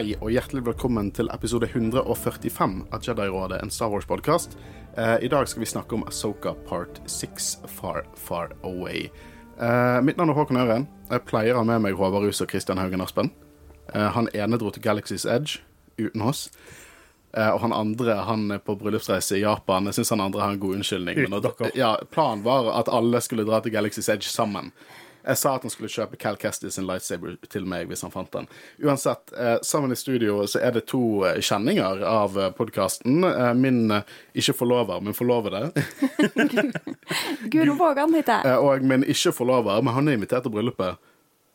Hei og hjertelig velkommen til episode 145 av Jedi-rådet, en Star Wars-podkast. Eh, I dag skal vi snakke om Asoka part 6, Far Far Away. Eh, mitt navn er Håkon Øren. Jeg pleier å ha med meg Håvard Rus og Christian Haugen Aspen. Eh, han ene dro til Galaxy's Edge uten oss. Eh, og han andre han er på bryllupsreise i Japan. Jeg syns han andre har en god unnskyldning. Uten dere. ja, planen var at alle skulle dra til Galaxy's Edge sammen. Jeg sa at han skulle kjøpe Cal Kestis sin lightsaber til meg hvis han fant den. Uansett, eh, sammen i studio så er det to eh, kjenninger av podkasten. Eh, min eh, ikke forlover, men forlovede. Guro Vågan heter jeg. Og min ikke forlover, men han er invitert til bryllupet.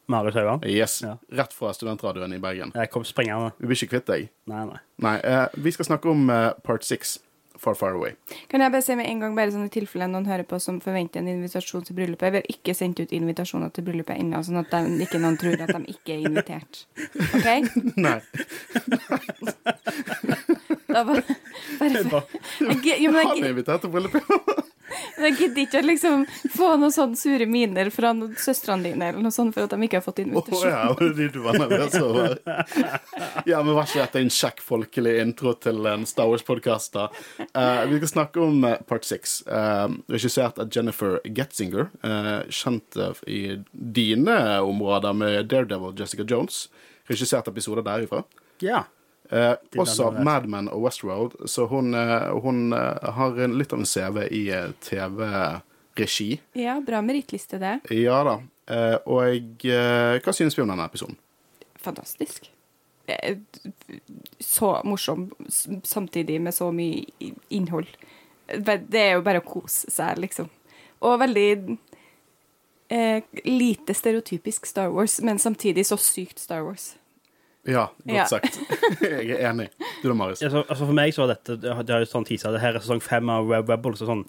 Marius Haugan. Yes, Ja. Rett fra studentradioen i Bergen. Jeg kom springende. Vi blir ikke kvitt deg. Nei, nei. Nei, vi skal snakke om part six, Far Far Away. Kan jeg bare si med en gang, bare sånn i tilfelle noen hører på som forventer en invitasjon til bryllupet. Vi har ikke sendt ut invitasjoner til bryllupet ennå, sånn at de, ikke noen tror at de ikke er invitert. OK? Nei. Da var, bare Bare- jeg, jo, men Han er jeg, invitert til bryllupet. Jeg gidder ikke å liksom få noen sånne sure miner fra søstrene dine eller noe sånt for at de ikke har fått invitasjon. Oh, ja, det de du var nervøs over. Ja, men var ikke dette en kjekk folkelig intro til en Star Wars-podkast, da? Eh, vi skal snakke om eh, Part 6, regissert av Jennifer Getzinger. uh, kjent eh, i dine områder med Daredevil Jessica Jones. Regissert episoder derifra. Ja. Eh, også Mad Men og Westworld, så hun, eh, hun eh, har en, litt av en CV i eh, TV-regi. Ja, bra merittliste, det. Ja da. Eh, og eh, hva synes vi om denne episoden? Fantastisk. Eh, Så morsom, samtidig med så mye innhold. Det er jo bare å kose seg, liksom. Og veldig eh, lite stereotypisk Star Wars, men samtidig så sykt Star Wars. Ja, godt Ja. sagt. jeg er enig. Du da, Marius? Altså, altså for meg så var dette Det har jo sånn teaser. Det her er sesong fem av Re- Rebels. Og sånn.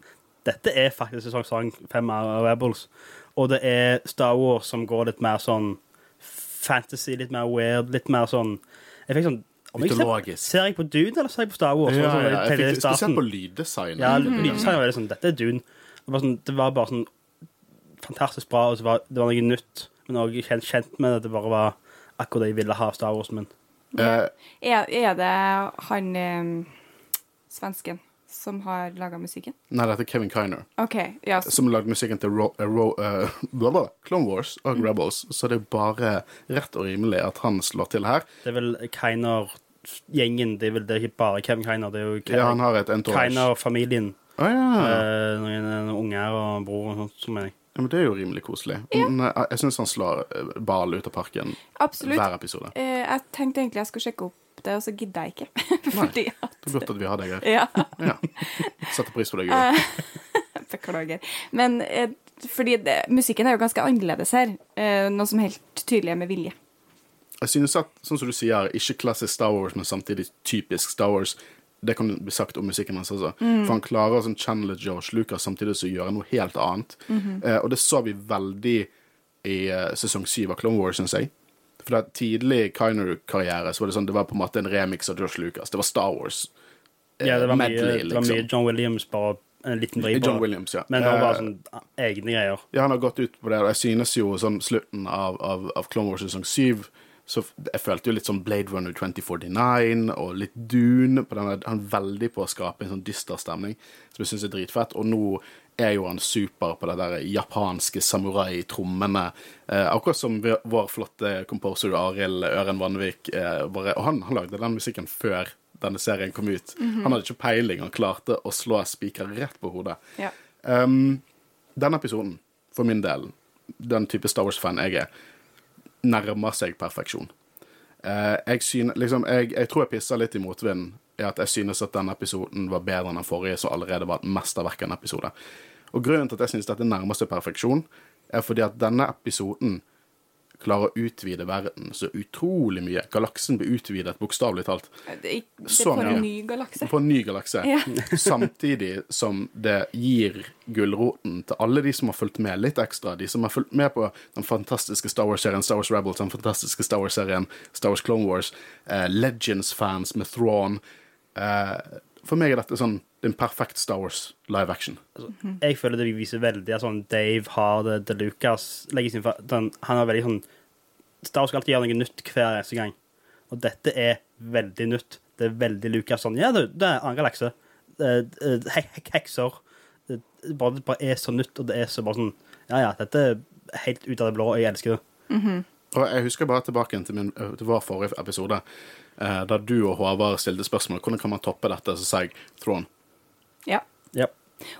Dette er faktisk sesong fem av Rebels. Og det er Star Wars som går litt mer sånn fantasy, litt mer weird, litt mer sånn Jeg fikk sånn om jeg ser, ser jeg på Dune, eller ser jeg på Star Wars? Ja, Sånn, ja, jeg fikk det spesielt på lyddesign. Ja, lyddesign var veldig sånn Dette er Dune. Det var, sånn, det var bare sånn fantastisk bra, og så var, det var noe nytt. Men òg kjent, kjent med det. Det bare var akkurat det jeg ville ha av Star Wars. Men Eh, Er, er det han eh, svensken som har laga musikken? nei, dette er Kevin Kiner, OK. Ja, s- som lagde musikken til Ro eh, Ro uh, blah, blah, Clone Wars Mm. og Rebels, så det er bare rett og rimelig at han slår til her. det er vel Kiner-gjengen. Det er vel det er ikke bare Kevin Kiner. Det er jo Ja, han har et entourage. Kiner-familien. Å ja. uh, noen, noen unger og bror og sånt. Som jeg. Ja, men det er jo rimelig koselig. Men eh, jeg syns han slår eh, ball ut av parken absolutt. hver episode. Eh, jeg tenkte egentlig jeg skulle sjekke opp det, og så gidder jeg ikke. Fordi at Det er godt at vi har deg her. Ja. Ja. Setter pris på deg. Guro. Beklager. Men eh, fordi det, musikken er jo ganske annerledes her. Eh, noe som helt tydelig er med vilje. Jeg synes at, sånn som du sier, ikke klassisk Star Wars, men samtidig typisk Star Wars. Det kan bli sagt om musikken hans også. For han klarer å sånn channele George Lucas samtidig som gjøre noe helt annet. eh, og det så vi veldig i eh, sesong syv av Clone Wars, syns jeg. For da tidlig Kiner-karriere så var det sånn, det var på en måte en remix av George Lucas. Det var Star Wars. eh, Ja, det var, mye, medley, det var mye liksom. John Williams, bare en liten vri på det. Williams, ja. Men det var bare Eh, sånn egne greier. Ja, han har gått ut på det, og jeg synes jo sånn slutten av, av, av Clone Wars sesong 7 så jeg følte jo litt sånn Blade Runner 2049 og litt Dune. På denne, han er veldig på å skape en sånn dyster stemning, som jeg syns er dritfett. Og nå er jo han super på det der japanske samurai-trommene. Eh, akkurat som vår flotte composer Arild Øren Vanvik. Eh, bare, og han, han lagde den musikken før denne serien kom ut. Han hadde ikke peiling, han klarte å slå spiker rett på hodet. Ja. Um, denne episoden, for min del, den type Star Wars-fan jeg er, nærmer seg perfeksjon. Eh, jeg, synes, liksom, jeg, jeg tror jeg pisser litt i motvinden i at jeg synes at denne episoden var bedre enn den forrige, som allerede var et mesterverk av en episode. Og grunnen til at jeg synes dette nærmer seg perfeksjon, er fordi at denne episoden klarer å utvide verden så utrolig mye. Galaksen blir utvidet, bokstavelig talt. Det, er det er på en ny galakse. På en ny galakse. Ja. Samtidig som det gir gulroten til alle de som har fulgt med litt ekstra. De som har fulgt med på den fantastiske Star Wars-serien Star Wars Rebels, den fantastiske Star Wars-serien Star Wars Clone Wars, eh, Legends-fans med Thrawn. Eh, for meg er dette sånn en perfekt Star Wars live action. Jeg føler det viser veldig at sånn Dave har det til Lucas legger sin, den, Han har veldig sånn Star Wars skal alltid gjøre noe nytt hver eneste gang. Og dette er veldig nytt. Det er veldig Lucas sånn Ja, det, det er annen galakse. Hekser. Det bare, det bare er så nytt, og det er så bare sånn Ja, ja, dette er helt ut av det blå, og jeg elsker det. Og jeg husker bare tilbake til, min, til vår forrige episode, eh, da du og Håvard stilte spørsmål hvordan kan man toppe dette, så sa jeg Throne. Ja. Ja.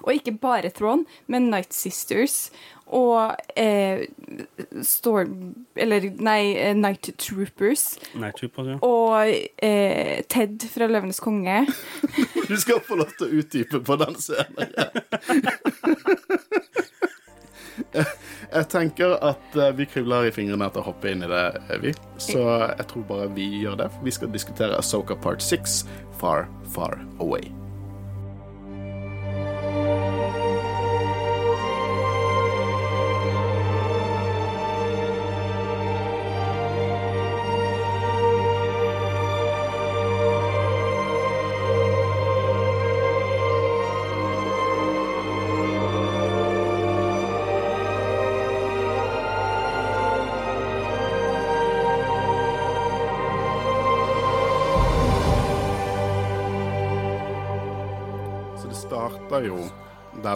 Og ikke bare Throne, men Night Sisters og eh, Storm Eller nei, eh, Night Troopers. Night Troopers, ja. Og eh, Ted fra Løvenes konge. Du skal få lov til å utdype på den scenen. Jeg- Jeg tenker at eh, vi kribler i fingrene etter å hoppe inn i det, eh, vi. Så jeg tror bare vi gjør det. for Vi skal diskutere Asoka part 6, Far, Far Away.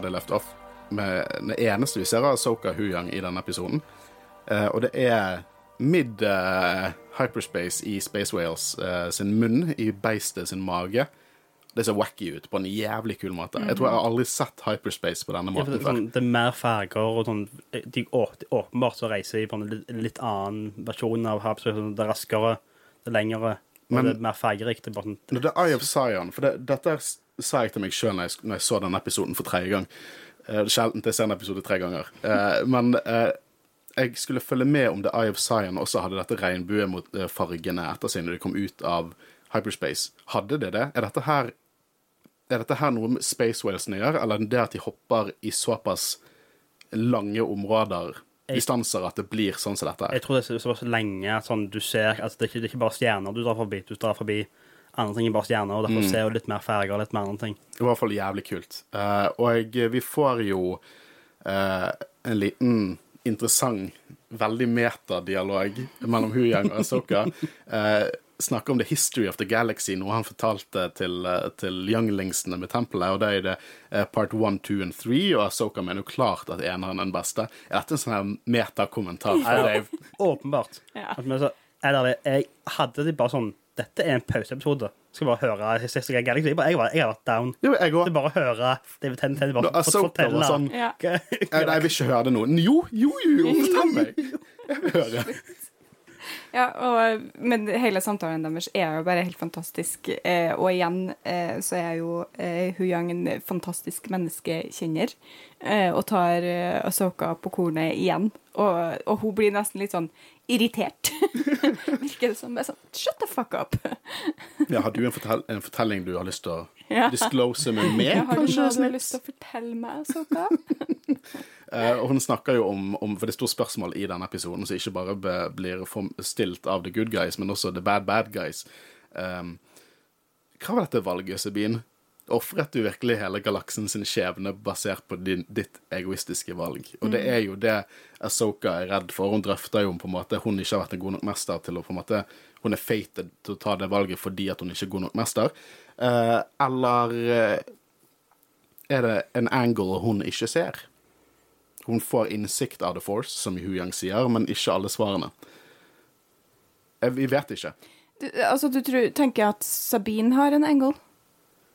Der løft opp off, med det eneste vi ser av Soka Huyang i denne episoden. Eh, og det er mid eh, hyperspace i Space Whales eh, sin munn, i beistet sin mage. Det ser wacky ut på en jævlig kul måte. Jeg tror jeg har aldri sett hyperspace på denne Ja, måten det, er sånn, det er mer farger og sånn de, å, de Åpenbart så reiser de på en litt, litt annen versjon av hyperspace. Sånn, det er raskere, det er lengre, og Men- det er mer fargerikt. Det er bare sånn det, det er Eye of Zion For det, dette s- sa jeg til meg sjøl når, når jeg så denne episoden for tredje gang. Eh, Det er sjelden jeg ser en episode tre ganger. Eh, men eh, jeg skulle følge med om The Eye of Zion også hadde dette regnbuefargene etter seg når de kom ut av hyperspace. Hadde de det? Er dette her er dette her noe med Space Whalesene gjør, eller er det at de hopper i såpass lange områder, distanser, at det blir sånn som dette? Jeg tror det er så, så lenge at sånn, du ser altså, det, er ikke, det er ikke bare stjerner du drar forbi. Du drar forbi andre ting enn bare stjerner, og derfor ser du litt mer farger og litt mer andre ting. Det var i hvert fall jævlig kult. Uh, og vi får jo uh, en liten interessant, veldig metadialog mellom Huyang og Asoka. Uh, snakker om the history of the galaxy, noe han fortalte til, eh, til younglingsene med tempelet. Og det er det eh, part one, two and three, og Asoka mener jo klart at eneren er den beste. Er dette en sånn her metakommentar Ja. Åpenbart. Ja. Jeg hadde de bare sånn Dette er en pauseepisode. Skal bare høre Historic Galaxy. Jeg, bare, jeg, var, jeg har vært down. Jo, jeg Det òg. bare høre David Tennant bare no, fått fortelle var sånn Ja. Eh, Nei, jeg vil ikke høre det nå. Jo, jo, jo, jo fortell meg! Jeg vil høre. Ja, og, men hele samtalen deres er jo bare helt fantastisk. Eh, og igjen eh, så er jo eh, Huyang en fantastisk menneskekjenner. Eh, og tar eh, Asoka på kornet igjen. Og, og hun blir nesten litt sånn irritert. Virker det som. Bare sånn, Shut the fuck up! Ja, har du en, fortell en fortelling du har lyst til å Ja. disclose med meg? Ja, har du kanskje? noe du har lyst til å fortelle meg, Asoka? uh, og hun snakker jo om, om For det er stort spørsmål i denne episoden, som ikke bare be, blir stilt av the good guys, men også the bad bad guys. Um, hva var dette valget, Sabine? Ofret du virkelig hele galaksen sin skjebne basert på din, ditt egoistiske valg? Og det er jo det Asoka er redd for. Hun drøfter jo om på en måte hun ikke har vært en god nok mester til å på en måte Hun er fated til å ta det valget fordi at hun ikke er god nok mester. Eh, eller eh, er det en angle hun ikke ser? Hun får innsikt av The Force, som Hu Yang sier, men ikke alle svarene. Eh, Vi vet ikke. Du, altså, du tror, tenker at Sabine har en angle?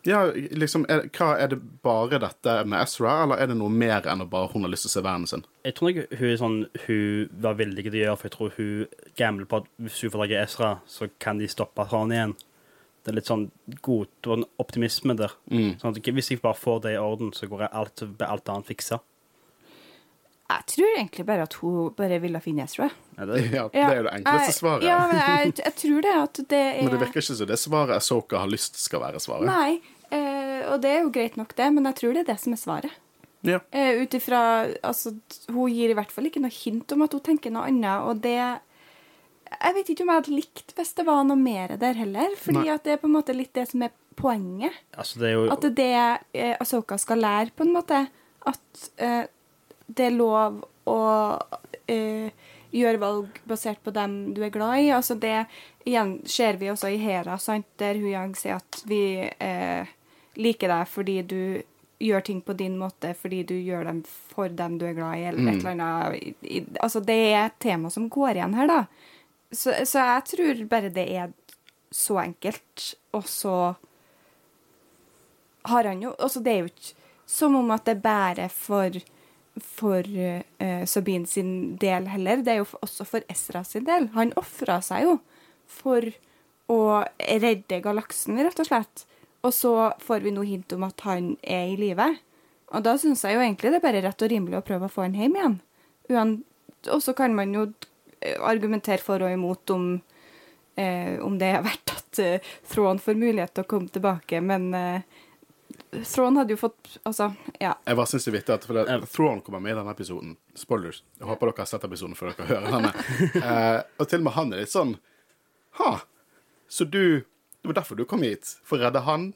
Ja, liksom, er, hva Er det bare dette med Ezra, eller er det noe mer enn å bare hun har lyst til å se verden sin? Jeg tror ikke hun, er sånn, hun var villig til å gjøre, for jeg tror hun gambler på at hvis hun får tak i Ezra, så kan de stoppe han igjen. Det er litt sånn god optimisme der. Sånn at hvis jeg bare får det i orden, så går jeg alt, blir alt annet fiksa. Jeg tror egentlig bare at hun bare ville finne Ezra. Ja, det, Ja, det er jo det enkleste jeg- svaret. Ja, men jeg, jeg tror det at det er Men det virker ikke som det svaret Soka har lyst skal være svaret. Nei, og det er jo greit nok, det, men jeg tror det er det som er svaret. Ja. Eh, Ut ifra Altså, hun gir i hvert fall ikke noe hint om at hun tenker noe annet, og det Jeg vet ikke om jeg hadde likt hvis det var noe mer der heller, fordi Nei. at det er på en måte litt det som er poenget. altså, det er jo At det er det eh, Asoka skal lære, på en måte. At eh, det er lov å eh, gjøre valg basert på dem du er glad i. Altså det igjen ser vi også i Hera, sant, der Hu Yang sier at vi eh, liker deg fordi du gjør ting på din måte, fordi du gjør dem for dem du er glad i, eller et eller annet. Altså, det er et tema som går igjen her, da. Så, så jeg tror bare det er så enkelt, og så har han jo Altså, det er jo ikke som om at det bærer for for uh, Sabine sin del heller. Det er jo også for Ezra sin del. Han ofra seg jo for å redde galaksen, rett og slett. Og så får vi noe hint om at han er i live. Og da syns jeg jo egentlig det er bare rett og rimelig å prøve å få han hjem igjen. Og så kan man jo eh, argumentere for og imot om, eh, om det er verdt at eh, Thrawn får mulighet til å komme tilbake, men eh, Thrawn hadde jo fått Altså, ja. Jeg bare syns det er vittig at det, Thrawn kommer med i denne episoden. Spoilers. Jeg håper dere har sett episoden før dere hører denne. Eh, og til og med han er litt sånn Ha, så du Det var derfor du kom hit? For å redde han?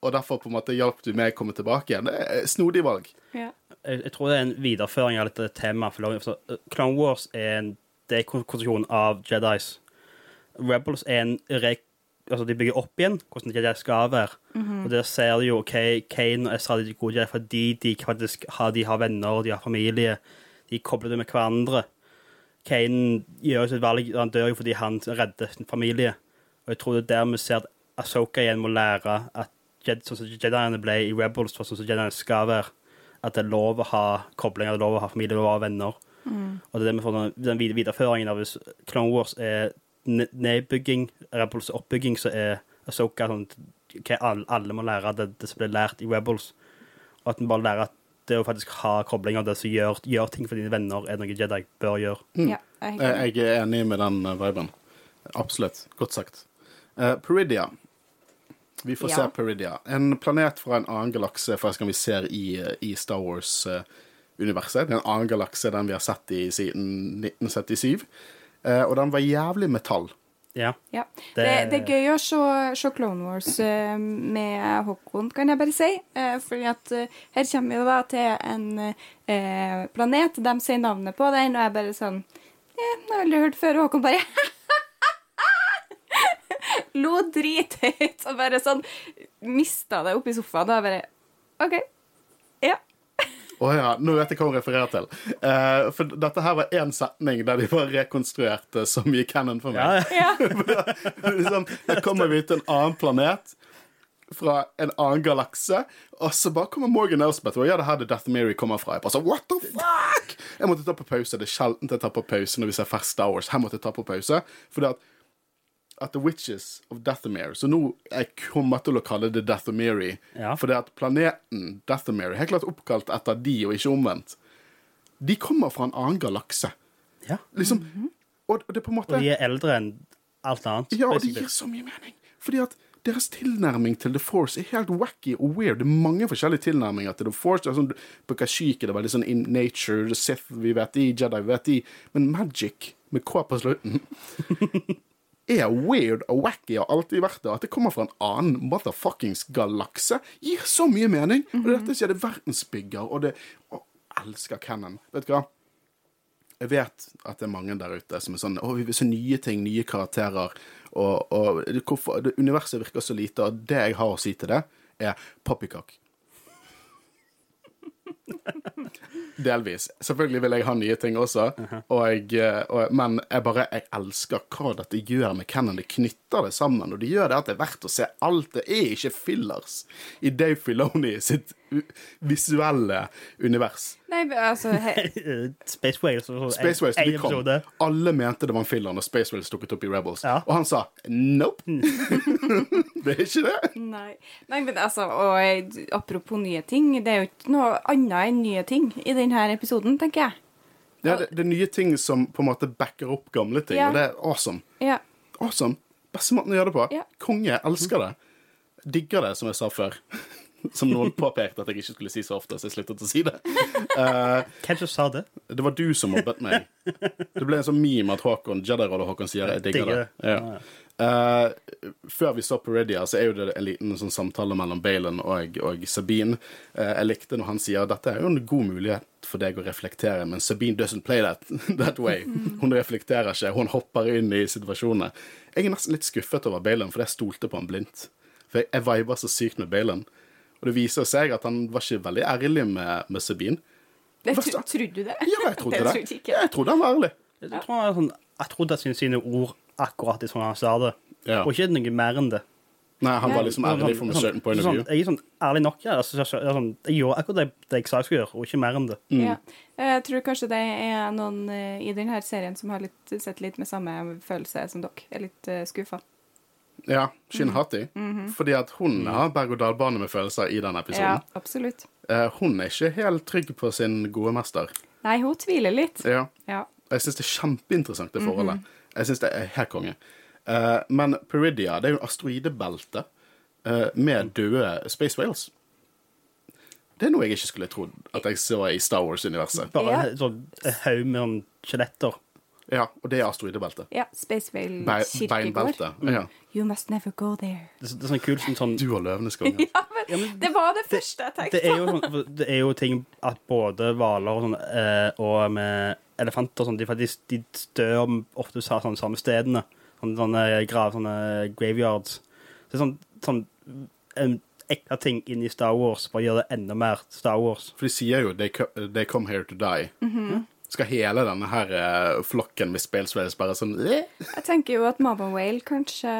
Og derfor på en måte hjalp du meg å komme tilbake igjen? Det er snodig valg. ja. Jeg, jeg tror det er en videreføring av dette temaet. For uh, Clone Wars er en dekonstruksjon av Jedis. Rebels er en re... Altså, de bygger opp igjen hvordan Jedi skal være. Og der ser du jo OK, Kane og Ezra er gode Jedi fordi de faktisk har, de har venner, de har familie. De kobler det med hverandre. Kane gjør jo sitt valg, han dør jo fordi han redder sin familie. Og jeg tror det er der vi ser at Asoka igjen må lære at Jed, sånn som Jediene ble i Rebels, sånn som Jediene skal være. At det er lov å ha koblinger, det er lov å ha familie, det er lov å ha venner. Og det er det vi får den- den videreføringen av hvis Clone Wars er nedbygging, Rebels er oppbygging, så er Asoka sånn hva alle, alle må lære av det, det som ble lært i Rebels. Og at en bare lærer at det å faktisk ha koblinger, det som gjør, gjør ting for dine venner, er noe Jedi bør gjøre. ja jeg er Jeg er enig med den eh, viben. Absolutt. Godt sagt. Uh, Peridia. Vi får Ja. se Peridia. En planet fra en annen galakse faktisk kan vi ser i, eh, i Star Wars-universet. Det er en annen galakse den vi har sett i siden 1977. Eh, og den var jævlig metall. Ja. Ja. Det, Det- det er gøy å se, se Clone Wars eh, med Håkon, kan jeg bare si. For fordi at eh, her kommer vi da til en eh, planet. De sier navnet på den, og jeg bare sånn eh, Jeg har aldri hørt før. Og Håkon bare Lo drithøyt og bare sånn mista det oppi sofaen. Og jeg bare OK. Ja. Å ja, nå vet jeg hva hun refererer til. Uh, for dette her var én setning der de bare rekonstruerte så mye canon for meg. ja. ja. liksom, da kommer vi til en annen planet fra en annen galakse, og så bare kommer Morgan Elsbeth og ja, det er her det Death Mary kommer fra. Jeg bare så, what the fuck? Jeg måtte ta på pause. Det er sjelden jeg tar på pause når vi ser fersk Star Wars. Her måtte jeg ta på pause, fordi at at The Witches of Dathamere Så nå jeg kommer til å kalle det Dathamere. Ja. Fordi at planeten Dathomir er helt klart oppkalt etter de, og ikke omvendt. De kommer fra en annen galakse. ja. Liksom, og, og det er på en måte Og de er eldre enn alt annet. ja, og det gir så mye mening. Fordi at deres tilnærming til The Force er helt wacky og weird. Det er mange forskjellige tilnærminger til The Force. Det er sånn, på Kashyyyk er det veldig sånn in nature, The Sith vi vet de, Jedi vi vet de. Men Magic, med K på slutten, er weird og wacky og alltid vært det. At det kommer fra en annen motherfuckings galakse, gir så mye mening. Og dette sier det er verdensbygger, og det Å, elsker Cannon. Vet du hva? Jeg vet at det er mange der ute som er sånn Å, vi vil se nye ting, nye karakterer. Og, og hvorfor, det, universet virker så lite, og det jeg har å si til det, er poppycock. Delvis. Selvfølgelig vil jeg ha nye ting også, uh -huh. og, men jeg bare jeg elsker hva dette gjør med Cannon. Det knytter det sammen, og det gjør det at det er verdt å se alt. Det er ikke fillers i Dave Filoni sitt visuelle univers. Nei, altså Space Whales. Space Whales, en- de en kom. Alle mente det var en filler når Space Whales dukket opp i Rebels. Ja. Og han sa nope. det er ikke det. Nei. Nei, men altså, og eh, apropos nye ting, det er jo ikke noe annet enn nye ting i denne episoden, tenker jeg. Ja, det, det er nye ting som på en måte backer opp gamle ting, Ja. og det er awesome. Ja. Awesome. Beste måten å gjøre det på. Ja. Konge. Elsker det. Digger det, som jeg sa før. som noen påpekte at jeg ikke skulle si så ofte, så jeg sluttet å si det. Eh, Hvem som sa det? det var du som mobbet meg. Det ble en sånn meme at Håkon, Jedi-rådet Håkon sier 'jeg digger det'. Ja. Uh, før vi så Peridia, så er jo det en liten sånn samtale mellom Baylon og, og Sabine. Uh, jeg likte når han sier dette er jo en god mulighet for deg å reflektere, men Sabine doesn't play that, that way. Hun reflekterer ikke, hun hopper inn i situasjonene. Jeg er nesten litt skuffet over Baylon, for jeg stolte på han blindt. For jeg, jeg viber så sykt med Balin. Og det viser seg at han var ikke veldig ærlig med, med Sabine. Det, tro- trodde du det? Ja, jeg trodde det. trodde jeg. Jeg trodde han var ærlig. Jeg tror han sånn, jeg trodde at sine, sine ord akkurat i sånn han sa det, Ja. og ikke noe mer enn det. Nei, han var liksom ærlig from a certain point of sånn, view. Jeg er sånn ærlig nok, ja. Altså, så- så- sånn, jeg gjorde akkurat det, det jeg sa jeg skulle gjøre, og ikke mer enn det. Ja. Jeg tror kanskje det er noen eh, i denne serien som har litt, sett litt med samme følelse som dere. Er litt uh, skuffa. Ja, Shin Hati. Fordi at hun har berg-og-dal-bane med følelser i den Ja, absolutt. Eh, hun er ikke helt trygg på sin gode mester. Nei, hun tviler litt. Ja. Ja. Jeg syns det er kjempeinteressant, det forholdet. Jeg syns det er helt konge. Eh, men Peridia det er jo asteroidebelte eh, med døde Space Whales. Det er noe jeg ikke skulle trodd at jeg så i Star Wars-universet. Bare Ja. en sånn haug med sånn skjeletter. Ja, og det er asteroidebeltet. ja Space Be Whale kirkegård. beinbelte. Ja. You must never go there. Det, er- det er sånn kult sånn, sånn Du og Løvenes konge. Ja, men det var det første jeg tenkte det er, jo sånn, det er jo ting at både hvaler og, sånn, eh, og med elefanter og sånn, de, de dør ofte sa sånn samme stedene. Sånne, sånne grav, sånne graveyards. Så det er sånn, sånn en ekte ting inn i Star Wars, bare gjør det enda mer Star Wars. For de sier jo they, come, they come here to die. Skal hele denne her eh, flokken med Whales bare sånn? Jeg tenker jo at Mama Whale kanskje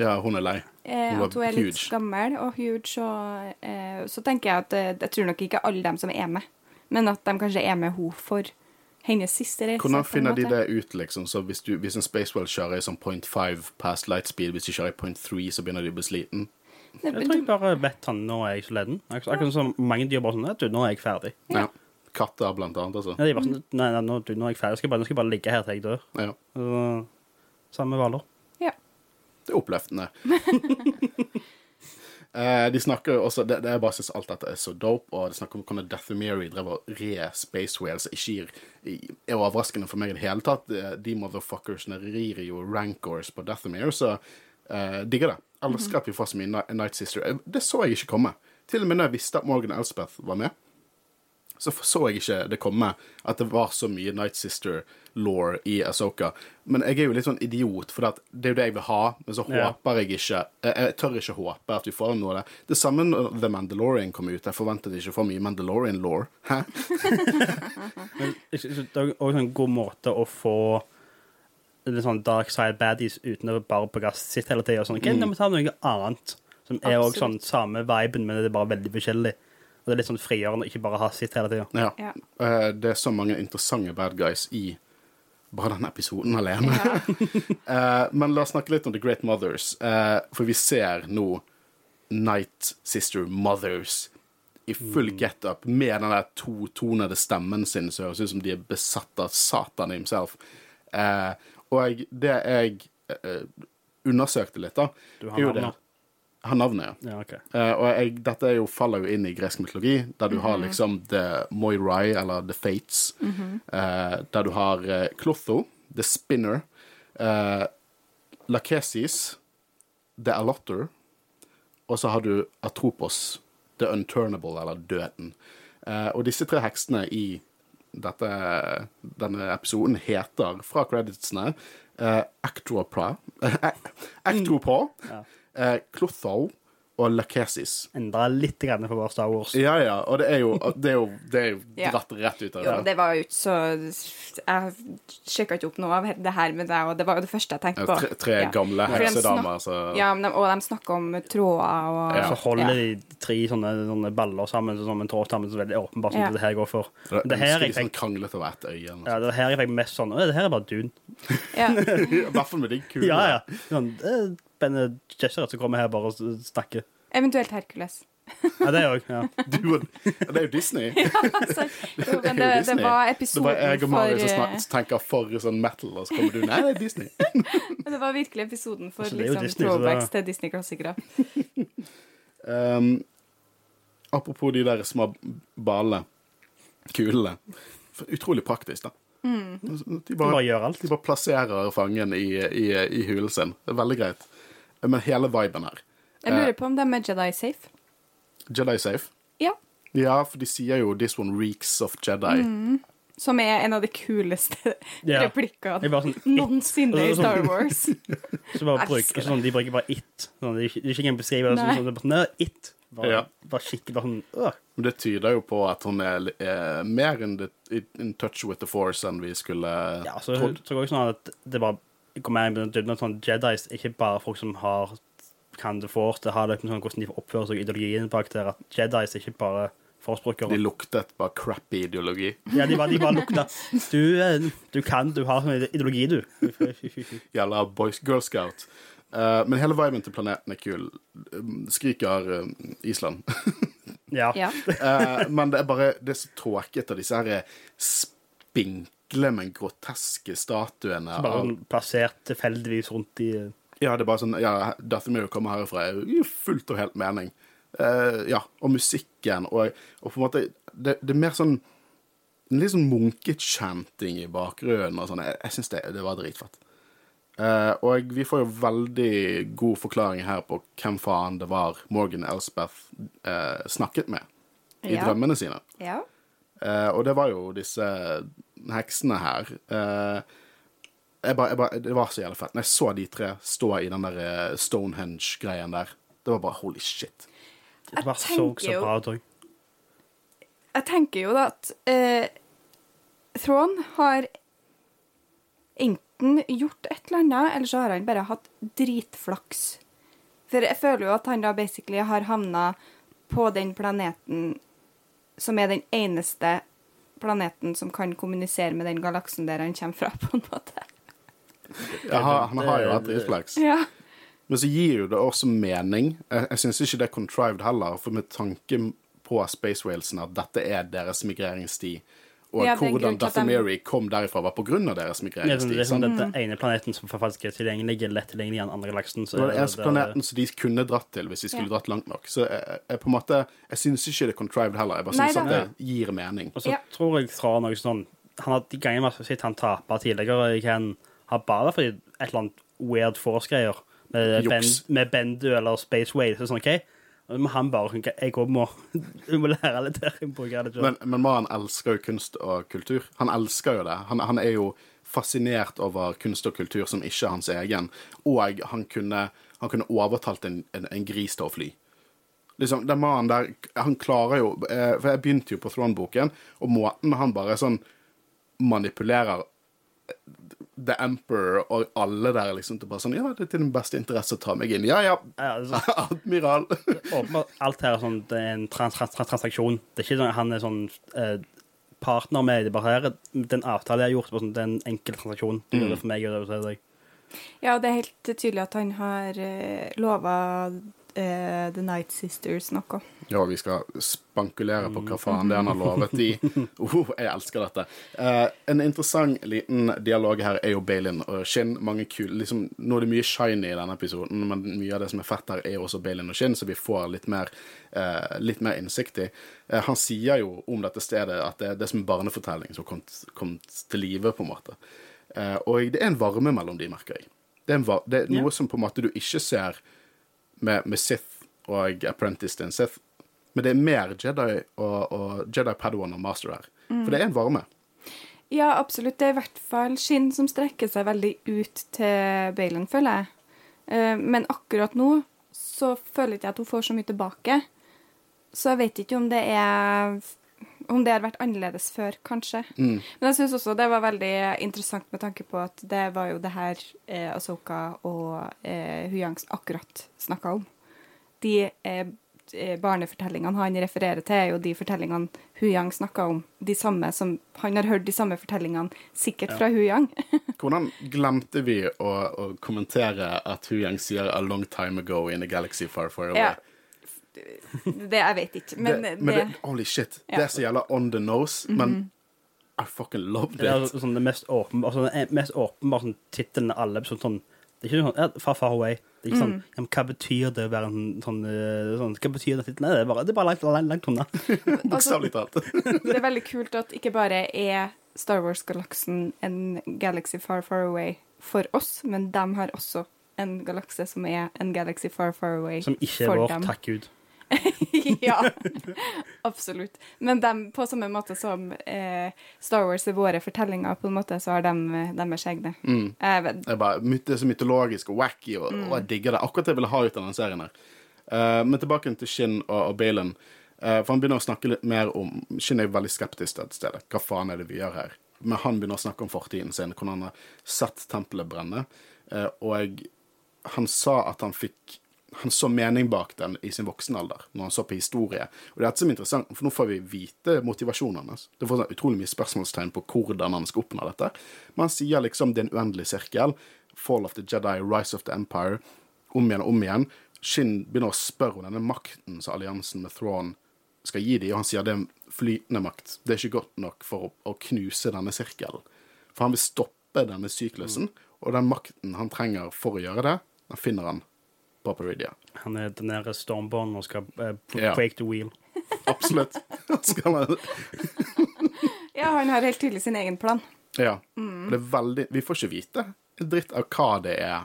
Ja, hun er lei. eh, Hun At hun er litt gammel og huge, og eh, så tenker jeg at eh, jeg tror nok ikke alle dem som er med, men at de kanskje er med hun for hennes siste reise. Hvordan finner de det ut, liksom? Så hvis, du, hvis en Space Whale kjører i sånn 0.5 past light speed, hvis de kjører i 0.3, så begynner de å bli sliten? Jeg tror jeg bare vet han nå er jeg så leden. Akkurat som mange dyr bare sånn «Ja, du, nå er jeg ferdig. Ja. Katter, blant annet, altså. Ja, de bare sånn, nei, nei, nå, du, nå er jeg ferdig. Jeg skal bare, nå skal jeg bare ligge her til jeg dør. Ja. Uh, Samme med hvaler. Ja. Det er oppløftende. Eh, de snakker jo også det, det er bare synes alt dette er så dope, og de snakker om hvordan Deathemiri drev og re Space Whales ikke er overraskende for meg i det hele tatt. Eh, De motherfuckersene rir jo rancors på Deathemir, så eh, digger det. Elsker at vi får så mye Night Sister. Det så jeg ikke komme. Til og med når jeg visste at Morgan Elspeth var med, så så jeg ikke det komme at det var så mye Night Sister-law i Asoka. Men jeg er jo litt sånn idiot, for det, det er jo det jeg vil ha, men så Ja. håper jeg ikke Jeg, tør ikke håpe at vi får noe av det. Det samme når The Mandalorian kom ut. Jeg forventet ikke for mye Mandalorian-law. Hæ? Men Det er også en god måte å få litt sånn dark side baddies uten å bare på gass sitt hele tida. Sånn, okay, Mm. vi meg ta noe annet som er Absolutt. sånn samme viben, men det er bare veldig forskjellig. Og det er litt sånn frigjørende å ikke bare ha sitt hele tida. Ja. Ja. Eh, det er så mange interessante bad guys i bare denne episoden alene. Eh, men la oss snakke litt om The Great Mothers. Eh, for vi ser nå Night Sister Mothers i full get-up med den der totonede stemmen sin som høres ut som de er besatt av Satan himself. Eh, og det jeg eh, undersøkte litt, da Du har navnet? Har navnet, ja. Ja, okay. uh, og jeg, dette er jo, faller jo inn i gresk mytologi, der du har liksom The Moirai, eller The Fates. eh, der du har uh, Clotho, The Spinner, uh, Lakesis, The Allotter, og så har du Atropos, The Unturnable, eller Døden. Eh, og disse tre heksene i dette, denne episoden heter, fra creditsene, uh, Actropra, Actropra, Ja. Eh, Clotho og Lachesis. Endra litt grann for vår Star Wars. Ja, ja, og det er jo, det er jo, det er jo Ja. dratt rett ut av Ja, det. det var jo ikke så Jeg sjekka ikke opp noe av det her med deg, og det var jo det første jeg tenkte på. Tre, tre gamle ja. heksedamer, så Ja, men de, og de snakker om tråder og Ja. Så holder Ja. de tre sånne, sånne baller sammen som en tråd sammen, så veldig åpenbart som Ja. det her går for. Da Det her jeg sånn fikk, over ett øye. ja, det her jeg fikk mest sånn «Å, Det her er bare dun. Ja. I hvert fall med de kulene. Ja, ja. Sånn, Benne Gesserit som kommer her bare og snakker. Eventuelt Hercules. Ja, det òg. Ja. Du, ja, det er jo Disney. Altså, jo, men det, det var episoden for Det var jeg og Mari som eh, snak- tenker for sånn metal, og så kommer du Nei, det er Disney. men Det var virkelig episoden for Altså, liksom, Disney, throwbacks til Disney-klassikere. Um, apropos de der små ballene, kulene. Utrolig praktisk, da. De Bare bare, gjør alt. de bare plasserer fangen i, i, i hulen sin. Det er veldig greit. Men hele viben her Jeg lurer på om de er Jedi safe. Jedi safe. Ja. Ja, for de sier jo 'this one reeks of Jedi'. Som er en av de kuleste yeah. replikkene sånn noensinne i Star Wars. Så bare bruk, sånn, de bruker bare it. Sånn, det er ikke, det er en beskrivelse. Nei. Sånn, det er sånn, «Nei, it. Bare, Ja. bare skikkelig bare sånn øh. Men det tyder jo på at hun er, er mer in, the, in touch with the force enn vi skulle Ja, så trodd. jeg tror også sånn at det bare går jeg med, at sånn Jedis ikke bare folk som har kan det fort, det har liksom sånn hvordan de oppfører seg, ideologien bak det. At Jedis ikke bare forspråkere. De luktet bare crappy ideologi. Ja, de bare, de bare lukta du, eh, du kan, du har sånn ideologi, du. Gjelder Boys Girl Scout. Uh, men hele viben til planeten er kul. Um, Skriker uh, Island. Ja. Eh, men det er bare Det er så tråkete, disse her spinkle, men groteske statuene. Bare av- sånn plassert tilfeldigvis rundt i Ja, det er bare sånn Ja, Dathomir kommer herfra er jo fullt og helt mening. Uh, ja, og musikken og, og på en måte det, det er mer sånn en litt sånn munkechanting i bakgrunnen og sånn. Jeg, jeg syns det, det var dritfett. Uh, og vi får jo veldig god forklaring her på hvem faen det var Morgan Elspeth uh, snakket med i Ja. drømmene sine. ja. Eh, og det var jo disse heksene her. Eh, jeg bare, jeg bare, det var så jævlig fett. Når jeg så de tre stå i den der eh, Stonehenge-greien der, det var bare holy shit. Det var så, så bra òg. Jeg tenker jo da at eh, Thrawn har enten gjort et eller annet, eller så har han bare hatt dritflaks. For jeg føler jo at han da basically har havna på den planeten som er den eneste planeten som kan kommunisere med den galaksen der han kommer fra, på en måte. Ja, han, har jo hatt refleks. Ja. Men så gir jo det også mening. Jeg, jeg syns ikke det er contrived heller, for med tanke på Space Whalesen at dette er deres migreringssti, og Ja, hvordan grunn de- Dathomiri kom derifra, var av deres migreringstid. er, sånn, det er sånn, den ene planeten som faktisk er tilgjengelig, er lett tilgjengelig i den andre galaksen. Det var er den eneste planeten som de kunne dratt til hvis de skulle Ja. dratt langt nok. Så jeg, jeg på en måte Jeg syns ikke det er contrived heller. Jeg bare syns at det gir mening. Og så Ja. tror jeg fra noe sånn han har, De gangene man har sett han tape tidligere i Ken, har bare fordi et eller annet weird force-greier. Med, ben, med Bendu eller Space Whale. Så sånn, OK, må han bare Jeg òg må, må lære litt her. Men, men Maren elsker jo kunst og kultur. Han elsker jo det. Han, han er jo fascinert over kunst og kultur som ikke er hans egen. Og han kunne, han kunne overtalt en, en, en gris til å fly. Liksom, den mannen der Han klarer jo eh, For jeg begynte jo på Throne-boken, og måten han bare sånn manipulerer The Emperor og alle der liksom til bare sånn Ja, det er til din beste interesse å ta meg inn. Ja, ja. Ja, altså, Admiral. åpenbart, alt her er sånn, det er en trans, trans, trans, transaksjon. Det er ikke sånn, han er sånn eh, partner med det. Bare her, er- den avtalen jeg har gjort, bare sånn, det er en enkel transaksjon. Det er det for meg og det for deg. Ja, det er helt tydelig at han har eh, lova eh, The Night Sisters noe. Ja, vi skal spankulere på hva faen det han har lovet i. Oh, jeg elsker dette. Eh, en interessant liten dialog her er jo Balin og Shin. Mange kule, liksom, Nå er det mye shiny i denne episoden, men mye av det som er fett her, er også Balin og Shin, så vi får litt mer, eh, litt mer innsikt i. Eh, han sier jo om dette stedet at det, det er som en barnefortelling som kom, kommet til live, på en måte. Eh, og det er en varme mellom de, merker jeg. Det er, en va det er noe yeah. som på en måte du ikke ser med, med Sith og Apprentice til en Sith. Men det er mer Jedi og, og Jedi Padawan og Master her. For det er en varme. Ja, absolutt. Det er i hvert fall skinn som strekker seg veldig ut til Bailen, føler jeg. Eh, Men akkurat nå så føler ikke jeg at hun får så mye tilbake. Så jeg vet ikke om det er om det har vært annerledes før, kanskje. Men jeg syns også det var veldig interessant med tanke på at det var jo det her eh, Asoka og eh, Huyang akkurat snakka om. De eh, barnefortellingene han refererer til, er jo de fortellingene Hu Yang snakka om. De samme som Han har hørt de samme fortellingene, sikkert fra Hu Yang. Hvordan glemte vi å, å kommentere at Hu Yang sier 'a long time ago in a galaxy far, far away'? Ja. Det jeg vet ikke, men det, det, men det, holy shit. Ja. Det er så jævla on the nose, men I fucking loved it. Det er sånn, det mest åpenbare altså, mest åpenbare sånn, tittelen av alle episoder. Sånn, det er ikke sånn Far Far Away. Det er ikke sånn, ja, men Hva betyr det å være en sånn, eh, sånn Hva betyr det? Nei, det er bare, det er bare langt, langt, langt unna. Bokstavelig talt. Det er veldig kult at ikke bare er Star Wars-galaksen en galaxy far, far away for oss, men de har også en galakse som er en galaxy far, far away Som ikke er vår, dem. takk Gud. ja, absolutt. Men dem, på samme måte som eh, Star Wars er våre fortellinger, på en måte, så har de eh, deres egne. Mm. Det er, bare, det er så mytologisk og wacky, og, og jeg digger det. Akkurat det jeg ville ha ut av denne serien her. Uh, men tilbake til Shin og, og Baylon. Uh, for han begynner å snakke litt mer om Shin er veldig skeptisk til dette stedet. Hva faen er det vi gjør her? Men han begynner å snakke om fortiden sin, hvordan han har sett tempelet brenne. Uh, og jeg, han sa at han fikk han så mening bak den i sin voksenalder, når han så på historie. Og det er dette som er interessant, for nå får vi vite motivasjonen hans. Det får sånn utrolig mye spørsmålstegn på hvordan han skal oppnå dette. Men han sier liksom det er en uendelig sirkel. Fall of the Jedi, Rise of the Empire. Om igjen og om igjen. Shin begynner å spørre om denne makten som alliansen med Thrawn skal gi dem, og han sier det er flytende makt. Det er ikke godt nok for å, å knuse denne sirkelen. For han vil stoppe denne syklusen, og den makten han trenger for å gjøre det, den finner han på Peridia. Han er den der stormbånden og skal eh, Ja. break the wheel. Absolutt. Skal han, ja, han har helt tydelig sin egen plan. ja. Og det er veldig Vi får ikke vite en dritt av hva det er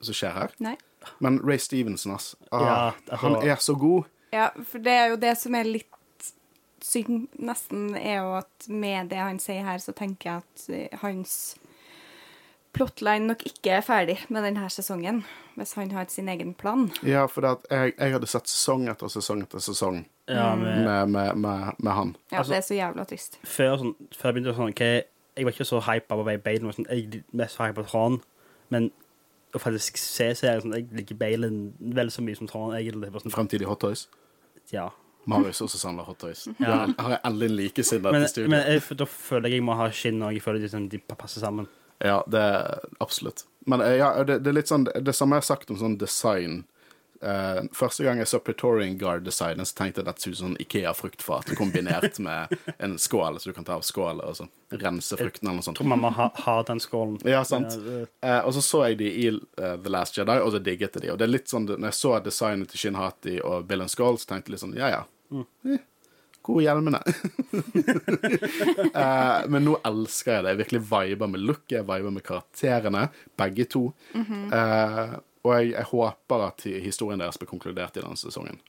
som skjer her. Nei. Men Ray Stevenson, ass. Ah, Ja, altså- han er så god. Ja, for det er jo det som er litt synd, nesten, er jo at med det han sier her, så tenker jeg at eh, hans plotline nok ikke er ferdig med denne sesongen, hvis han har sin egen plan. Ja, for at jeg, jeg hadde sett sesong etter sesong etter sesong Ja, med, med, med, med, med han. Ja, Altså- det er så jævla trist. før, sånn, før jeg begynte sånn okay, Jeg var ikke så hypa på Bale. men Sånn, jeg er mest hypa på Tran, Men å faktisk se serien sånn, Jeg liker Bale vel så mye som Tran. Sånn, Fremtidig Hot Toys. ja. Marius også samler Hot Toys. Ja. Har jeg endelig en likesinnet Men, i studio. men jeg, da føler jeg jeg må ha skinn, og jeg føler de, sånn, de passer sammen. Ja, det er absolutt. Men eh, ja, det, det er litt sånn Det samme jeg har sagt om sånn design. Uh, første gang jeg så Pretorian Guard-designen, så tenkte jeg at så ut som sånn Ikea-fruktfat kombinert med en skål, så du kan ta av skålen og så rense fruktene eller noe sånt. Jeg tror man må ha, ha den skålen. Ja, sant. Uh, og så så jeg de i uh, The Last Jedi, og så digget jeg de. Og det er litt sånn, når jeg så designet til Shin Hati og Bill and Skål, så tenkte jeg litt sånn, ja ja. Eh, gode hjelmene. Eh, men nå elsker jeg det. Jeg virkelig viber med looket, jeg viber med karakterene, begge to. Eh, og jeg, jeg håper at historien deres blir konkludert i denne sesongen.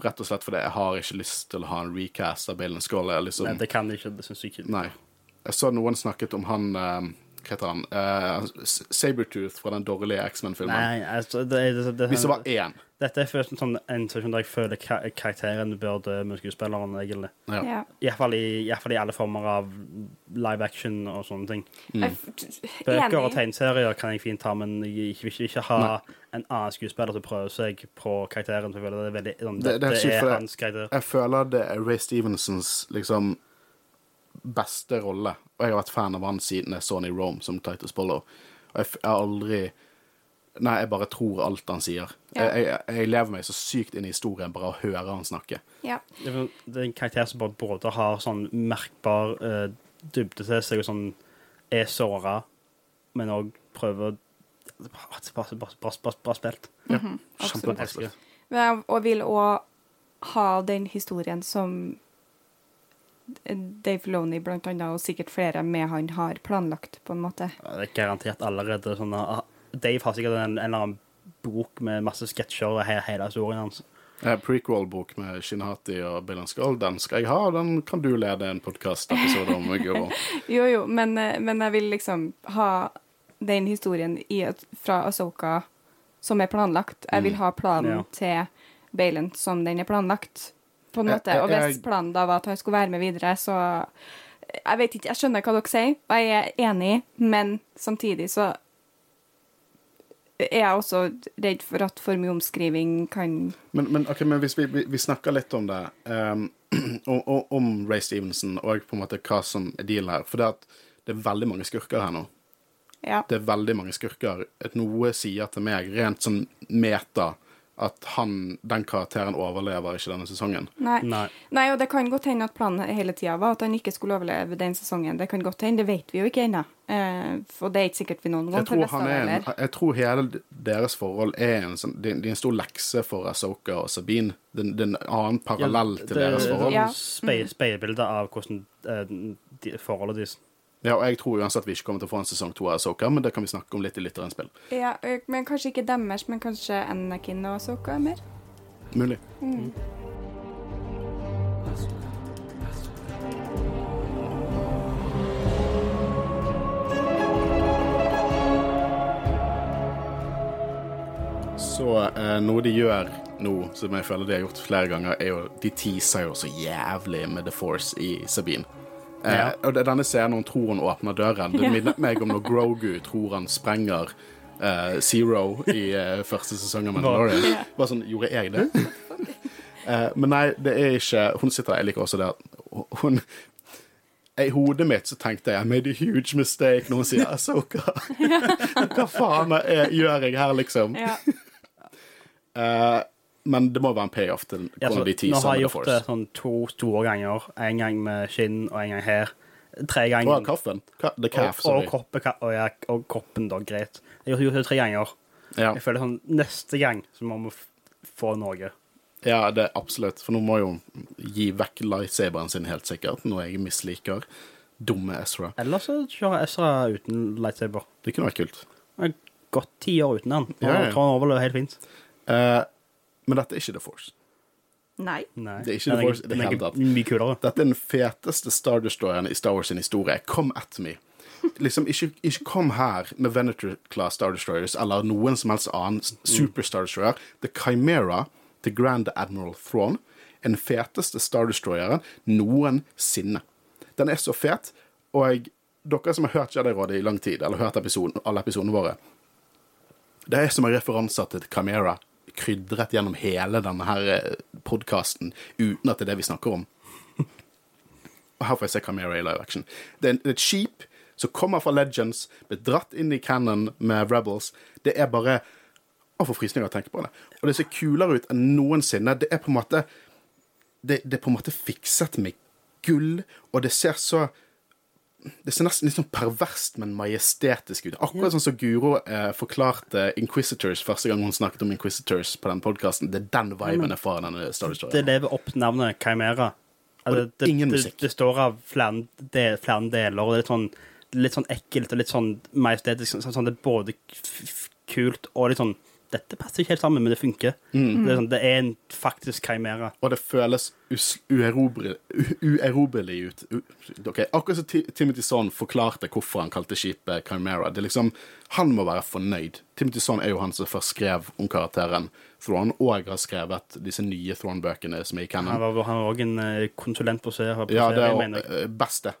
Rett og slett fordi jeg har ikke lyst til å ha en recast av Bailen Skull. Liksom, Nei, det kan de ikke. Det syns jeg ikke. Nei. Jeg så noen snakket om han eh, Hva heter han? Uh, Sabertooth fra den dårlige X-Men-filmen. Altså, det, det, det, Hvis det var én. Dette er først en sånn en situasjon der jeg føler kar karakteren bør dø med skuespilleren, egentlig. Ja. Ja. Iallfall i, i, alle former av live action og sånne ting. Mm. Bøker og tegneserier kan jeg fint ta, men jeg vil ikke, ikke ha en annen skuespiller til å prøve seg på karakteren. for jeg føler Det er veldig sånn, Det- det er sykt, er hans karakter. Jeg føler det er Ray Stevensons liksom beste rolle. Og jeg har vært fan av han siden jeg så han i Rome som Titus Bollo. Og jeg, jeg har aldri Nei, jeg bare tror alt han sier. Ja. Jeg, jeg, jeg lever meg så sykt inn i historien bare av å høre han snakke. Ja. Det er er en karakter som både, både har sånn merkbar uh, dybde til seg og sånn er såra, men òg prøver bra, bra, bra, bra spilt. absolutt. Kjempebra Elsker. spilt. Men og vil òg ha den historien som Dave Filoni blant annet, og sikkert flere med han, har planlagt, på en måte. Det er garantert allerede sånn ah, Dave har sikkert en, en eller annen bok med masse sketsjer og he hele historien hans. Eh, Prequel-bok med Shinhati og Bill Skull, den skal jeg ha. Den kan du lede en podkast-episode om. Jo, jo, men, eh, men jeg vil liksom ha den historien i, fra Asoka som er planlagt. Jeg vil ha planen Ja. til Bailen som den er planlagt, på en Jeg- måte. Og hvis planen da var at han skulle være med videre, så Jeg vet ikke, jeg skjønner hva dere sier, og jeg er enig, men samtidig så er jeg også redd for at for mye omskriving kan Men, men, okay, men hvis vi, vi, vi snakker litt om det, um, om, om- om Ray Stevenson og på en måte hva som er dealen her For det, at det er veldig mange skurker her nå. Ja. Det er veldig mange skurker. Noe sier til meg, rent sånn meta, at han, den karakteren overlever ikke denne sesongen. Nei. Nei. Nei, og det kan godt hende at planen hele tida var at han ikke skulle overleve den sesongen. Det kan godt hende, det vet vi jo ikke ennå. Eh, for det er ikke sikkert vi noen gang får tror, vite han det er en, jeg tror hele deres forhold er en, sånn, det, det er en stor lekse for Asoka og Sabine. Det, det er en annen parallell til deres forhold. Det er et speilbilde av hvordan eh, de, forholdet deres Ja, og jeg tror uansett vi ikke kommer til å få en sesong to av Soka, men det kan vi snakke om litt i lytterinnspill. Ja, men kanskje ikke deres, men kanskje Anakin og Soka mer. Mulig. Så eh, noe de gjør nå, som jeg føler de har gjort flere ganger, er jo De teaser jo så jævlig med The Force i Sabine. Eh, Og det er denne scenen hun tror hun åpner døren. Det minner meg om når Grogu tror han sprenger eh, Zero i eh, første sesong av Mandalorian. Bare sånn Gjorde jeg det? Eh, men nei, det er ikke Hun sitter der. Jeg liker også det at hun I hodet mitt så tenkte jeg I made a huge mistake når hun sier Asoka. Hva faen er, gjør jeg her, liksom? Ja. Eh, men det må være en payoff til Ja, så, de nå har jeg gjort det sånn to store ganger. En gang med skinn og en gang her. Tre ganger. ganger. kaffen. Ka The og, calf, og, sorry. kroppen, og, ja, og koppen, da. Greit. Jeg har gjort det tre ganger. Ja. Jeg føler sånn Neste gang så må vi få noe. ja, det er absolutt. For nå må jo gi vekk lightsaberen sin, helt sikkert. Noe jeg misliker. Dumme Ezra. Eller så kjører Ezra uten lightsaber. Det kunne vært kult. Gått ti år uten den. Og Ja, ja. jeg tror han overlever helt fint. Eh, men dette er ikke The Force. Nei. Nei. Det er ikke Den The Force i det hele tatt. Dette er den feteste Star Destroyeren i Star Wars sin historie. Come at me. Liksom, ikke, ikke kom her med Venator Class Star Destroyers eller noen som helst annen Super Star Destroyer. The Chimera til Grand Admiral Thrawn er den feteste Star Destroyeren noensinne. Den er så fet, og dere som har hørt Jedi-rådet i lang tid, eller hørt episoden, alle episodene våre Det er som en referanse til Chimera krydret gjennom hele denne her podkasten uten at det er det vi snakker om. Og her får jeg se Camera i live action. Det er et skip som kommer fra Legends, ble dratt inn i Cannon med Rebels. Det er bare Å, få frysninger å tenke på det. Og det ser kulere ut enn noensinne. Det er på en måte Det, det er på en måte fikset med gull, og det ser så det ser nesten litt sånn perverst, men majestetisk ut. Akkurat sånn som Guro eh, forklarte Inquisitors første gang hun snakket om Inquisitors på den podkasten. Det er den viben jeg får av denne Star Det lever opp navnet Chimera. Altså, det det, det, det står av flere, del, flere deler, og det er litt sånn, litt sånn ekkelt og litt sånn majestetisk. Sånn, sånn, det er både kult og litt sånn Dette passer ikke helt sammen, men det funker. Mm. Det, er sånn, det er en faktisk Chimera. Og det føles uerobrelig ut. U ok, Akkurat som Timothy Son forklarte hvorfor han kalte skipet Chimera. Det er liksom, Han må være fornøyd. Timothy Son er jo han som først skrev om karakteren Thrawn, og har skrevet disse nye Thrawn-bøkene som er i Han canon. han var òg en eh, konsulent på serie. Ja, det er mener jeg. eh, beste.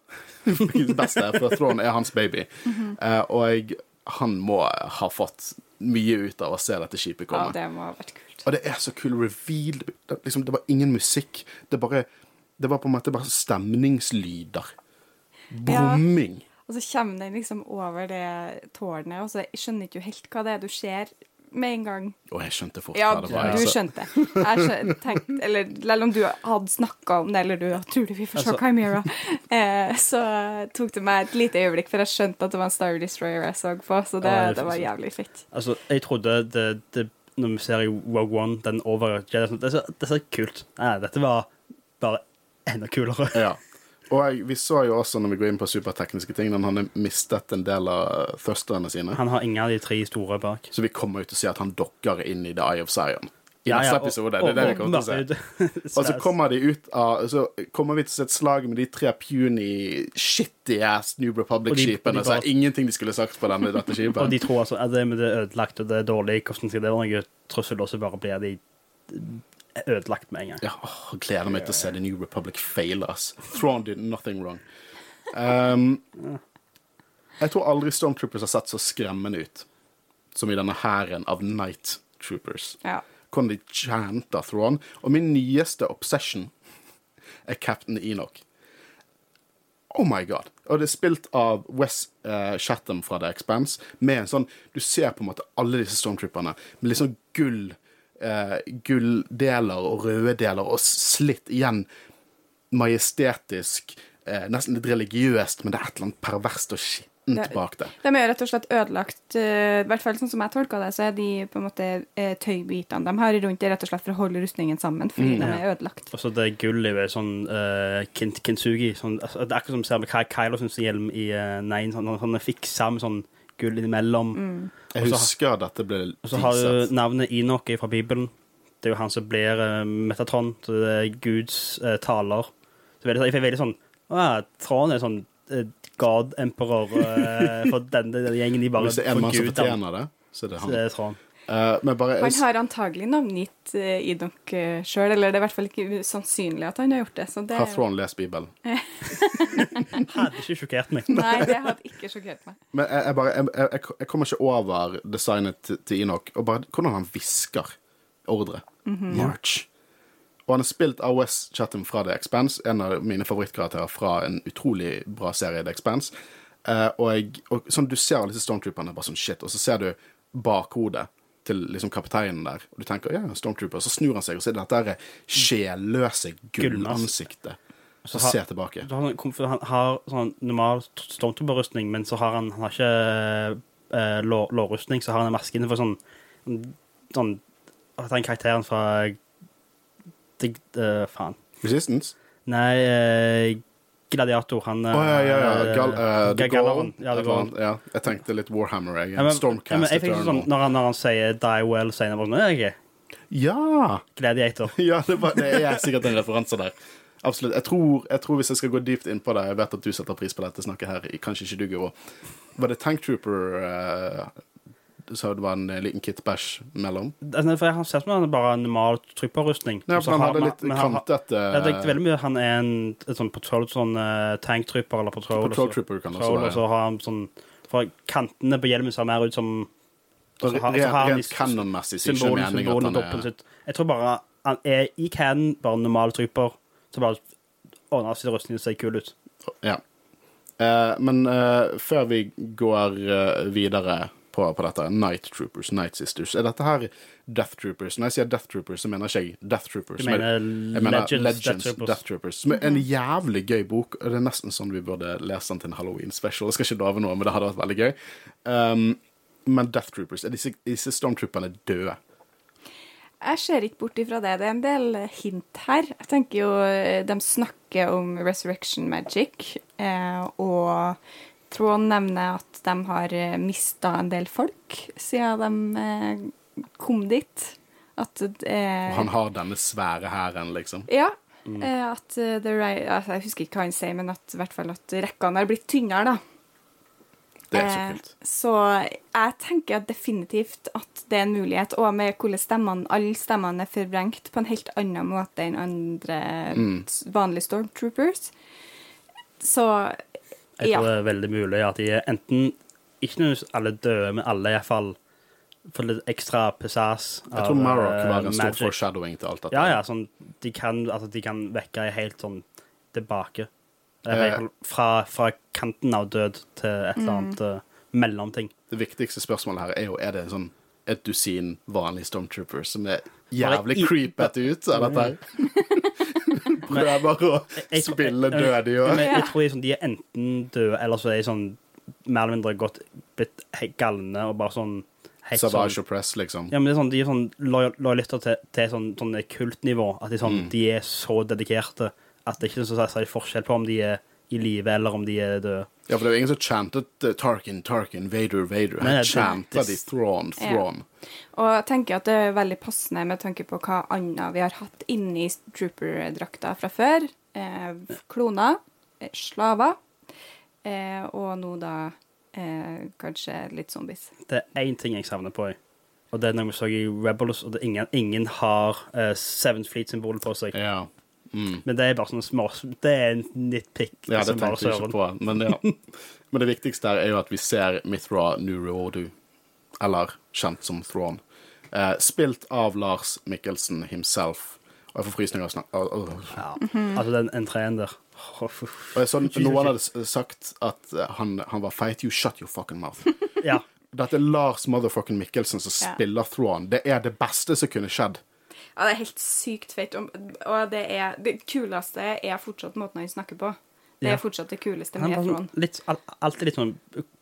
beste, for Thrawn er hans baby. Eh, og han må ha fått mye ut av å se dette skipet komme. Ja, det må ha vært kult. Og det er så kul reveal. Det, liksom, det var ingen musikk. Det, bare, det var på en måte bare stemningslyder. Brumming. Og så kommer den liksom over det tårnet, og så skjønner ikke helt hva det er du ser med en gang. Og jeg skjønte fort Ja, hva det var. du altså. skjønte. Jeg skjønte, tenkte, eller selv om du hadde snakka om det, eller du tror du vi får se Altså- Chimera, eh, så tok det meg et lite øyeblikk, for jeg skjønte at det var en Star Destroyer jeg så på, så det, Ja, det var jævlig fett. Altså, jeg trodde det, det Når vi ser i Rogue One, den over Jedi, det, ser, det ser kult Nei, dette var bare enda kulere. Ja. Og vi så jo også, når vi går inn på supertekniske ting, at han har mistet en del av thrusterne sine. Han har ingen av de tre store bak. Så vi kommer jo til å se at han dokker inn i The Eye of Zion. I Ja, neste ja, og- episode. Det er det vi kommer til å se. Og så kommer de ut av Så kommer vi til å se et slag med de tre puny, shitty ass New Republic-skipene. Så er ingenting de skulle sagt på denne, dette Og de tror altså at det, det er ødelagt og det er dårlig. Hvordan skal det være noe trussel, og så bare blir de ødelagt med en gang. Ja, åh, gleder meg til å se The New Republic fail, ass. Thrawn did nothing wrong. Um, jeg tror aldri Stormtroopers har sett så skremmende ut som i denne hæren av Night Troopers. Ja. Hvordan de chanter Thrawn. Og min nyeste obsession er Captain Enoch. Oh my god. Og det er spilt av Wes uh, Chatham fra The Expanse. Med en sånn Du ser på en måte alle disse stormtrooperne med litt sånn gull eh, gulldeler og røde deler, og slitt igjen majestetisk, eh, nesten litt religiøst, men det er et eller annet perverst og skittent Det- bak det. De er rett og slett ødelagt eh, I hvert fall sånn som jeg tolker det, så er de på en måte eh, tøybitene de har rundt det, rett og slett for å holde rustningen sammen, fordi de er ødelagt. Og så det gullet er sånn uh, kin kintsugi. Sånn, altså, det er akkurat som du ser med Ky Kylo sin hjelm i uh, Nine. Sånn, sånn fiksa med sånn gull innimellom. Jeg Og så- husker dette ble Og så har du navnet Inok fra Bibelen. Det er jo han som blir uh, Metatron. Så det er Guds uh, taler. Så veldig, jeg er veldig sånn Å Tron er sånn uh, God Emperor uh, for denne, denne gjengen. De bare Hvis det er en mann som fortjener det, så er det Så det er Tron. Eh, men bare Han har antagelig navngitt uh, Idok uh, sjøl, eller det er i hvert fall ikke sannsynlig at han har gjort det. Så det Har Thrawn lest Bibelen? Hadde ikke sjokkert meg. Nei, det hadde ikke sjokkert meg. Men jeg, jeg, bare, jeg, jeg, jeg kommer ikke over designet til, til Inok, og bare hvordan han hvisker ordre. March. Og han har spilt av Wes Chatham fra The Expanse, en av mine favorittkarakterer fra en utrolig bra serie, The Expanse. Uh, og, jeg, og sånn, du ser alle disse stormtrooperne bare sånn shit, og så ser du bakhodet til liksom kapteinen der, og du tenker ja, stormtrooper, så snur han seg, og så er det dette sjelløse gullansiktet. Så har- ser tilbake. Han, han har sånn normal stormtrooper-rustning, men så har han, han har ikke eh, lår, lårrustning, så har han en maske innenfor sånn sånn den karakteren fra det, eh, Faen. Resistance? Nei, eh, Gladiator. Han Å ja, ja, ja. eh, Gal, uh, Ga- Galaron. Ja, ja, jeg tenkte litt Warhammer, jeg. Ja, men, Stormcast men jeg fikk sånn, når, han, når han sier 'die well', senere, sånn jeg Ja! Gladiator. ja det, var, det er sikkert en referanse der. Absolutt. Jeg tror, jeg tror hvis jeg skal gå dypt inn på det Jeg vet at du setter pris på dette snakket her, kanskje ikke du, Guro. Var det Tank Trooper uh, sa det var en liten kit-bæsj mellom? Altså, For Han ser sett som han er bare normal trypperrustning. Ja, for han har hadde litt har- kantete det er veldig mye Han er en en sånn patrol, sånn uh, tanktrooper eller patrol. Patrol trooper kan også være, Og så har han sånn For kantene på hjelmen ser mer ut som så har- Rent, så har canonmessig så ikke meningen at han er sitt. Jeg tror bare han er i canon bare normal trooper, så bare ordner sin rustning og ser kul ut. Ja. Eh, men eh, før vi går eh, videre på, på dette, Night Troopers, Night Sisters, er dette her Death Troopers? Når jeg sier Death Troopers, så mener ikke jeg Death Troopers. Du er- mener jeg mener Legends, Legends, Death Troopers. Death Troopers. Som er en jævlig gøy bok. Det er nesten sånn vi burde lese den til en Halloween special. Jeg skal ikke love noe, men det hadde vært veldig gøy. Um, men Death Troopers, er disse, disse stormtrooperne døde? Jeg ser ikke bort ifra det. Det er en del hint her. Jeg tenker jo eh, De snakker om resurrection magic, eh, og Tråd nevner at de har mista en del folk siden de eh, kom dit. At eh, han har denne svære hæren, liksom. Ja. Mm. At eh, the right, altså, Jeg husker ikke hva han sier, men at, i hvert fall at rekkene har blitt tynnere, da. Det er så Eh, kult. Så jeg tenker definitivt at det er en mulighet, og med hvordan stemmene, alle stemmene er forvrengt på en helt annen måte enn andre Mm. vanlige stormtroopers. Så Jeg ja. tror det er veldig mulig at de er enten ikke nødvendigvis alle døde, men alle iallfall får litt ekstra pesas Jeg tror Marrock kan var en stor foreshadowing til alt dette. Ja, ja, sånn De kan, altså, de kan vekke helt sånn tilbake. Eh, Eh. Fra, fra kanten av død til et eller annet eh, mellomting. Det viktigste spørsmålet her er jo er det sånn et dusin vanlige stormtroopers som er jævlig i- creepete ut av dette her. Prøver å Jeg- spille jeg- død i år. jeg tror de, er sånn, de er enten døde, eller så er de sånn mer eller mindre gått blitt helt galne og bare sånn Savage sånn og Press, liksom. ja, men det er sånn, De er sånn lojalister til, til sånn, sånn kultnivå. At de, sånn, Mm. de er så dedikerte at det ikke er så særlig forskjell på om de er i live eller om de er døde. Ja, for det er jo ingen som chantet uh, Tarkin, Tarkin, Vader, Vader. han Her det- de Thrawn, Ja. Thrawn. Og jeg tenker at det er veldig passende med tanke på hva annet vi har hatt inni trooper-drakta fra før. Eh, kloner, eh, slaver, eh, og nå da eh, kanskje litt zombies. Det er én ting jeg savner på, og det er når vi så i Rebels, og det ingen, ingen har uh, Seventh Fleet-symbolet på seg. Ja. Mm. Men det er bare sånn små Det er en nitpick. ja, det som bare tenkte jeg ikke på. Men, ja. men det viktigste her er jo at vi ser Mithra Nuruodu, eller kjent som Thrawn, eh, spilt av Lars Mikkelsen himself. Og jeg får frysninger av snakk... Åh, åh. Ja. Altså, den entreen der Å, Og jeg så, noen hadde sagt at eh, han, han var feit. You shut your fucking mouth. Ja. Dette er Lars motherfucking Mikkelsen som Ja. spiller Thrawn. Det er det beste som kunne skjedd. Ja, det er helt sykt fett. Og det, er, det kuleste er fortsatt måten han snakker på. Det Ja. er fortsatt det kuleste med Thrawn. sånn, alltid litt sånn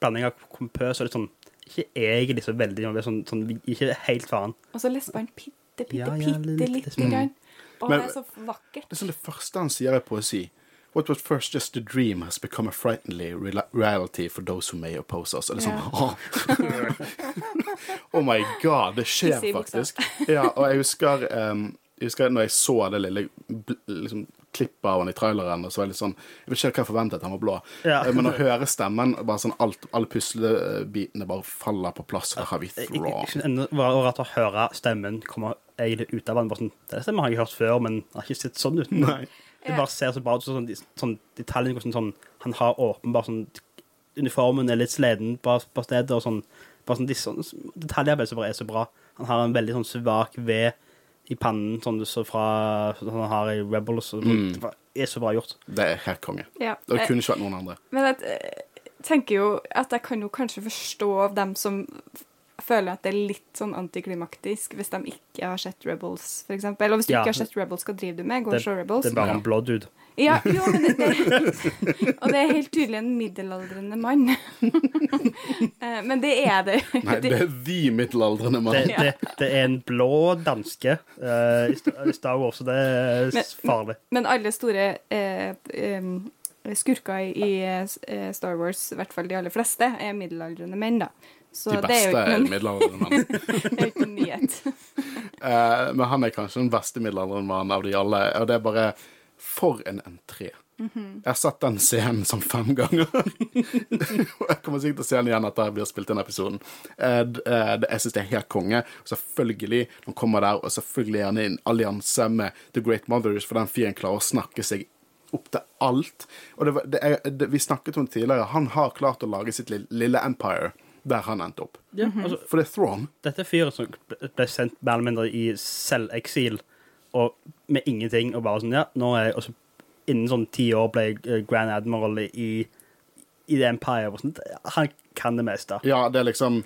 blanding av kompøs og litt sånn Ikke egentlig så veldig er sånn, sånn, Ikke helt faen. Og så lesper han bitte, bitte, Ja, ja, bitte litt- lite litt- grann. Å, Men- det er så vakkert. Det er sånn det første han sier i poesi. What was first just a dream has become a frighteningly reality for those who may oppose us. Og det er sånn, Ja. oh my god, det skjer faktisk. Ja, og jeg husker, um, jeg husker når jeg så det lille liksom, klippet av han i traileren, og så var jeg litt sånn Jeg vet ikke hva jeg forventet, han var blå. Ja. Eh, Men å høre stemmen, bare sånn alt, alle puslebitene bare faller på plass, og da har vi det var rart å høre stemmen komme egentlig ut av han. Bare sånn, det stemmer har jeg hørt før, men det har ikke sett sånn ut. Nei. Det bare ser så bra ut. Sånn, sånn, detaljen hvordan sånn, Han har åpenbart sånn Uniformen er litt sleden på, på stedet, og sånn, bare sånn, de, sånn som bare er så bra. Han har en veldig sånn svak ved i pannen, sånn så fra sånn han har i Rebels. Og, Mm. Det er så bra gjort. Det er helt konge. Ja. Det Eh, kunne ikke vært noen andre. Men jeg eh, tenker jo at jeg kan jo kanskje forstå dem som føler at det er litt sånn antiklimaktisk hvis de ikke har sett Rebels, eksempel. Og hvis du Ja. ikke har sett Rebels, hva driver du med? Går og Det, se Rebels? det er bare Ja. en blå dude. Ja, jo, men det, det, og det er helt tydelig en middelaldrende mann. Eh, men det er det. Nei, det er de middelaldrende mann. Det, det, det er en blå danske eh, i Star Wars, så det er Men- farlig. Men alle store eh, em, skurker i, Star Wars, i hvert fall de aller fleste, er middelaldrende menn, da. Så De beste er noen, middelaldrende mann det er jo ikke noen nyhet. uh, men han er kanskje den beste middelaldrende mannen av de alle. Og det er bare For en entré. Jeg har sett den scenen som fem ganger. Og jeg kommer sikkert til å se den igjen etter jeg blir spilt inn episoden. Eh, eh, jeg syns det er helt konge. Selvfølgelig, han kommer der, og selvfølgelig er han i en allianse med The Great Mothers, for den fyren klarer å snakke seg opp til alt. Og det, var- det er, det, vi snakket om det tidligere, han har klart å lage sitt lille, lille empire der han endte opp. Ja, altså, For det er Thrawn. Dette er fyren som ble sendt mer eller mindre i selveksil, og med ingenting, og bare sånn, ja, nå er jeg, og så innen sånn ti år ble jeg eh, Grand Admiral i, i The Empire, og sånt. han kan det meste. Ja, det er liksom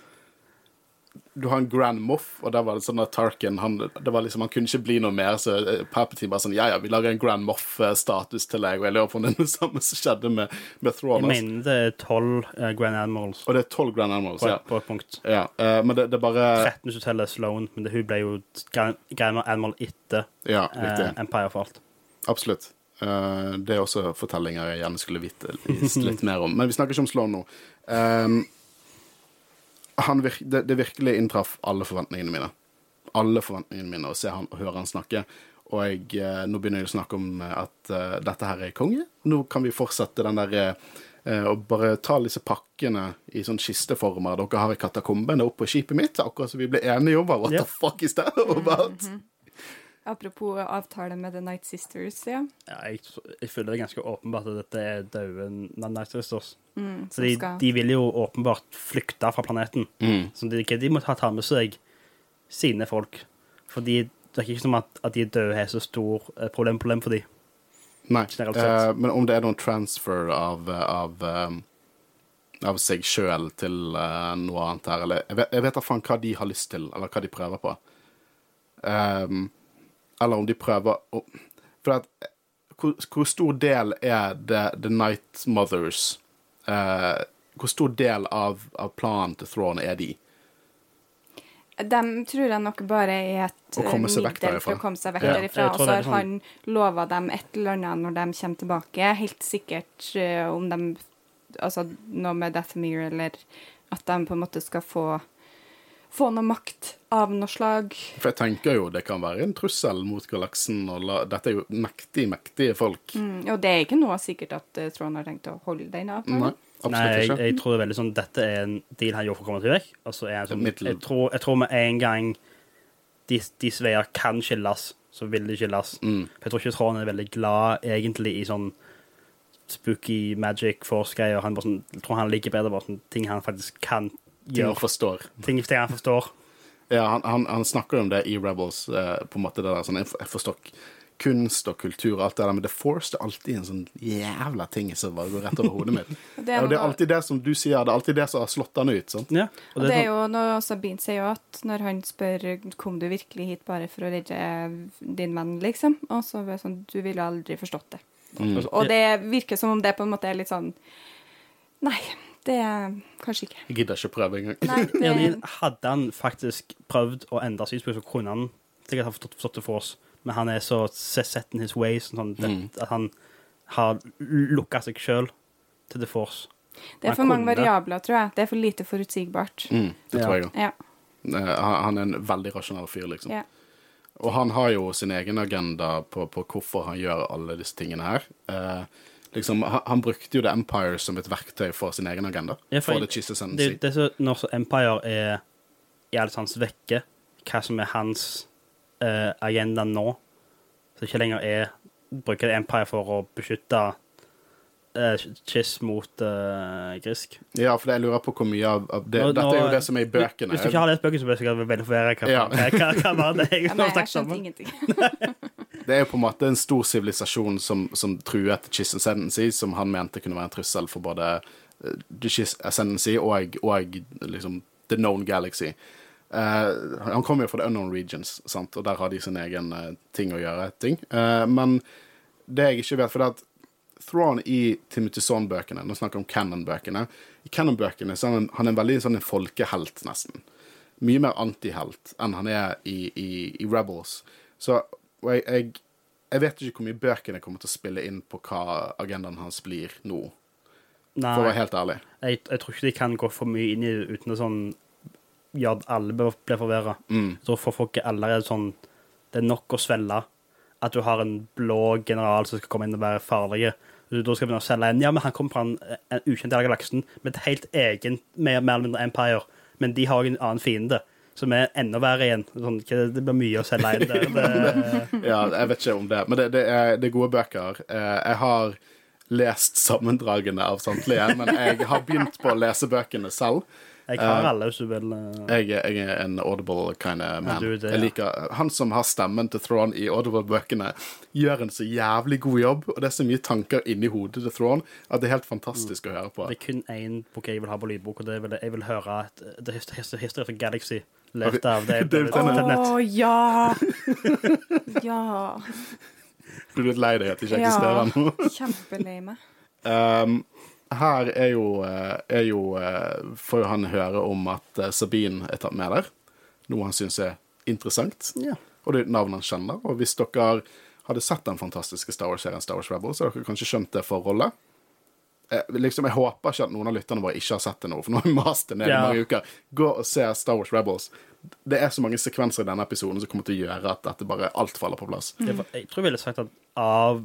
Du har en Grand Moff, og der var det sånn at Tarkin han, det var liksom, han kunne ikke bli noe mer, så eh, bare sånn Ja, ja, vi lager en Grand Moff-status til deg, og jeg lurer på om det er det samme som skjedde med, med Thrawn. Jeg mener det er tolv uh, Grand Animals. Og det er tolv Grand Animals, på, ja. på et punkt. ja. uh, men det, det er bare 13 hvis du teller Sloan, men det, hun ble jo Grand Grand Admiral etter Ja, uh. Empire for alt. Absolutt. Eh, det er også fortellinger jeg gjerne skulle vite litt mer om. Men vi snakker ikke om Sloan nå. Um, virk, det, det virkelig inntraff alle forventningene mine. Alle forventningene mine å se han og høre han snakke. Og jeg, eh, nå begynner jeg å snakke om eh, at eh, dette her er konge. Nå kan vi fortsette den der eh, og bare ta disse pakkene i sånn kisteformer dere har i katakombene opp på skipet mitt, akkurat som vi ble enige om. What yeah. the fuck is that about? Apropos avtale med The Night Sisters, ja. Ja, jeg, jeg føler det er ganske åpenbart at dette er døde Night Sisters. Mm, Fordi skal de vil jo åpenbart flykte fra planeten. Mm. Så de, de må ta, ta med seg sine folk. Fordi det er ikke som at, at de døde har så stor eh, problem, problem for de. Nei, uh, eh, men om det er noen transfer av, av, um, av seg sjøl til uh, noe annet her, eller Jeg vet, da faen hva de har lyst til, eller hva de prøver på. Ehm, eller om de prøver å For at hvor, hvor stor del er The, The Night Mothers eh, Hvor stor del av, av planen til Thrawn er de? De tror jeg nok bare er et eh, middel for å komme seg vekk Ja, derifra. Og så har sånn- han lova dem et eller annet når de kommer tilbake. Helt sikkert eh, om de Altså noe med Deathmere, eller at de på en måte skal få få noe makt av noe slag. For jeg tenker jo det kan være en trussel mot galaksen. Og la, dette er jo mektige, mektige folk. Mm, og det er ikke noe sikkert at uh, Trond har tenkt å holde den avtalen. Nei, absolutt Nei, jeg, ikke. jeg tror det er veldig sånn Dette er en deal han gjør for å komme til vekk. Og så er han sånn, jeg, tror, jeg tror med en gang de, de veier kan skilles, så vil de skilles. Mm. For jeg tror ikke Trond er veldig glad egentlig i sånn spooky magic force-greier. Han bare sånn, jeg tror han liker bedre bare sånn ting han faktisk kan Ting gjøre. forstår. Ting, ting han forstår. Ja, han, han, han snakker om det i Rebels, eh, på en måte det der sånn Jeg forstår kunst og kultur og alt det der, men The Force det er alltid en sånn jævla ting som bare går rett over hodet mitt. Det er og det er alltid det som du sier, det er alltid det som har slått han ut. sant? Ja, Og og det er sånn- jo noe Sabine sier jo at når han spør kom du virkelig hit bare for å redde din venn, liksom, og så er det sånn du ville aldri forstått det. Mm. Og det virker som om det på en måte er litt sånn Nei, det er kanskje ikke. Jeg gidder ikke prøve engang. Nei, det, hadde han faktisk prøvd å endre synspunkt, så kunne han sikkert ha forstått, det for oss. Men han er så set in his ways sånn, det, Mm. at han har lukka seg sjøl til The Force. det er for mange kunne- variabler, tror jeg. Det er for lite forutsigbart. Mm, det Ja. tror jeg òg. Ja. Han han er en veldig rasjonell fyr, liksom. ja. Og han har jo sin egen agenda på, på hvorfor han gjør alle disse tingene her. Eh, liksom, han, brukte jo The Empire som et verktøy for sin egen agenda. Ja, for for jeg- Det, det er så, når Empire er i alt hans vekke, hva som er hans eh, agenda nå, så ikke lenger er bruker Empire for å beskytte uh, Chiss mot eh, Grisk. Ja, for jeg lurer på hvor mye av, av det Nå- Dette er jo det som er i bøkene. Hvis du ikke har lest bøkene, så blir jeg sikkert veldig forvirret. Hva, Ja. hva, hva, hva var det jeg jeg snakket om? Det er jo på en måte en stor sivilisasjon som, som truet Chiss Ascendancy, som han mente kunne være en trussel for både eh, Chiss Ascendancy og, og liksom The Known Galaxy. Uh, han kommer jo fra The Unknown Regions, sant? og der har de sin egen uh, ting å gjøre. ting. Uh, men det jeg ikke vet For det er at Thrawn i Timothy Zahn-bøkene Nå snakker jeg om Canon-bøkene. I Canon-bøkene så er han, han er en veldig sånn en folkehelt, nesten. Mye mer antihelt enn han er i, i, i Rebels. Så og jeg, jeg, jeg vet ikke hvor mye bøkene kommer til å spille inn på hva agendaen hans blir nå, Nei, for å være helt ærlig. jeg, jeg tror ikke de kan gå for mye inn i det uten å sånn gjøre at alle blir forvirra. Mm. Jeg tror for folk er allerede sånn Det er nok å svelge at du har en blå general som skal komme inn og være farlig. Da skal å selge en Ja, men han kommer fra en, en ukjent del av galaksen med et helt egen, mer, mer eller mindre empire. Men de har jo en annen fiende, som er enda verre igjen. Sånn, det blir mye å selge inn der. Det, Ja, jeg vet ikke om det, men det, det, er, det er gode bøker. Eh, Jeg har lest sammendragene av samtlige, men jeg har begynt på å lese bøkene selv. jeg har alle, hvis du vil. eh, Jeg, er- en Audible kind of man. Ja, det, jeg ja. liker, han som har stemmen til Thrawn i Audible-bøkene, gjør en så jævlig god jobb, og det er så mye tanker inni hodet til Thrawn at det er helt fantastisk å høre på. Det er kun én bok jeg vil ha på lydbok, og det vil, jeg vil høre et, The Hist- Hist- History of the Galaxy. Lest av Dave, David Å Tennant. ja! Ja. Blir er litt lei deg at jeg ikke ja. eksisterer nå? Kjempelei meg. Um, her er jo, eh, er jo eh, Får jo han høre om at eh, Sabine er tatt med der. Noe han syns er interessant. Ja. Og det er navnet han kjenner. Og hvis dere hadde sett den fantastiske Star Wars-serien Star Wars Rebels, så hadde dere kanskje skjønt det forholdet. Eh, liksom, jeg håper ikke at noen av lytterne våre ikke har sett det nå, for nå har vi mast det ned i Ja. mange uker. Gå og se Star Wars Rebels. Det er så mange sekvenser i denne episoden som kommer til å gjøre at dette bare alt faller på plass. Jeg, jeg tror jeg ville sagt at av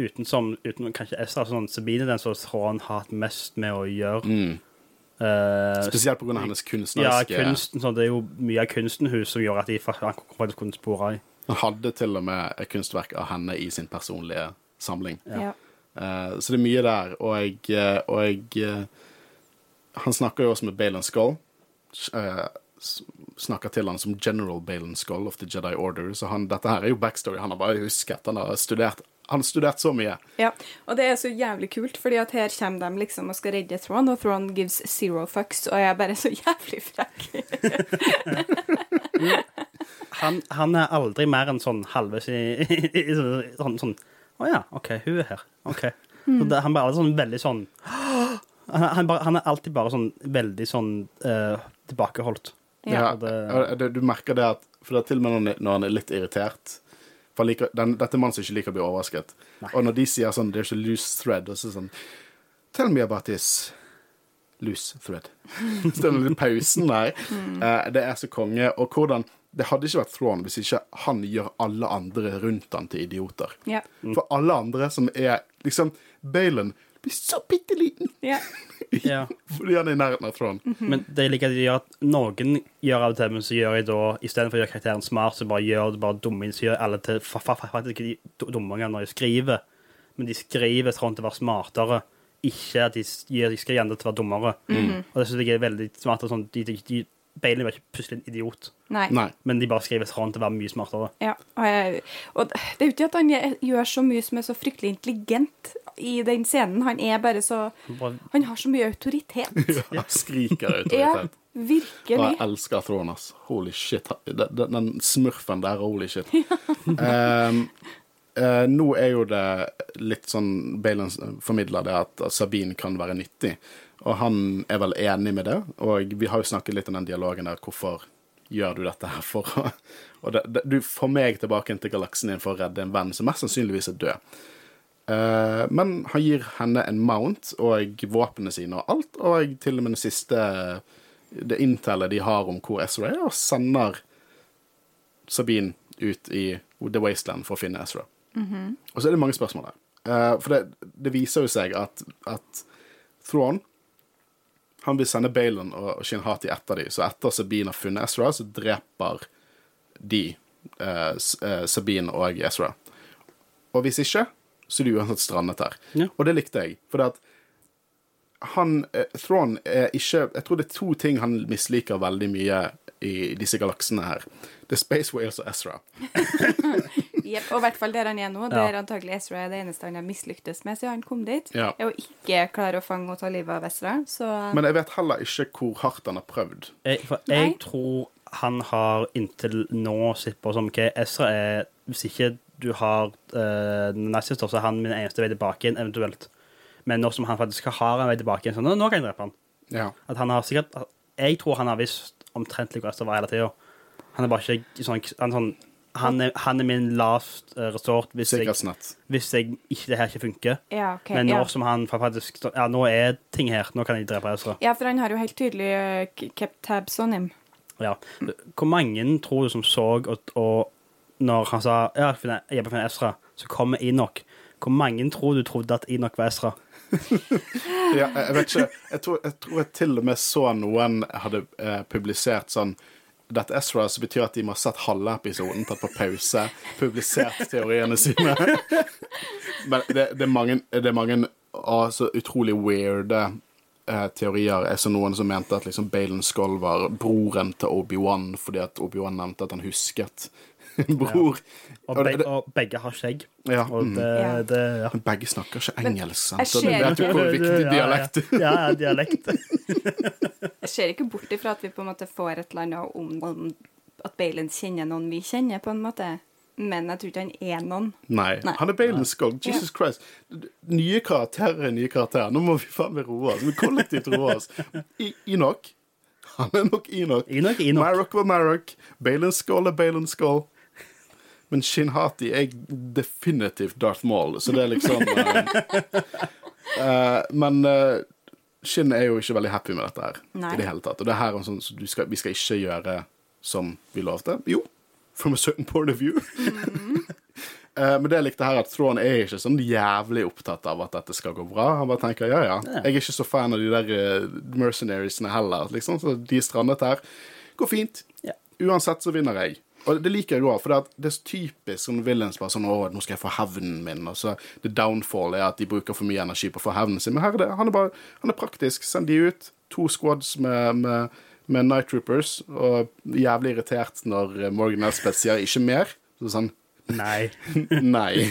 uten som uten kanskje Esther, sånn Sabine den som Thrawn har hatt mest med å gjøre. Mm. Uh, Spesielt pga. hennes kunstneriske ja, kunsten, sånn, det er jo mye av kunsten hun som gjør at de faktisk kunne spore i. Han hadde til og med et kunstverk av henne i sin personlige samling. Ja. Eh, så det er mye der. Og jeg, eh, og jeg eh, Han snakker jo også med Balen Skull. eh, snakker til han som General Balen Skull of the Jedi Order. Så han, dette her er jo backstory. Han har bare husket. Han har studert, han har studert så mye. Ja, og det er så jævlig kult, fordi at her kommer de liksom og skal redde Throne, og Throne gives zero fucks, og jeg er bare så jævlig frekk. Han, han er aldri mer enn sånn halvveis i, i, i sånn, sånn Å ja, OK, hun er her. OK. Mm. det, han er bare sånn veldig sånn han, han, bare, han er alltid bare sånn veldig sånn uh, tilbakeholdt. Ja, ja det- du merker det at For det er til og med når han, er- når han er litt irritert for han liker, den, Dette er mannen som ikke liker å bli overrasket. Og når de sier sånn 'There's a loose thread', og så er sånn Tell me about this loose thread. Så den lille pausen der, eh, det er så konge. Og hvordan Det hadde ikke vært Thrawn hvis ikke han gjør alle andre rundt han til idioter. Ja. For alle andre som er liksom Baylon blir så bitte liten ja. Ja. fordi han er i nærheten av Thrawn. Men det er liker at de gjør at noen gjør av det, men så gjør jeg da istedenfor å gjøre karakteren smart, så bare gjør det bare dumme så gjør alle til fa- fa- fa- faktisk ikke de dumme ungene når de skriver. Men de skriver sånn til å være smartere, ikke at de, de skriver gjerne til å være dummere. Og det synes jeg er veldig smart. og Sånn, de, de, Balen var ikke plutselig en idiot, Nei. Nei. men de bare skriver han til å være mye smartere. Ja, og, jeg, og det er jo ikke at han gjør- så mye som er så fryktelig intelligent i den scenen. Han er bare så Han har så mye autoritet. Ja, skriker Ja, autoritet. Og virkelig. jeg elsker Throne, ass. Holy shit. Den, den, smurfen der, holy shit. um, eh, nå er jo det litt sånn Balen formidler det at Sabine kan være nyttig, og han er vel enig med det. Og vi har jo snakket litt om den dialogen der. Hvorfor gjør du dette her for å Og det, det, du får meg tilbake til galaksen din for å redde en venn som mest sannsynligvis er død. Uh, men han gir henne en mount og våpnene sine og alt, og til og med det siste det intellet de har om hvor Ezra er, og sender Sabine ut i The Wasteland for å finne Ezra. Og så er det mange spørsmål der. Uh, for det, det viser jo seg at, at Thrawn han vil sende Balon og Shinhati etter dem, så etter Sabine har funnet Ezra, så dreper de eh, eh, Sabine og Ezra. Og hvis ikke, så er de uansett strandet her. Ja. Og det likte jeg, for det at han, eh, Thrawn er ikke Jeg tror det er to ting han misliker veldig mye i disse galaksene her. Det er Space Whales og Ezra. Jep, og i hvert fall der han er nå, Ja. der antagelig Ezra er det eneste han har mislyktes med siden han kom dit, Ja. er å ikke klare å fange og ta livet av Ezra. Så Men jeg vet heller ikke hvor hardt han har prøvd. jeg, for Nei. tror han har inntil nå sett på som hva Ezra er Hvis ikke du har uh, nazister, så er han min eneste vei tilbake igjen, eventuelt. Men nå som han faktisk har en vei tilbake igjen, så nå, nå kan jeg drepe han. Ja. At han har sikkert Jeg tror han har visst omtrent hvor Ezra var hele tida. Han er bare ikke sånn Han, er sånn, han, er, han er min last eh, resort hvis jeg, hvis jeg ikke, det her ikke funker. ja, okay, Men nå ja. som han faktisk Ja, nå er ting her. Nå kan jeg drepe Ezra. ja, for han har jo helt tydelig uh, kept tabs on him. Ja. Hvor mange tror du som så og, og når han sa ja, jeg finner- jeg jobber Ezra, så kommer Inok Hvor mange tror du trodde at Inok var Ezra? Ja, jeg vet ikke. Jeg tror, jeg tror jeg til og med så noen hadde eh, publisert sånn dette er Ezra, så betyr at de må ha sett halve episoden, tatt på pause, publisert teoriene sine. Men det, det er mange, det er mange så utrolig weirde eh, teorier. Jeg så noen som mente at liksom Balen Skull var broren til Obi-Wan, fordi at Obi-Wan nevnte at han husket bror. Og, Og det- beg, det- og begge har skjegg. Ja, mm. det, det ja. Men begge snakker ikke engelsk, sant? ser du vet jo hvor viktig Ja, dialekt Ja, ja, dialekt. Jeg ser ikke bort ifra at vi på en måte får et eller annet om, om at Balen kjenner noen vi kjenner, på en måte. Men jeg tror ikke han er noen. Nei. Nei. Han er Balen Skog. Jesus Christ. Nye karakterer er nye karakterer. Nå må vi faen meg roe oss. Vi kollektivt roe oss. I Enoch. Han er nok Enoch. Enoch er Enoch. Marok var Marok. Balen Skull er Balen Skull. Men Shin-Hati er definitivt Darth Maul, så det er liksom uh, Men uh, Shin er jo ikke veldig happy med dette her Nei. i det hele tatt. Og det her er sånn så du skal, vi skal ikke gjøre som vi lovte. Jo, from a certain point of view. Eh, men det jeg likte her, at Thrawn er ikke sånn jævlig opptatt av at dette skal gå bra. Han bare tenker ja, ja. Jeg er ikke så fan av de der mercenariesene heller, liksom. Så de strandet her. Går fint. Uansett så vinner jeg. Og det liker jeg òg, for det, er så typisk sånn villains bare sånn Å, nå skal jeg få hevnen min. Og så det downfall er at de bruker for mye energi på å få hevnen sin. Men her er det, han er bare han er praktisk. Send de ut. To squads med, med, med Night Troopers. Og jævlig irritert når eh, Morgan Elspeth sier 'ikke mer'. Så sånn Nei. Nei.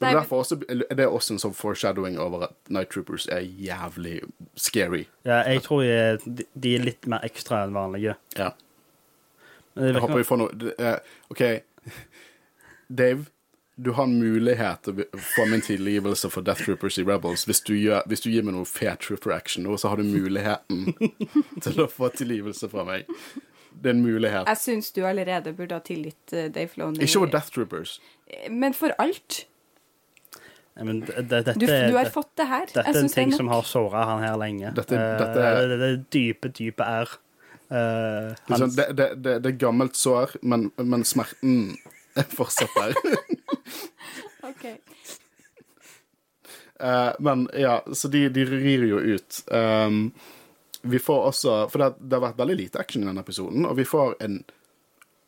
Nei, derfor også, er det også en sånn foreshadowing over at Night Troopers er jævlig scary. Ja, jeg tror de er, de er litt mer ekstra enn vanlige. Ja. Jeg håper vi får noe det er- OK, Dave. Du har en mulighet til å få min tilgivelse for Death Troopers i Rebels. Hvis du, gjør, hvis du gir meg noe Fair trooper action nå, så har du muligheten til å få tilgivelse fra meg. Det er en mulighet. Jeg syns du allerede burde ha tilgitt eh, Dave Filoni. Ikke for Death Troopers. Men for alt. Nei, men det, det, dette, Du, du har fått det her. Dette er en syns det ting som har såra han her lenge. Dette- Eh, dette er- det, det er dype, dype R. Eh, Det er, sånn, det, det, det, det er gammelt sår, men, men smerten er fortsatt der. Ok. Uh, men ja, så de, de rir jo ut. Um, vi får også For det, det har vært veldig lite action i denne episoden, og vi får en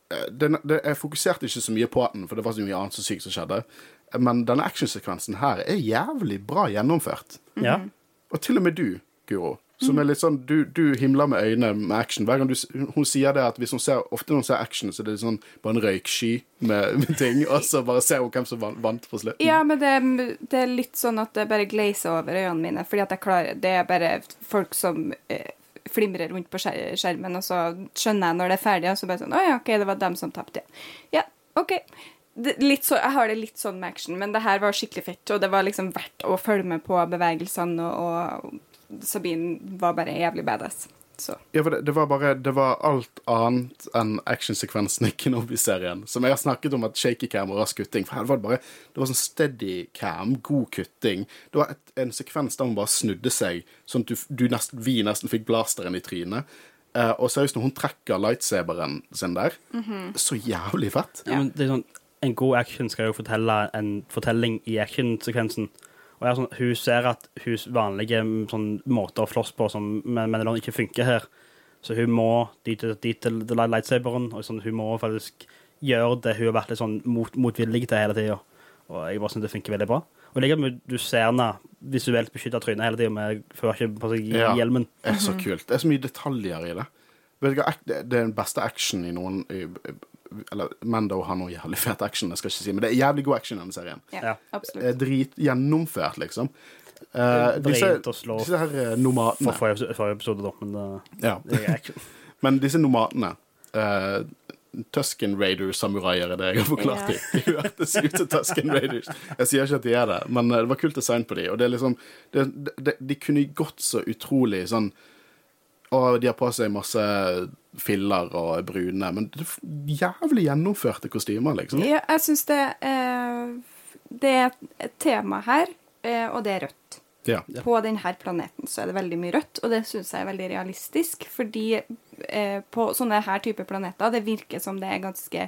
eh, den, det, Jeg fokuserte ikke så mye på den, for det var så mye annet så sykt som skjedde. Men denne actionsekvensen her er jævlig bra gjennomført. ja. Og til og med du, Guro, Som er litt sånn Du, du himler med øynene med action. Hver gang du, hun, sier det at hvis hun ser Ofte når hun ser action, så er det sånn bare en røyksky med, med ting, og så bare ser hun hvem som vant, på slutten. Ja, men det, det er litt sånn at det bare glazer over øynene mine, fordi at jeg klarer Det er bare folk som eh, flimrer rundt på skjermen, og så skjønner jeg når det er ferdig, og så bare sånn Å ja, OK, det var dem som tapte. Ja, OK. Det, så, jeg har det litt sånn med action, men det her var skikkelig fett, og det var liksom verdt å følge med på bevegelsene, og, og Sabine var bare jævlig badass. Så. Ja, for det, det var bare Det var alt annet enn actionsekvensen i Kenobi-serien. Som jeg har snakket om at shaky cam og rask kutting. For her var det bare Det var sånn steady cam, god kutting. Det var et, en sekvens der hun bare snudde seg, sånn at du, du nest, vi nesten fikk blasteren i trynet. Eh, og seriøst, når hun trekker lightsaberen sin der, så jævlig fett. Ja, men det er sånn, en god action skal jo fortelle en fortelling i actionsekvensen. Og jeg er sånn, Hun ser at hennes vanlige mm, sånn, måter å slåss på som men, men det ikke funker her. Så hun må dit, til- dit til til lightsaberen, og sånn, hun må faktisk gjøre det hun har vært litt sånn mot, motvillig til hele tida. Og jeg bare synes det funker veldig bra. Og like at du ser henne visuelt beskytte trynet hele tida med for å ikke på seg Ja. hjelmen. Det er så kult. Det er så mye detaljer i det. Vet du hva, det det er den beste action i noen Eller Mando har noe jævlig fet action, jeg skal ikke si, men det er jævlig god action i denne serien. Ja, Ja. absolutt. Gjennomført, dritgjennomført, liksom. Uh, disse, å disse her nomadene For forrige episode, forrige episode da, men det, ja. det er action. Men disse nomadene uh, Tusken Raider-samuraier er det jeg har forklart dem. De hørtes ut som Tusken Raiders. Jeg sier ikke at de er det, men eh, det var kult design på dem. Og det er liksom det, det, De kunne gått så utrolig sånn Og de har på seg masse filler og er brune, men jævlig gjennomførte kostymer, liksom. Ja, jeg syns det, eh, det er et tema her, eh, og det er rødt. Ja. På denne planeten så er det veldig mye rødt, og det syns jeg er veldig realistisk. Fordi eh, på sånne her type planeter det virker som det er ganske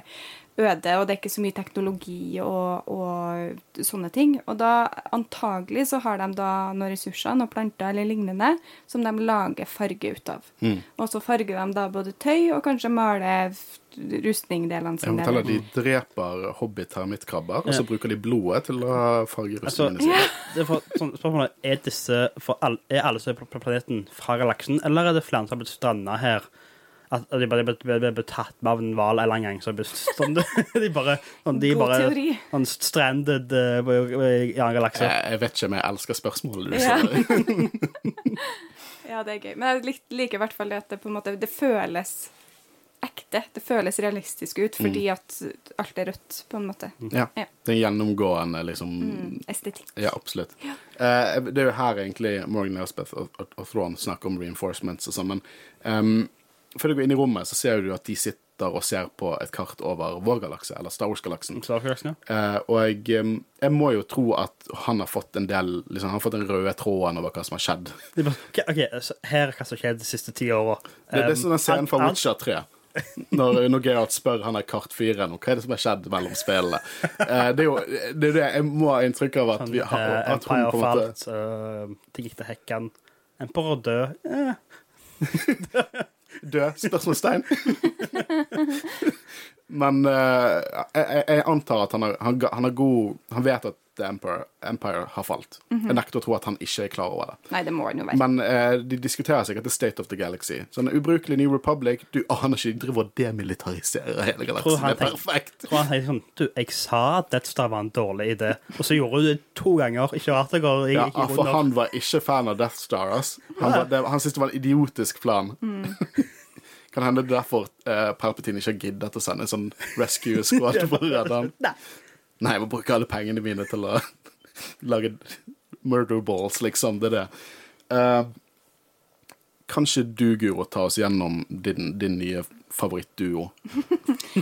øde, og det er ikke så mye teknologi og, og sånne ting. Og da antagelig så har de da noen ressurser, noen planter eller lignende, som de lager farge ut av. Mm. Og så farger de da både tøy og kanskje maler rustningdelene sine. eller- De dreper hobbit-termittkrabber, og så Ja. bruker de blodet til å farge Altså, rustningene sine. det er for, sånn, spørsmålet er disse for all, Er alle som er på planeten fra galaksen, eller er det flere som har blitt stranda her? At de bare ble, tatt med av en hval en eller annen gang. Så sånn, de bare, sånn, de God bare teori. sånn stranded uh, i en annen galakse. Jeg, jeg vet ikke, men jeg elsker spørsmålet du Ja. Ja, det er gøy. Men jeg liker i hvert fall det at det på en måte det føles ekte. Det føles realistisk ut fordi at alt er rødt, på en måte. Ja. Ja. Den gjennomgående, liksom Mm, estetikk. Ja, absolutt. Eh, det er jo her egentlig Morgan Elspeth og, og, og Thrawn snakker om reinforcements og sånn, men um, før du går inn i rommet, så ser du at de sitter og ser på et kart over vår galakse, eller Star Wars-galaksen. Star Wars-galaksen, ja. Eh, og jeg, um, jeg må jo tro at han har fått en del liksom, Han har fått den røde tråden over hva som har skjedd. Bare, ok, ok, så her er hva som har skjedd de siste ti åra. Det, det er sånn den scenen fra Witcher 3. Når, når Geralt spør han er kartfyren om hva er det som har skjedd mellom spillene. Eh, det er jo det, er det jeg må ha inntrykk av at, vi, har- Eh, at hun på en måte falt, uh, det gikk til hekken. Emperor død. Eh, Død? Spørsmålstegn. Men uh, jeg, jeg- antar at han har, han, han er god Han vet at The Empire, Empire har falt. Jeg nekter å tro at han ikke er klar over det. Nei, det må han jo være. Men uh, de diskuterer sikkert The State of the Galaxy. Sånn ubrukelig New Republic Du aner ikke, de driver og demilitariserer hele Tror galaksen. Det er perfekt. tror han tenker sånn Du, jeg sa at Death Star var en dårlig idé, og så gjorde du det to ganger. Ikke rart det går i, Ja, for han var ikke fan av Death Star. ass. Han, var, det, han syntes det var en idiotisk plan. kan hende det er derfor uh, Palpatine ikke har giddet å sende en sånn rescue squad for å redde ham. Nei. Nei, jeg må bruke alle pengene mine til å lage murder balls, liksom. Det er det. Uh, kanskje du, Guro, ta oss gjennom din, din nye favorittduo.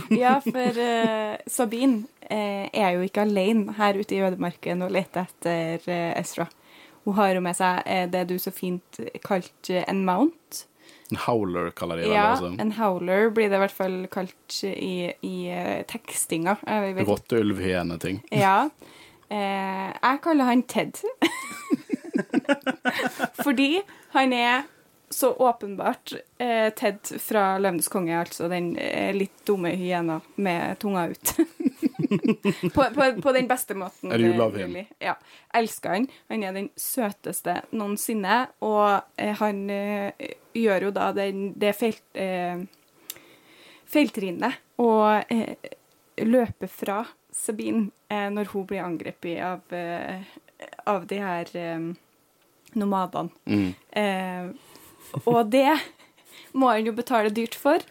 Ja, for uh, Sabine uh, er jo ikke alene her ute i ødemarken og leter etter eh, Ezra. Hun har jo med seg eh, det du så fint kalte en mount. En howler, kaller de det. Ja, altså. en howler blir det i hvert fall kalt i, i eh, tekstinga. Rotteulvhyene-ting. Ja. Eh, jeg kaller han Ted. Fordi han er så åpenbart eh, Ted fra 'Løvenes konge', altså den eh, litt dumme hyena med tunga ut. på, på, på den beste måten. Er you love him? Ja. Elsker han. Han er den søteste noensinne, og eh, han eh, gjør jo da den, det feil, eh, feiltrinnet å eh, løpe fra Sabine når hun blir angrepet av, av de her eh, nomadene. Mm. Og det må han jo betale dyrt for.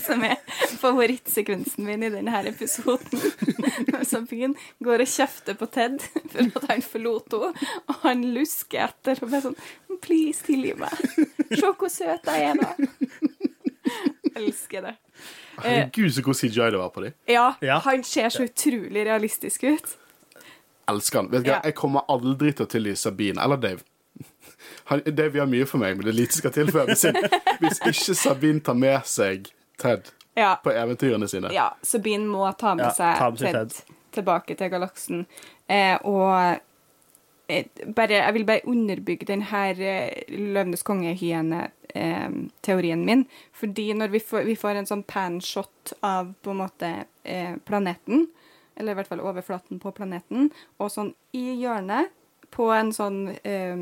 Som er favorittsekvensen min i denne her episoden. Når Sabine går og kjefter på Ted for at han forlot henne, og han lusker etter og bare sånn Please, tilgi meg. Se hvor søt jeg er, da. Elsker det. Herregud, så god CGI det var på dem. Ja, Ja. han ser så utrolig realistisk ut. Elsker han. Vet du hva, Ja. Jeg kommer aldri til å tilgi Sabine eller Dave. Han, Dave gjør mye for meg, men det er lite som skal til for hvis, hvis ikke Sabine tar med seg Ted Ja. på eventyrene sine. Ja, Sabine må ta med Ja, seg ta med seg Ted, Ted. tilbake til galaksen. Eh, og eh, bare, jeg vil bare underbygge den her eh, Løvenes konge-hyene-teorien min. Fordi når vi får, vi får en sånn panshot av på en måte eh, planeten, eller i hvert fall overflaten på planeten, og sånn i hjørnet på en sånn eh, eh,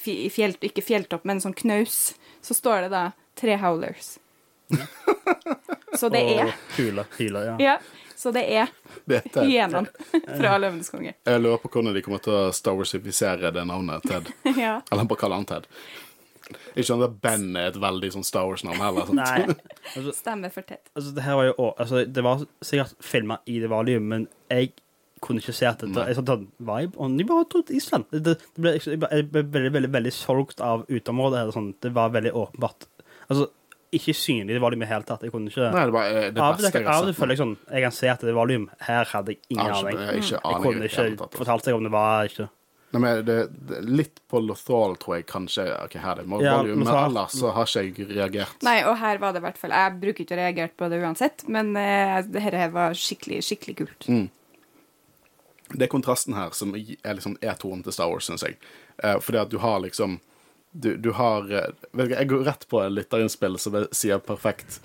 fjell, Ikke fjelltopp, men en sånn knaus, så står det da tre howlers. Så det er Og Hula, hula, ja. Ja, så det er Det hyenene fra Løvenes konge. Jeg lurer på hvordan de kommer til å Star Wars-ifisere det navnet Ted. Ja. Eller bare kalle han Ted. Ikke sånn at Ben er et veldig sånn Star Wars-navn heller. Sant? Nei. Stemmer for Ted. Altså, det her var jo altså, Det var sikkert filma i det vanlige, men jeg kunne ikke se at det er sånn sånn vibe. Og de bare trodde Island. Det, det, det ble, jeg ble- veldig, veldig, veldig solgt av uteområdet. eller Sånn. Det var veldig åpenbart. Altså, ikke synlig det var det i det hele tatt. Jeg kunne ikke Nei, det var eh, det Av jeg av det føler jeg sånn Jeg kan se at det er volume. Her hadde jeg ingen aning. jeg Jeg kunne ikke altså. fortalt seg om det var ikke Nei, men det, det, litt på Lothal, tror jeg kanskje Ok, her er det Ja, volume, men ellers så har ikke jeg reagert. Nei, og her var det i hvert fall Jeg bruker ikke å reagere på det uansett, men uh, dette var skikkelig, skikkelig kult. Det er kontrasten her som er liksom E-tonen til Star Wars, syns jeg. Eh, fordi at du har liksom Du, du har eh, vet du, Jeg går rett på lytterinnspill som jeg sier perfekt.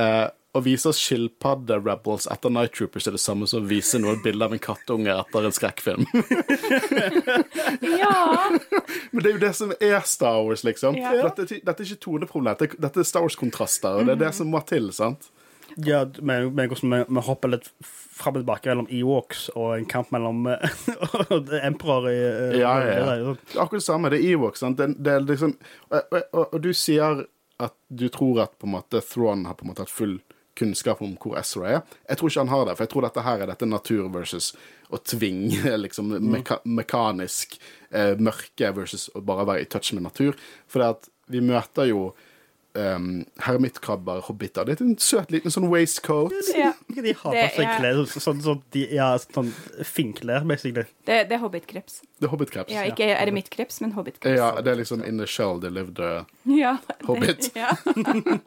Eh, å vise skilpadde-rebels etter Night Troopers er det samme som å vise noen bilder av en kattunge etter en skrekkfilm. Ja! Men det er jo det som er Star Wars, liksom. Ja. Dette, ikke- dette er ikke toneproblem, dette, dette er Star Wars-kontraster, og det er det som må til, sant? Ja, vi, vi hopper litt fram og tilbake mellom Ewoks og en kamp mellom eh, og Emperor i eh, Ja, ja, ja. er akkurat det samme. Det er Ewoks. Det, det er liksom, og, og, og, du sier at du tror at på en måte Thrawn har på en måte hatt full kunnskap om hvor Ezra er. Jeg tror ikke han har det, for jeg tror dette her er dette natur versus å tvinge liksom meka mekanisk eh, mørke versus å bare være i touch med natur. For det at vi møter jo um, hermittkrabber, hobbiter. Det er en søt liten sånn waistcoat. ja. De har på Det seg er- klær sånn, sånn, de, ja, sånn finklær, basically. Det, det er hobbitkreps. Det er hobbitkrepes. Ja, ikke eremittkreps, men hobbitkreps. Ja, det er liksom in the shell they lived the Ja, det- Hobbit. Ja.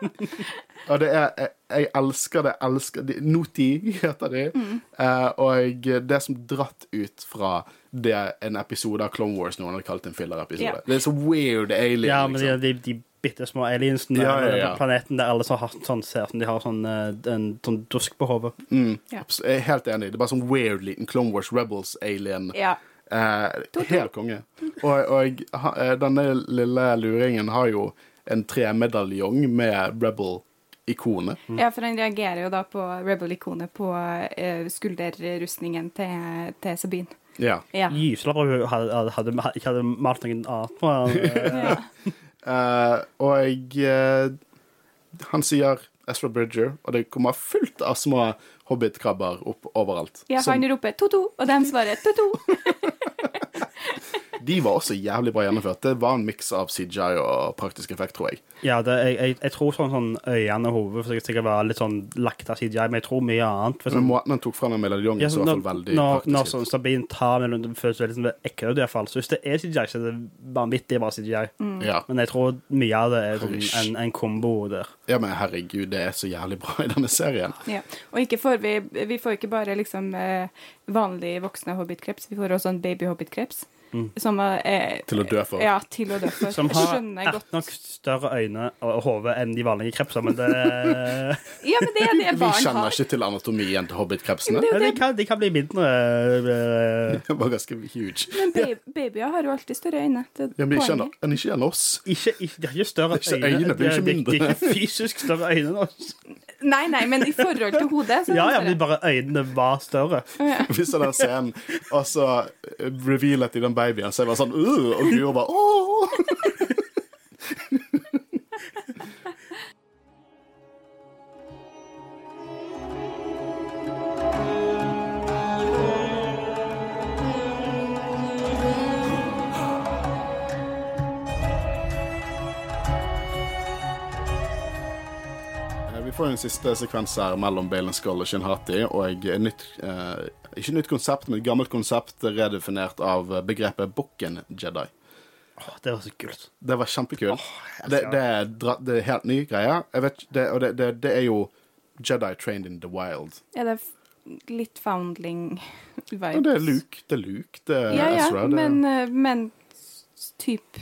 Ja, det er, jeg, jeg elsker det. elsker det. Noti heter de. Mm. Uh, og det som dratt ut fra det en episode av Clone Wars noen hadde kalt en filler-episode. Ja. Det er så weird alien. Ja, men liksom. de, de bitte små aliensene Ja, ja, ja. på planeten der alle som har sånn, ser ut som de har sånn, eh, en sånn dusk på hodet. mm, Ja. Jeg er helt enig. Det er bare sånn weird liten Clone Wars Rebels-alien. ja. Eh, helt konge. Og, og eh, denne lille luringen har jo en tremedaljong med rebel ikone Ja, for han reagerer jo da på Rebel-ikonet på uh, skulderrustningen til, til Sabine. Ja. Ja. Hun hadde, hadde, hadde, ikke hadde malt noen annet på ja. Eh, og uh, han sier Ezra Bridger, og det kommer fullt av små hobbitkrabber opp overalt. ja, Som- han roper 'to-to', og de svarer 'to-to'. de var også jævlig bra gjennomført. Det var en miks av CGI og praktisk effekt, tror jeg. Ja, det, jeg, jeg, jeg tror sånn, sånn øynene og hodet for sikkert var litt sånn lagt av CGI, men jeg tror mye annet. For Men sånn, måten han tok fra den melodiongen, ja, så var det hvert når, veldig når, når sånn. Sabine tar melodien, føles det liksom ekle ut, i hvert fall. Så hvis det er CGI, så er det vanvittig bra CGI. Ja. Men jeg tror mye av det er sånn, en, en kombo der. ja, men herregud, det er så jævlig bra i denne serien. Ja. Og ikke får vi Vi får ikke bare liksom eh, vanlig voksne hobbitkreps. Vi får også en baby hobbitkreps. Mm. Som er Til å dø for. Ja, til å dø for. Som har nok større øyne og hode enn de vanlige krepser, men det, Ja, men det er det barn har. Vi kjenner har. ikke til anatomien til hobbitkrepsene. Det er de, kan, de kan bli mindre De Det var ganske huge. Men baby, babyer har jo alltid større øyne. Det er Ja, men ikke kjenner, enn- enn ikke enn oss. ikke, ikke, De har ikke større Det er ikke øyne. øyne, det er ikke de, mindre. de er ikke fysisk større øyne enn oss. Nei, nei, men i forhold til hodet, så er Ja, ja, men bare øynene var større. Hvis den der scenen, og så revealet de den babyen, så jeg var sånn uh, Og Guro bare åh! Eh, Vi får en siste sekvens her mellom Balen Skull og Shinhati, og nytt, eh, ikke nytt konsept, men et gammelt konsept redefinert av begrepet Bukken Jedi. Åh, det var så kult. Det var kjempekult. det, det, er dra- det er helt ny greie. Jeg vet, det, og det, det, det er jo Jedi trained in the wild. Ja, det er litt foundling vibes? Ja, det er Luke. Det er Luke. Det er Ja, ja, Ezra. Det, men, eh, men type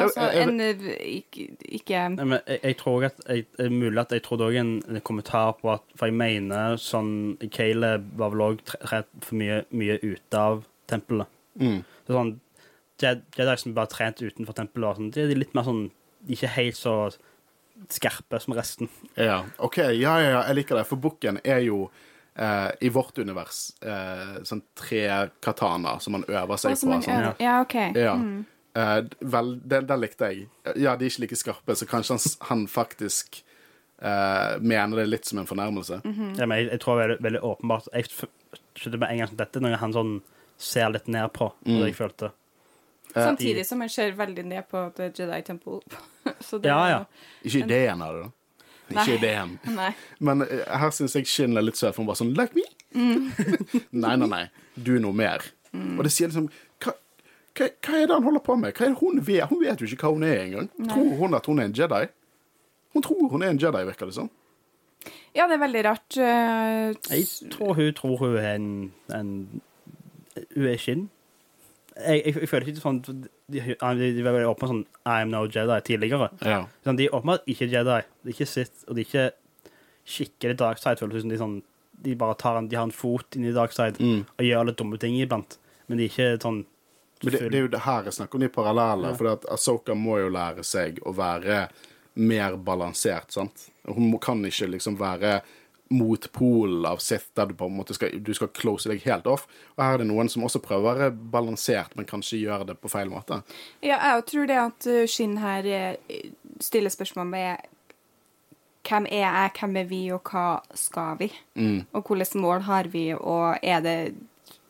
Altså, en eh, ikke, ikke Nei, men jeg, jeg tror at jeg, det mulig at jeg trodde òg en, en kommentar på at For jeg mener sånn Caleb var vel òg trent for mye, mye ute av tempelet. mm, Så sånn Jed- Jedi som bare trent utenfor tempelet, og sånn, de er litt mer sånn ikke helt så skarpe som resten. ja. OK, ja, ja, ja, jeg liker det. For Bukken er jo Uh, i vårt univers uh, sånn tre katana som man øver seg Å, på. Sånn. Ja. Ja, OK. Ja. Mm. Eh, vel, det, det likte jeg. Ja, de er ikke like skarpe, så kanskje han, han faktisk uh, mener det litt som en fornærmelse. Mhm. Ja, men jeg, jeg tror det er veldig, veldig åpenbart Jeg skjønner skjønte med en gang som dette Når noe han sånn ser litt ned på, Mm. det jeg følte. Eh, Samtidig som han ser veldig ned på The Jedi Temple. Så det Ja, er ja. Ikke ideen av det, da. Ikke ideen. Nei. Men her syns jeg Shin er litt søt, for hun bare sånn Like me? nei, nei, nei. Du er noe mer. Og det sier liksom hva, hva, er det han holder på med? Hva er det hun vet? Hun vet jo ikke hva hun er engang. Tror hun at hun er en Jedi? Hun tror hun er en Jedi, virker det som. Ja, det er veldig rart. Uh, Jeg tror hun tror hun er en, en Hun er skinn. Jeg, jeg, jeg føler ikke sånn De, de, de var veldig åpne sånn I am no Jedi tidligere. Ja. Sånn, de er åpenbart ikke Jedi. De er ikke Sith, og de er ikke skikkelig Darkside. Føles det som de, sånn, de bare tar en, de har en fot inn i Darkside Mm. og gjør litt dumme ting iblant. Men de er ikke sånn Men det, det er jo det her jeg snakker om de paralleller. For at Asoka må jo lære seg å være mer balansert, sant? Hun kan ikke liksom være motpolen av Sith, der du på en måte skal, du skal close deg helt off. Og her er det noen som også prøver å være balansert, men kanskje gjør det på feil måte. Ja, jeg tror det at uh, Shin her eh, stiller spørsmål med hvem er jeg, hvem er vi, og hva skal vi? Mm. Og hvilke mål har vi, og er det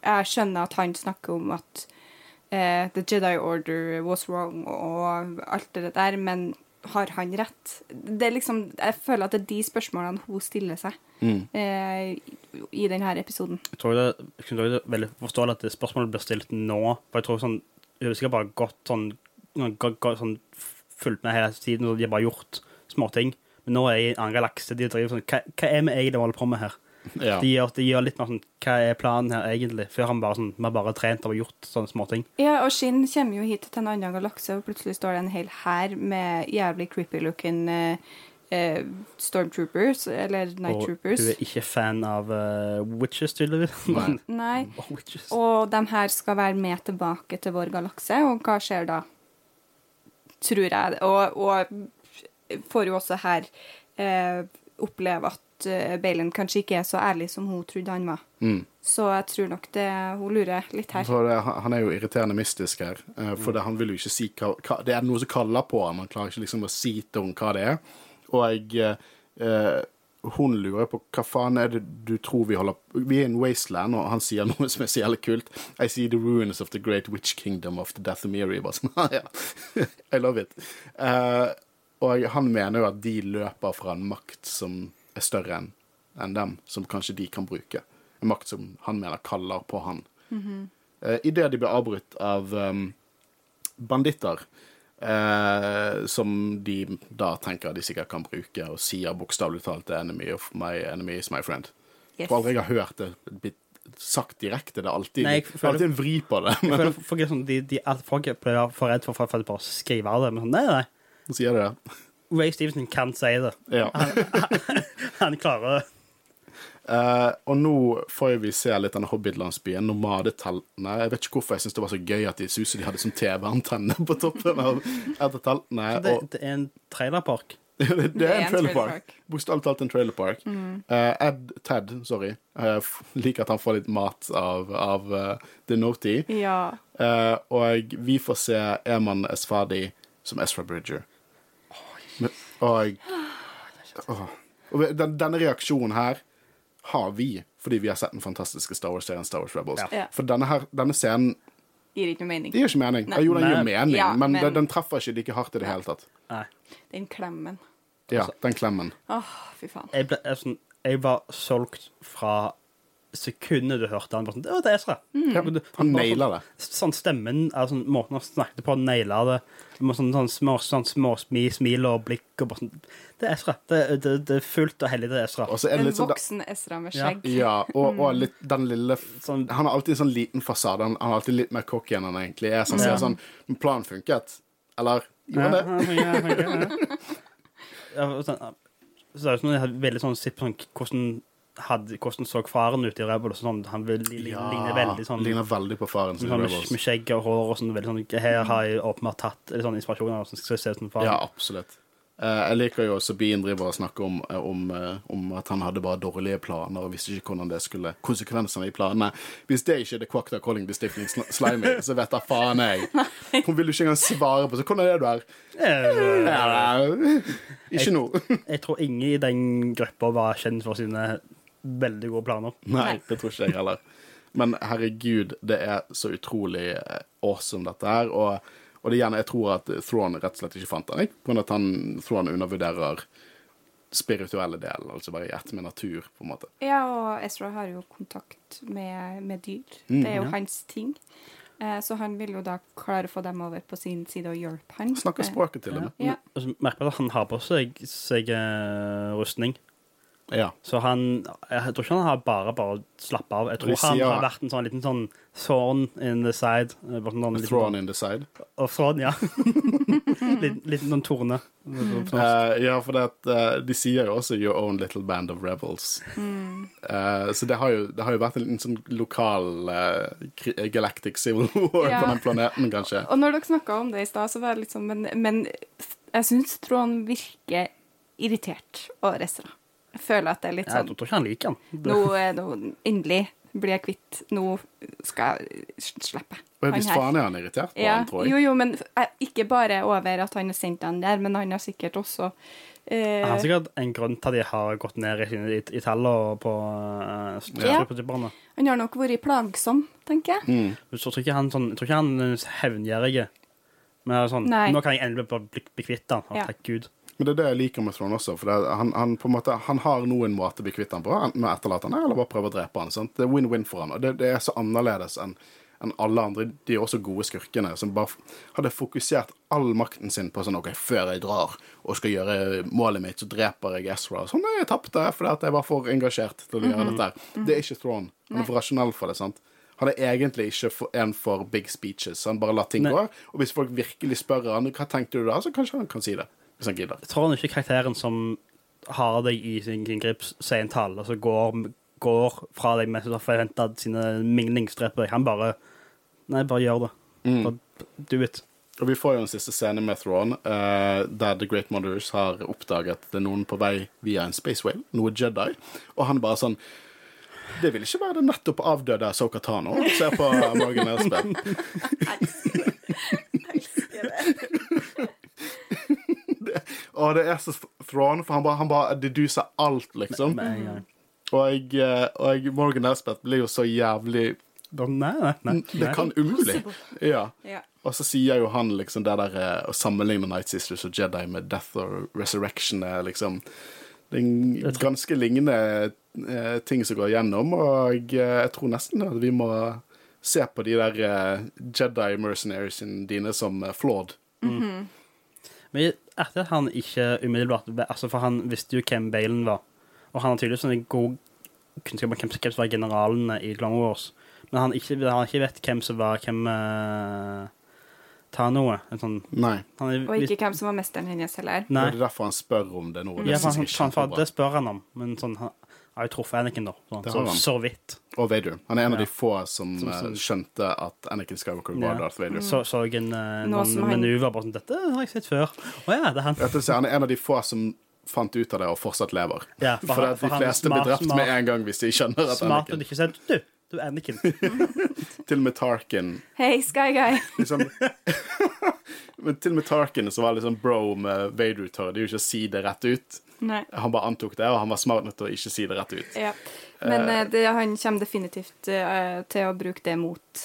Jeg skjønner at han snakker om at eh, The Jedi Order was wrong og alt det der, men har han rett? Det er liksom, jeg føler at det er de spørsmålene hun stiller seg Mm. eh, i denne episoden. Jeg tror det, jeg tror det er veldig forståelig at det spørsmålet blir stilt nå. For jeg tror sånn Hun har sikkert bare gått sånn, gått, gått, sånn fulgt med hele tiden, og de har bare gjort småting. Men nå er jeg i en annen galakse. De driver sånn Hva, hva er vi egentlig holder på med her? Ja. De gjør, de gjør litt mer sånn Hva er planen her egentlig? Før han bare sånn Vi har bare trent og gjort sånne småting. Ja, og Shin kommer jo hit til en annen galakse, og plutselig står det en hel hær med jævlig creepy-looking eh, eh, stormtroopers, eller night Og troopers. hun er ikke fan av uh, witches, tydeligvis. Nei. Nei. Oh, witches. Og de her skal være med tilbake til vår galakse, og hva skjer da? Tror jeg. Og, og får jo også her eh, oppleve at eh, Balen kanskje ikke er så ærlig som hun trodde han var. Mm. Så jeg tror nok det hun lurer litt her. For det, han er jo irriterende mystisk her. eh, For det, han vil jo ikke si hva, hva Det er noe som kaller på ham. Han klarer ikke liksom å si til henne hva det er. Og jeg eh, Hun lurer på hva faen er det du tror vi holder på Vi er i en wasteland, og han sier noe som er så jævlig kult. I see the ruins of the great witch kingdom of the Dathomiri. Bare sånn, «Ah, ja. I love it. Eh, og han mener jo at de løper fra en makt som er større enn en dem, som kanskje de kan bruke. En makt som han mener kaller på han. Uh, Idet de blir avbrutt av um, banditter, eh, som de da tenker de sikkert kan bruke, og sier bokstavelig talt enemy of my enemy is my friend'. Yes. For aldri jeg har hørt det blitt sagt direkte. Det er alltid, Nei, er føler- alltid en vri på det. Jeg føler er sånn, de, de, folk blir for redd for for, for å skrive av det. Men sånn, nei, nei. så sier de det. Ray Stevenson kan si det. Ja. Han klarer Uh, og nå får vi se litt denne Hobbit-landsbyen, nomadeteltene. Jeg vet ikke hvorfor jeg syns det var så gøy at de så de hadde som TV-antenne på toppen av et av teltene. det, Og det er en trailerpark. det, det er en trailerpark park. Bokstavelig talt en trailerpark. Mm. Uh, Ed, Ted, sorry, uh, liker at han får litt mat av, av uh, The Noti. Ja. Eh, og vi får se Eman Esfadi som Ezra Bridger. Men, og åh. Og den, denne reaksjonen her har vi fordi vi har sett den fantastiske Star Wars-serien Star Wars Rebels. Ja. Ja. For denne, her, denne scenen Gir ikke noe mening. det gir ikke mening. Nei. Jo, den gir mening, Ja, men, men- Den, treffer ikke like hardt i det hele tatt. Nei. Den klemmen. Ja, den klemmen. Åh, fy faen. Jeg, ble, jeg, sånn, jeg var solgt fra sekundet du hørte han. Bare sånn, det var det Ezra. Mm. Ja, du- han naila nailer det. Sånn, sånn stemmen, altså, måten han snakket på, naila det. Med sånn, sånn små, sånn små smi, smil og blikk og bare sånn Det er Ezra. Det, det, det er fullt og hellig, det er Ezra. Er det En litt sånn voksen Ezra med skjegg. Ja, og, og litt den lille Sånn- Han har alltid en sånn liten fasade. Han, han er alltid litt mer cocky enn han egentlig er. Så han Ja. sier sånn Men planen funket. Eller gjorde den det? Ja, ja, ja, ja. Ja, og sånn, Så det er jo sånn, veldig sånn sett på sånn, hvordan, hadde, hvordan så faren ut i Rebel. Sånn, han vil, li, li, ligner veldig sånn Ligner veldig på faren sin. sånn, med, med skjegg og hår og sånn. Veldig sånn Her har jeg åpenbart tatt litt sånn inspirasjon av hvordan skal se ut som faren. Ja, absolutt. Eh, jeg liker jo Sabine driver og snakker om, eh, om, eh, om at han hadde bare dårlige planer og visste ikke hvordan det skulle konsekvensene i planene. Hvis det ikke er The Quackta calling sl slimy, så vet da faen jeg. Hun vil jo ikke engang svare på så hvordan er du her? Eh, Ja, ikke nå. Jeg tror ingen i den gruppa var kjent for sine veldig gode planer. Nei, det tror ikke jeg heller. Men herregud, det er så utrolig eh, awesome, dette her. Og, og det er gjerne, jeg tror at Thrawn rett og slett ikke fant den. På grunn av at han, Thrawn undervurderer spirituelle delen, altså bare i ett med natur, på en måte. Ja, og Ezra har jo kontakt med, med dyr. Mm, det er jo ja. hans ting. Eh, så han vil jo da klare å få dem over på sin side og hjelpe han. Snakker språket til dem. Ja. Ja. Og så merker jeg at han har på seg, seg eh, rustning. Ja. Så han Jeg tror ikke han har bare bare slappet av. Jeg tror han sier- har vært en sånn liten sånn thorn in the side. eh, bare sånn liten- Thrawn in the side. Og thorn, ja. liten, liten sånn torne. Eh, ja, for det at, eh, de sier jo også 'your own little band of rebels'. Eh, så det har, jo, det har jo vært en liten sånn lokal eh, kri- galactic civil war Ja. på den planeten, kanskje. Og når dere snakka om det i stad, så var det litt sånn Men, men jeg syns Trond virker irritert over Ezra. Jeg føler at det er litt Jeg sånn tror ikke han liker den. Nå, er- nå endelig blir jeg kvitt Nå skal jeg slippe. Og her. hvis her. faen er han irritert på Ja, han, tror jeg. jo, jo, men eh, ikke bare over at han har sendt den der, men han har sikkert også eh, Han har sikkert en grunn til at de har gått ned i, i, i tallene på uh, Ja. Han har nok vært plagsom, tenker jeg. Mm. Så jeg tror ikke han, sånn, jeg tror ikke han er hevngjerrig. Men sånn, Nei. nå kan jeg endelig bli, bli, bli kvitt han. Ja. Takk Gud. Men det er det jeg liker med Thrawn også. For er- han, han, på en måte, han har noen måte å bli kvitt han på, enten med å etterlate han eller bare prøve å drepe han. Sant? Det er win-win for han, og det, det er så annerledes enn enn alle andre. De er også gode skurkene, som bare hadde fokusert all makten sin på sånn OK, før jeg drar og skal gjøre målet mitt, så dreper jeg Ezra. Sånn, nei, jeg tapte fordi at jeg var for engasjert til å gjøre dette. her. Det er ikke Thrawn. Han er for rasjonell for det. sant? Han er egentlig ikke for, en for big speeches. Han bare lar ting Nei. gå. Og hvis folk virkelig spør han hva tenkte du da, så kanskje han kan si det. Hvis han gidder. Jeg tror han ikke karakteren som har deg i sin, sin grip, sier en tall, altså går, går fra deg med forventa sine minglingsdreper. Han bare Nei, bare gjør det. Mm. Bare do it. Og vi får jo en siste scene med Thrawn, uh, der The Great Mothers har oppdaget at det er noen på vei via en space whale, noe Jedi, og han bare sånn Det vil ikke være det nettopp avdøde Soka Tano. ser på Morgan Elsbeth. Og det er så Thrawn, for han bare, han bare deduser alt, liksom. Med en gang. Og, jeg, og Morgan Aspeth blir jo så jævlig Nei, nei, nei. Det kan umulig. Ja. Ja. Og så sier jo han liksom det der eh, å sammenligne Night Sisters og Jedi med Death or Resurrection er liksom Det er en ganske lignende eh, ting som går gjennom, og eh, jeg tror nesten at vi må se på de der eh, Jedi mercenaries dine som eh, flawed. Men at han ikke umiddelbart Altså, for han visste jo hvem Balen var, og han har tydeligvis en god kunnskap om hvem, hvem som var generalene i Clone Wars. Men han ikke, han ikke vet hvem som var hvem uh, tar noe. En sånn, Nei. han er, Og ikke hvem som var mesteren hennes heller. Nei. Det er derfor han spør om det nå. Det Ja, han, han, det spør han om, men sånn, han har jo truffet Anakin, da. Sånn, så, så vidt. Og Vader. Han er en av de få som, Som- eh, som- skjønte at Anakin Skywalker var Ja. Darth Vader. Så, så en, uh, noen manøver bare sånn Dette har jeg sett før. Å ja, det er han. Vet du, han er en av de få som fant ut av det og fortsatt lever. Ja, for for, for de han fleste blir drept smart- med en gang hvis de skjønner at Smart Anakin og ikke sier Du, du er Anakin. Til og med Tarkin Hei, Sky Guy. liksom, Men til og med Tarkin, som var liksom bro med Vader, Det er jo ikke å si det rett ut. Nei. Han bare antok det, og han var smart nok til å ikke si det rett ut. Ja. Men uh, det, han kommer definitivt uh, til å bruke det mot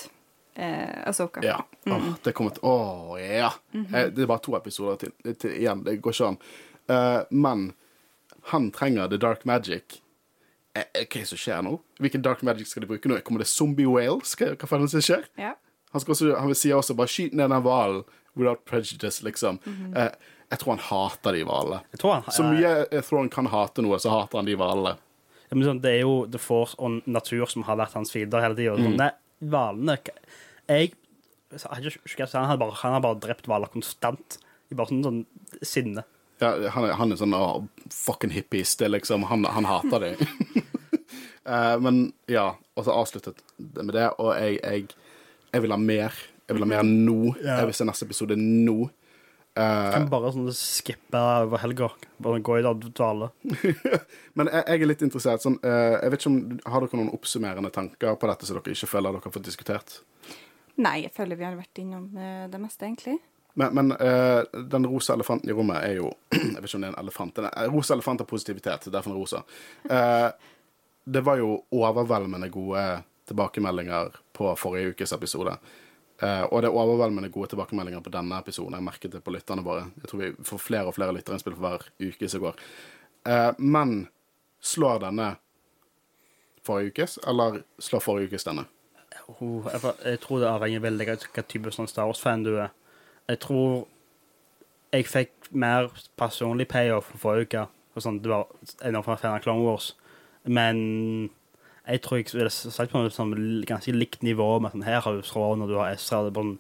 uh, Asoka. Ja. Åh, det kommer til Å, ja. Eh, Det er bare to episoder til, til igjen. Det går ikke an. Uh, men han trenger the dark magic. Eh, eh, hva som skjer nå? Hvilken dark magic skal de bruke nå? Kommer det zombie whales? Hva, hva faen er det som skjer? Ja. Han, skal også, han vil si også bare skyt ned den hvalen without prejudice, liksom. Eh, jeg tror han hater de hvalene. Jeg tror han Så mye kan hate noe, så hater han de hvalene. Ja, sånn, det er jo The Force og natur som har vært hans fiender hele tida. Mm. Nei, hvalene Jeg han har bare, han har bare drept hvaler konstant. I bare sånn, sånn sinne. Ja, han, er, han er sånn oh, fucking hippies. Det liksom, han, han hater det. uh, men ja, og så avsluttet det med det, og jeg, jeg, jeg vil ha mer. Jeg vil ha mer nå. Ja. Jeg vil se neste episode nå. Uh, Kan bare sånn skippe over helga. Bare gå i dvale. men jeg, jeg er litt interessert. Sånn, uh, jeg vet ikke om, Har dere noen oppsummerende tanker på dette som dere ikke føler dere har fått diskutert? Nei, jeg føler vi har vært innom det meste, egentlig. Men, men uh, den rosa elefanten i rommet er jo Jeg vet ikke om det er en elefant. Er, rosa elefant har positivitet, derfor er rosa. Uh, det var jo overveldende gode tilbakemeldinger på forrige ukes episode. Uh, og det er overveldende gode tilbakemeldinger på denne episoden. Jeg merket det på lytterne våre. Jeg tror vi får flere og flere lytterinnspill for hver uke som går. Men slår denne forrige ukes, eller slår forrige ukes denne? Oh, jeg, jeg tror det avhenger veldig av hvilken type sånn Star Wars-fan du er. Jeg tror jeg fikk mer personlig payoff for forrige uke. Og sånn, det var en av fan av Clone Wars. Men jeg tror jeg ville sagt på et sånn ganske likt nivå. Med sånn, her har du Thrawn og du har Ezra. Det er bare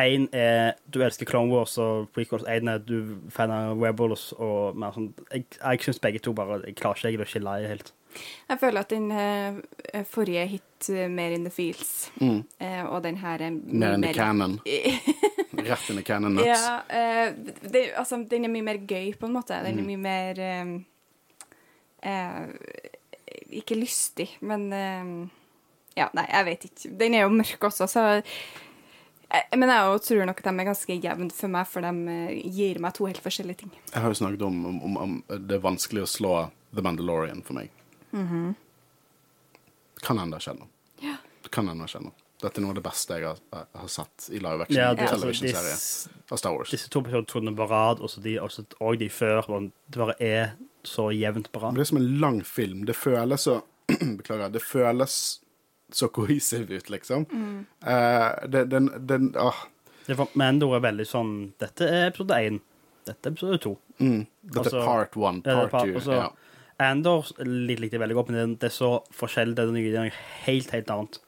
Én er du elsker Clone Wars og prequels. Én er du fan av Rebels. Og mer sånn, jeg jeg syns begge to bare Jeg klarer ikke egentlig å skille i helt. Jeg føler at den uh, forrige hit uh, mer in the fields, Mm. uh, og den her er Mer in the cannon. Rett inn i cannon nuts. Ja, uh, det, altså, den er mye mer gøy, på en måte. Den er Mm. mye mer uh, Ikke lystig, men Ja, nei, jeg vet ikke. Den er jo mørk også, så Men jeg tror nok de er ganske jevne for meg, for de gir meg to helt forskjellige ting. Jeg har jo snakket om, om, om, det er vanskelig å slå The Mandalorian for meg. Kan hende det skjedd noe. Ja. Kan hende det skjedd noe. Dette er noe av det beste jeg har, jeg har sett i live action Ja, det, altså, television-serie av Star Wars. disse to episodene på rad, og så de, også, og de før, det bare er så jevnt bra. Men det er som en lang film. Det føles så Beklager. Det føles så cohesive ut, liksom. Mm. Uh, det, den, den ah, Det var, Mando er veldig sånn Dette er episode én. Dette er episode to. mm, Dette Altså, er part one, Ja, part par- two. Også, ja. Andor likte jeg veldig godt, men det, det er så forskjellig. Det er noe, det er noe helt, helt annet.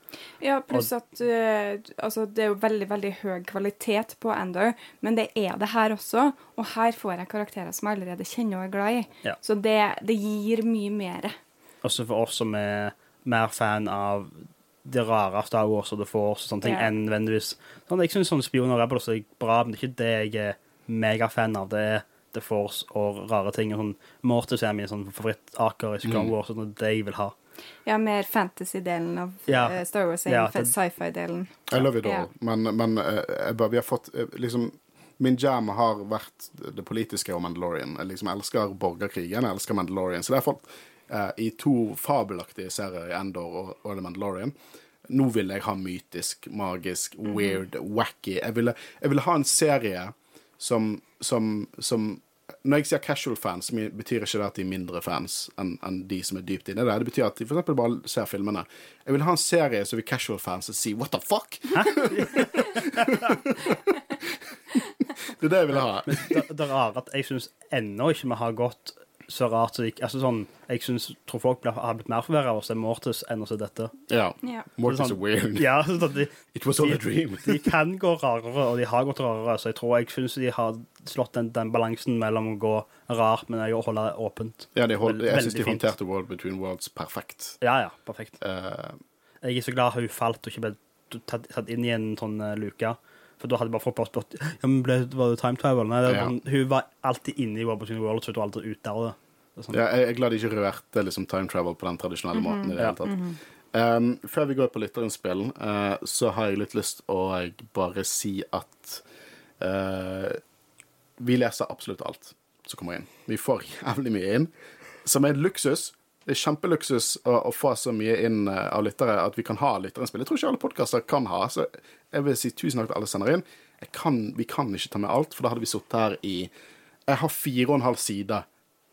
Ja, pluss at uh, altså, det er jo veldig, veldig høy kvalitet på Endor, men det er det her også. Og her får jeg karakterer som jeg allerede kjenner og er glad i. Ja. Så det, det gir mye mer. Også for oss som er mer fan av det rare Star Wars og The Force og sånne ting, Ja. enn nødvendigvis sånn, Jeg syns sånne spioner og rebels er bra, men det er ikke det jeg er megafan av. Det er The Force og rare ting. og sånn Mortis er min sånn favorittaker i Clone Mm. Wars, og sånn, det jeg vil ha. Ja, mer fantasy-delen av Ja. eh, Star Wars enn Ja, det- sci-fi-delen. I love it Ja. all. Men, men eh, jeg bare, vi har fått eh, liksom Min jam har vært det politiske og Mandalorian. Jeg liksom elsker borgerkrigen, jeg elsker Mandalorian. Så det har jeg fått eh, i to fabelaktige serier Endor og, og The Mandalorian. Nå vil jeg ha mytisk, magisk, weird, wacky. Jeg ville, jeg ville ha en serie som, som, som Når jeg sier casual fans, så betyr ikke det at de er mindre fans enn en de som er dypt inne i det. Det betyr at de eksempel bare ser filmene. Jeg vil ha en serie som vi casual fans og si what the fuck? det er det jeg vil ha. Det, det er rare at jeg syns ennå ikke vi har gått så rart så altså sånn, Jeg synes, tror folk ble, har blitt mer forvirra av å se Mortis enn å se dette. Ja. Yeah. Mortis Sånn- er weird. Ja, sånn de, It was all a dream. de kan gå rarere, og de har gått rarere, så jeg tror jeg synes de har slått den, den balansen mellom å gå rart, men å holde det åpent. Ja, de hold, jeg syns de håndterte World Between Worlds perfekt. Ja, ja, perfekt. Uh, Jeg er så glad hun falt og ikke ble tatt, tatt inn i en sånn uh, luke. For da hadde bare folk bare spurt ja, men ble, var det time travel. Nei, det var, Ja. sånn- hun var alltid inne i World Between World så hun var aldri ute av det. sånn. ja, jeg er glad de ikke rørte liksom, time travel på den tradisjonelle måten. i det hele tatt. Um, før vi går på lytterinnspillen, uh, så har jeg litt lyst å bare si at uh, vi leser absolutt alt som kommer inn. Vi får jævlig mye inn, som er luksus. Det er kjempeluksus å, å få så mye inn uh, av lyttere at vi kan ha lytterinnspill. Jeg tror ikke alle podkaster kan ha, så jeg vil si tusen takk til alle sender inn. Kan, vi kan ikke ta med alt, for da hadde vi sittet her i Jeg har fire og en halv side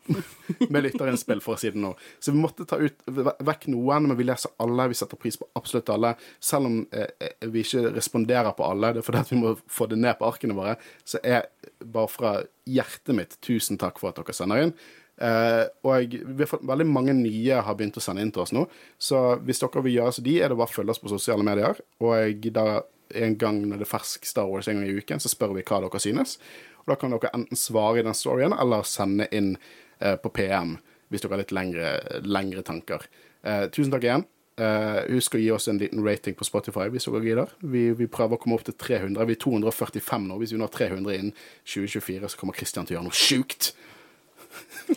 med lytterinnspill, for å si det nå. Så vi måtte ta ut vekk noen, men vi leser alle. Vi setter pris på absolutt alle. Selv om eh, eh, vi ikke responderer på alle, det er fordi vi må få det ned på arkene våre, så er bare fra hjertet mitt tusen takk for at dere sender inn. Eh, og vi har fått veldig mange nye har begynt å sende inn til oss nå. Så hvis dere vil gjøre som de, er det bare å følge oss på sosiale medier. Og da en gang når det er fersk Star Wars en gang i uken, så spør vi hva dere synes. Og da kan dere enten svare i den storyen, eller sende inn eh, på PM hvis dere har litt lengre, lengre tanker. Eh, tusen takk igjen. Uh, husk å gi oss en liten rating på Spotify hvis dere gidder. Vi, vi prøver å komme opp til 300. Vi er 245 nå. Hvis vi når 300 innen 2024, så kommer Christian til å gjøre noe sjukt.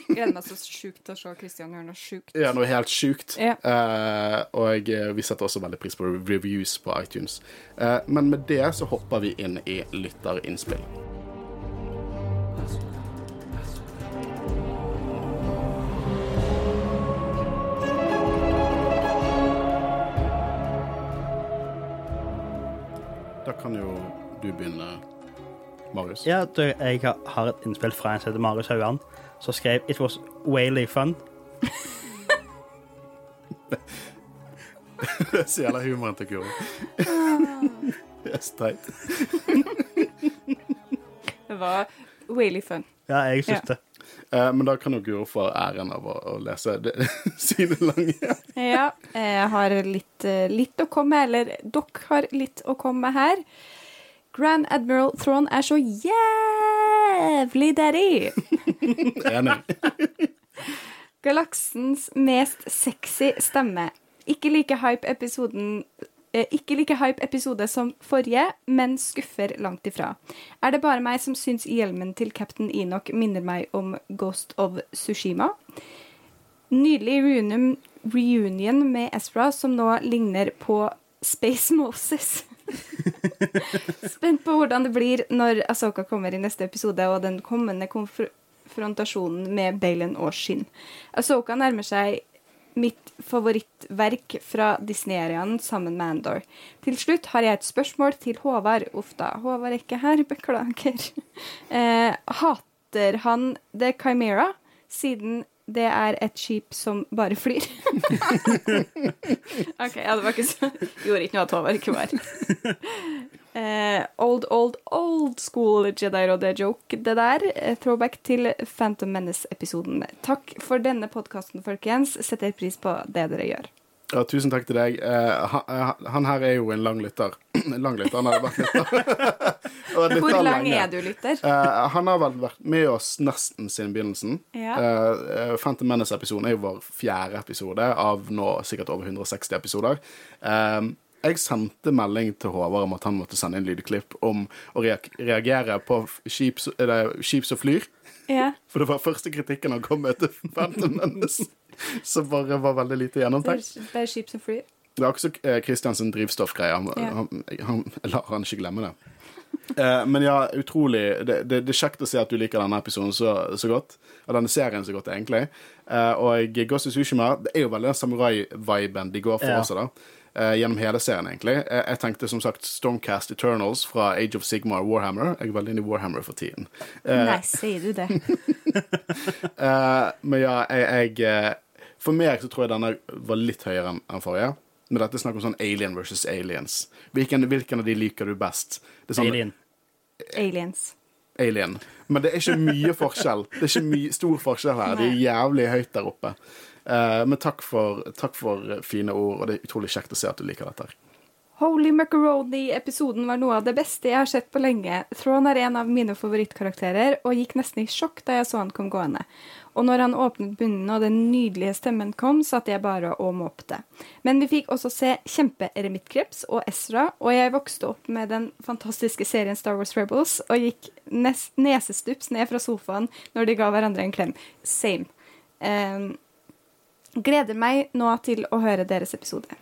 Gleder meg så sjukt til å se Christian gjøre noe sjukt. Ja, noe helt sjukt. Ja. Eh, og vi setter også veldig pris på reviews på iTunes. Eh, men med det så hopper vi inn i lytterinnspill. Da kan jo du begynne, Marius. Ja, du, jeg har- har et innspill fra en som heter Marius Hauan, som skrev It was whaley fun. det er Så jævla humoren til Guro. så teit. Det var really fun. Ja, jeg syns Ja. det. Eh, men da kan jo Guro få æren av å, å lese det, sine lange Ja, jeg har litt, eh, litt å komme med, eller dere har litt å komme med her. Grand Admiral Thrawn er så jævlig daddy! Enig. Galaksens mest sexy stemme. Ikke like hype episoden eh, ikke like hype episode som forrige, men skuffer langt ifra. Er det bare meg som syns hjelmen til Captain Enoch minner meg om Ghost of Sushima? Nydelig reunion, reunion med Ezra, som nå ligner på Space Moses. Spent på hvordan det blir når Asoka kommer i neste episode, og den kommende konfrontasjonen med Balen og Shin. Asoka nærmer seg mitt favorittverk fra Disney-eriaen sammen med Andor. Til slutt har jeg et spørsmål til Håvard. Uff da, Håvard er ikke her, beklager. Eh, hater han The Chimera, siden det er et skip som bare flyr? OK, ja, det var ikke så Gjorde ikke noe at Håvard ikke var uh, old, old, old school Jedi Rodde joke, det der. Eh, Throwback til Phantom Menace-episoden. Takk for denne podkasten, folkens. Setter pris på det dere gjør. Ja, tusen takk til deg. Eh, han, eh, han her er jo en lang lytter. lang lytter, han har vært lytter. Hvor lang er du, lytter? Uh, han har vel vært med oss nesten siden begynnelsen. Ja. Eh, Phantom Menace-episoden er jo vår fjerde episode av nå sikkert over 160 episoder. Uh, jeg sendte melding til Håvard om at han måtte sende inn lydklipp om å reagere på skip som flyr. Ja. For det var første kritikken han kom med til Phantom Menace, som bare var veldig lite Det gjennomtenkt. er, det er skip som flyr. Det er også Kristiansen Christiansen drivstoffgreie. Ja. han, lar han ikke glemme det. Eh, men ja, utrolig det, det, det er kjekt å se at du liker denne episoden så, så godt. Og denne serien så godt, egentlig. Eh, og Ghost of Tsushima det er jo veldig den samurai-viben de går for Ja. også, da. Eh, gjennom hele serien, egentlig. Eh, jeg tenkte som sagt Stormcast Eternals fra Age of Sigmar Warhammer. Jeg er veldig inne i Warhammer for tiden. Eh, Nei, sier du det? Eh, men ja, jeg, jeg eh, For meg så tror jeg denne var litt høyere enn forrige. Men dette er snakk om sånn alien versus aliens. Hvilken, hvilken av de liker du best? Det er sånn, Alien. Aliens. alien. Men det er ikke mye forskjell. Det er ikke mye, stor forskjell her. Det er jævlig høyt der oppe. Uh, men takk for, takk for fine ord, og det er utrolig kjekt å se at du liker dette. her. Holy Macaroni-episoden var noe av det beste jeg har sett på lenge. Thrawn er en av mine favorittkarakterer, og gikk nesten i sjokk da jeg så han kom gående. Og når han åpnet bunnen og den nydelige stemmen kom, satt jeg bare og måpte. Men vi fikk også se kjempe-eremittkreps og Ezra, og jeg vokste opp med den fantastiske serien Star Wars Rebels og gikk nesestups ned fra sofaen når de ga hverandre en klem. Same. Um, gleder meg nå til å høre deres episode.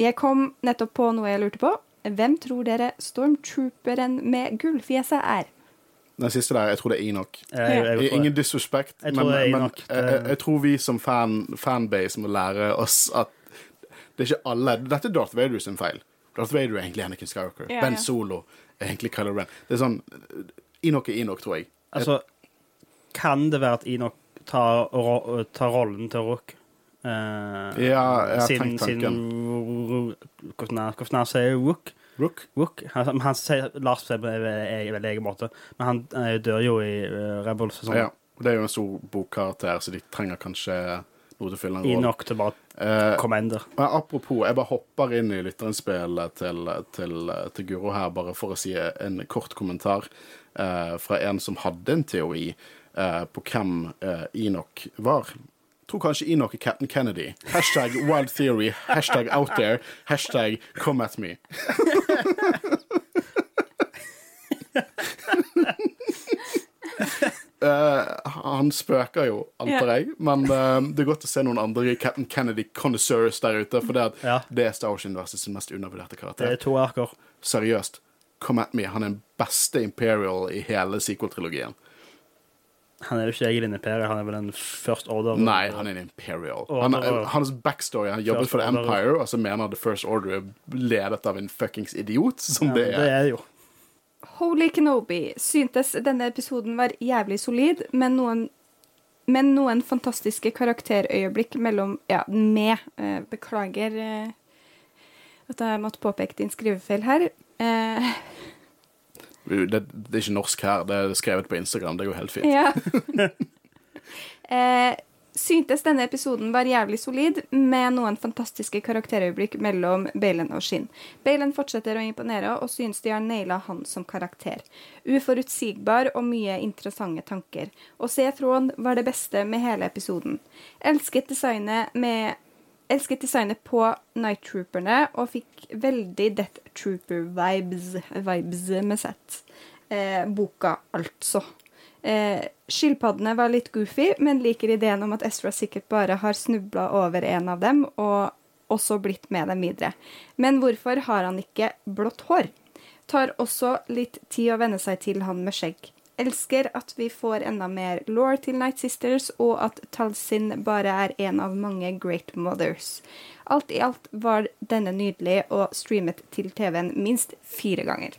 Jeg kom nettopp på noe jeg lurte på. Hvem tror dere stormtrooperen med gullfjeset er? Den siste der, jeg tror det er. Jeg, jeg, jeg, Ingen disrespect, Jeg men, tror er men jeg, jeg, jeg tror vi som fan, fanbase må lære oss at det er ikke alle Dette er Darth Vader sin feil. Darth Vader er egentlig Anakin Skywalker. Ja, ben. Solo er egentlig Kylo Ren. Det er sånn Enoch er Enoch, tror jeg. Altså, kan det være at Enoch tar, tar rollen til Rook? Eh, Ja, jeg siden, tenkt tanken. siden Hvordan er- sier Rook? Rook? Rook? Han, han sier Lars på en veldig egen måte, men han eh, dør jo i uh, Rebels. og Sånn. Ja. Det er jo en stor bokkarakter, så de trenger kanskje noe til å fylle en rolle. Enoch til bare uh, Commander. Men apropos, jeg bare hopper inn i lytterinnspillet til, til, til Guro her, bare for å si en kort kommentar uh, fra en som hadde en teori eh, på hvem eh, Enoch var. Tror kanskje i er Captain Kennedy. Hashtag wild theory, hashtag out there, hashtag come at me. Uh, han spøker jo, antar jeg, men uh, det er godt å se noen andre Captain Kennedy connoisseurs der ute, for det, at Ja. det er Star Wars-universets mest undervurderte Det er to arker. Seriøst, come at me. Han er den beste Imperial i hele sequel-trilogien. Han er jo ikke egentlig en imperie, han er vel en First Order. Nei, han er en Imperial. Han, hans backstory Han jobbet for The Empire, og så mener The First Order er ledet av en fuckings idiot, som ja, det det er. er det jo. Holy Kenobi syntes denne episoden var jævlig solid, men noen, men noen fantastiske karakterøyeblikk mellom Ja, med eh, Beklager eh, at jeg måtte påpeke din skrivefeil her. Eh, Det, det er ikke norsk her, det er skrevet på Instagram. Det går helt fint. ja. eh, syntes denne episoden var jævlig solid, med noen fantastiske karakterøyeblikk mellom Balen og Shin. Balen fortsetter å imponere, og synes de har naila han som karakter. Uforutsigbar og mye interessante tanker. Å se Thrawn var det beste med hele episoden. Elsket designet med Elsket designet på Night Trooperne og fikk veldig Death Trooper-vibes vibes med sett. Eh, boka, altså. Eh, skilpaddene var litt goofy, men liker ideen om at Ezra sikkert bare har snubla over en av dem, og også blitt med dem videre. Men hvorfor har han ikke blått hår? Tar også litt tid å venne seg til han med skjegg. Elsker at vi får enda mer law til Night Sisters, og at Talsin bare er en av mange great mothers. Alt i alt var denne nydelig og streamet til TV-en minst fire ganger.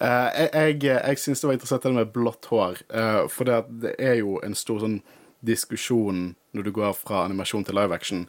Uh, jeg jeg, jeg syns det var interessant det med blått hår, uh, for det, det er jo en stor sånn diskusjon når du går fra animasjon til live action.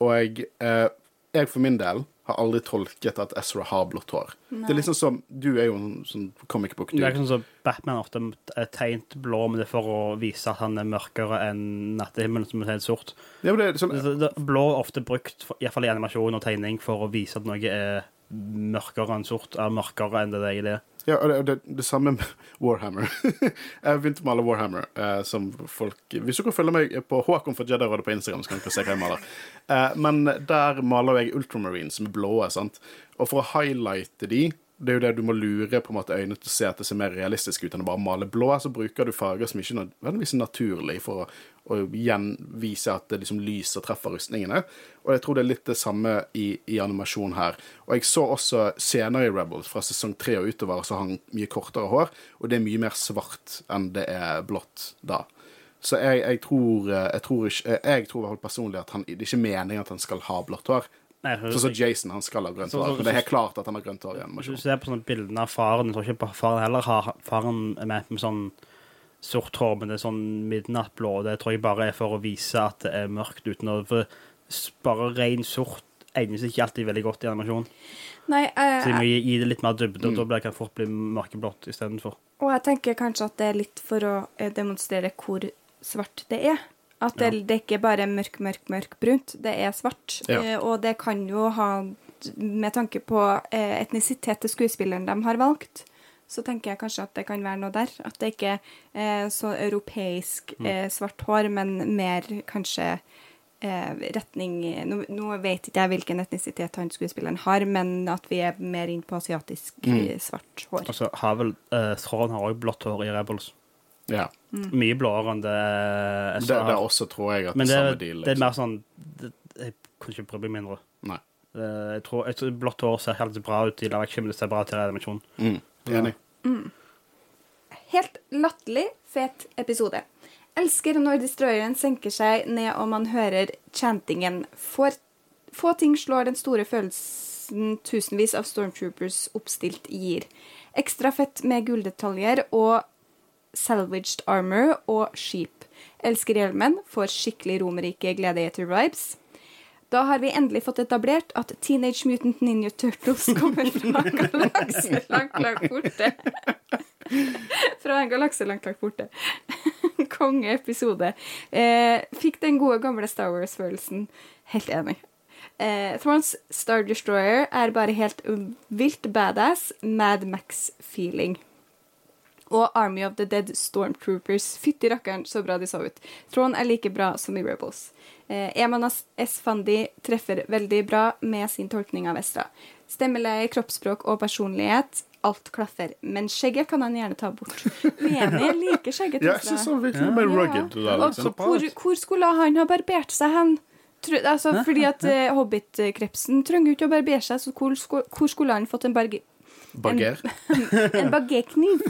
Og jeg, uh, jeg for min del har aldri tolket at Ezra har blått hår. Det er liksom som Du er jo en sånn comic book Det er ikke sånn som Batman ofte er tegnet blå, men det er for å vise at han er mørkere enn nattehimmelen, som er helt sort. Ja, men det er liksom, Det- det- Blå er ofte brukt, iallfall i hvert fall i animasjon og tegning, for å vise at noe er mørkere enn sort, er mørkere enn det det egentlig er. Ja, og det, det, det samme med Warhammer. jeg begynte å male Warhammer, eh, som folk Hvis dere følger meg på Håkon for Jedi-rådet på Instagram, så kan dere se hva jeg maler. Eh, men der maler jeg Ultramarine, som er blå. Og for å highlighte de det er jo det du må lure på en måte øynene til å se at det ser mer realistisk ut enn å bare male blå. Så bruker du farger som ikke nødvendigvis er naturlig for å, å gjenvise at det liksom lyset treffer rustningene. Og jeg tror det er litt det samme i, i animasjon her. Og jeg så også senere i Rebels, fra sesong tre og utover, så har han mye kortere hår, og det er mye mer svart enn det er blått da. Så jeg, jeg tror jeg tror ikke Jeg tror personlig at han, det er ikke meningen at han skal ha blått hår. Nei, Sånn som Jason, han skal ha grønt hår. så- Men det er helt klart at han har grønt hår i Hvis du ser på sånne bildene av faren, jeg tror ikke på faren heller har faren er med med sånn sort hår, men det er sånn midnattblå. Det tror jeg bare er for å vise at det er mørkt uten å For bare ren sort egner seg ikke alltid veldig godt i animasjon. Nei, Så de må eh, gi, gi det litt mer dybde, Mm. og da blir det fort bli mørkeblått istedenfor. og jeg tenker kanskje at det er litt for å eh, demonstrere hvor svart det er. At det, Ja. det er ikke bare mørk, mørk, mørk brunt, det er svart. Ja. Eh, og det kan jo ha, med tanke på eh, etnisitet til skuespilleren de har valgt, så tenker jeg kanskje at det kan være noe der. At det ikke er så europeisk Mm. eh, svart hår, men mer kanskje eh, retning nå, nå vet ikke jeg hvilken etnisitet han skuespilleren har, men at vi er mer inn på asiatisk Mm. eh, svart hår. Altså, så har vel uh, Thrawn har også blått hår i Rebels. Ja. Mm. Mye blåere enn det Det, Ezra det er også, tror jeg, at Men det det, samme deal. det er Liksom. mer sånn det, Jeg kunne ikke bry meg mindre. Nei. Det, Jeg tror, jeg tror Blått hår ser helt bra ut i action, men det ser bra til i. Mm. Enig. Helt latterlig fet episode. Elsker når destroyeren senker seg ned og man hører chantingen. Får, få ting slår den store følelsen tusenvis av stormtroopers oppstilt gir. Ekstra fett med gulldetaljer og salvaged armor og skip. Elsker hjelmen, får skikkelig romerike gladiator-vibes. Da har vi endelig fått etablert at Teenage Mutant Ninja Turtles kommer fra en galakse langt, langt borte. Fra en galakse langt, langt borte. Kongeepisode. Eh, fikk den gode, gamle Star Wars-følelsen. Helt enig. Eh, Thorns Star Destroyer er bare helt vilt badass Mad Max-feeling. Og Army of the Dead Stormtroopers. Fytti rakkeren, så bra de så ut. Thrawn er like bra som i Rebels. Eh, Emanas Esfandi treffer veldig bra med sin tolkning av Estra. Stemmeleie, kroppsspråk og personlighet. Alt klaffer. Men skjegget kan han gjerne ta bort. Uenig. Liker skjegget Ja, til jeg syns Estra. han virker mer rugged. Ja. Liksom. hvor, hvor skulle han ha barbert seg hen? Altså, fordi at uh, Hobbit-krepsen trenger jo ikke å barbere seg, så hvor, hvor skulle han fått en, barge, Barger. en en Barberkniv.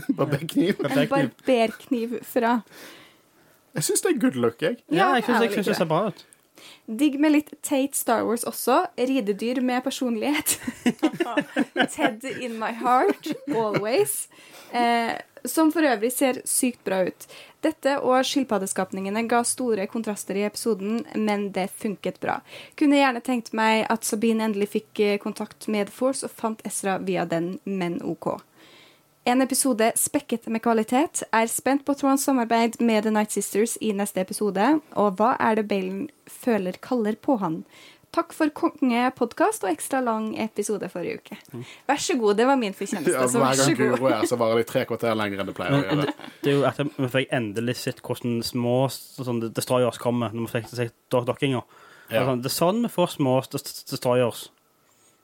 En barberkniv fra Jeg syns det er good look, jeg. Ja, jeg syns det ser bra ut. Digg med litt Tate Star Wars også. Ridedyr med personlighet. Ted in my heart, always. Eh, som for øvrig ser sykt bra ut. Dette og skilpaddeskapningene ga store kontraster i episoden, men det funket bra. Kunne gjerne tenkt meg at Sabine endelig fikk eh, kontakt med The Force og fant Ezra via den, men OK. En episode spekket med kvalitet. Er spent på Trons samarbeid med The Night Sisters i neste episode. Og hva er det Balen føler kaller på han? Takk for konge-podkast og ekstra lang episode forrige uke. Vær så god, det var min fortjeneste. Ja, så hver vær så gang er, så varer de tre kvarter lenger enn det pleier å gjøre. det, det er jo at vi fikk endelig sett hvordan små sånn, destroyers kommer når vi fikk se dokkinga. Ja. Sånn, det er sånn vi får små des- destroyers.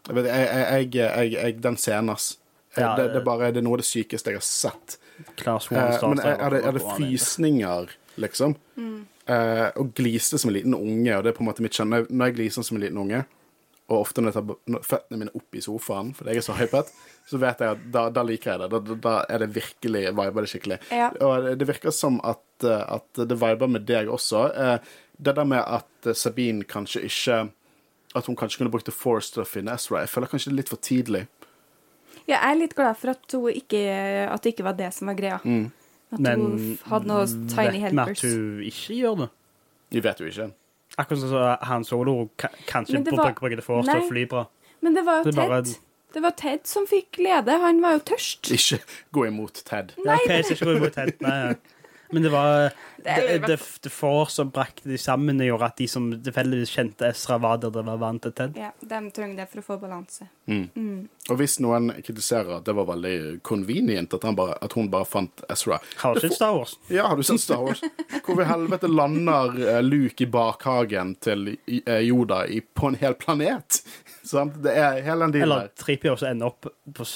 Jeg vet, jeg, jeg, jeg, den scenen, ass. Ja, det, det, er bare, det er noe av det sykeste jeg har sett. Klar Eh, men er, er, det, er det frysninger, liksom? Eh, og gliste som en liten unge, og det er på en måte mitt kjenn. Når jeg- gliser som en liten unge, og ofte når jeg tar føttene mine opp i sofaen fordi jeg er så hypet, så vet jeg at da, da liker jeg det. Da, da, da er det virkelig viber det skikkelig. Ja. Og det, virker som at, eh, at det viber med deg også. Eh, det der med at Sabine kanskje ikke At hun kanskje kunne brukt The Force til å finne Ezra, jeg føler kanskje det er litt for tidlig. Ja, jeg er litt glad for at, ikke, at det ikke var det som var greia. Mm. At Men hun hadde noe tiny vet vi at hun ikke gjør det? Vi vet jo ikke. Akkurat som så Han Solo ka- kanskje Men det var- bruker det for til Nei. å fly bra. Men det var jo Det er bare- Ted. Det var Ted som fikk lede. Han var jo tørst. Ikke gå imot Ted. Ja, ok, skal ikke gå imot helt, nei. Men det var Det det, det, det får som brakte de sammen og gjorde at de som tilfeldigvis kjente Ezra, var der det var vant til Ted. Ja, de trenger det for å få balanse. Mm. Og hvis noen kritiserer at det var veldig convenient at, han bare, at hun bare fant Ezra Har du sett Star Wars? Ja, har du sett Star Wars? Hvor i helvete lander eh, Luke i bakhagen til eh, Yoda på en hel planet? Sant? Det er hele den dealen Eller Tripio som ender opp på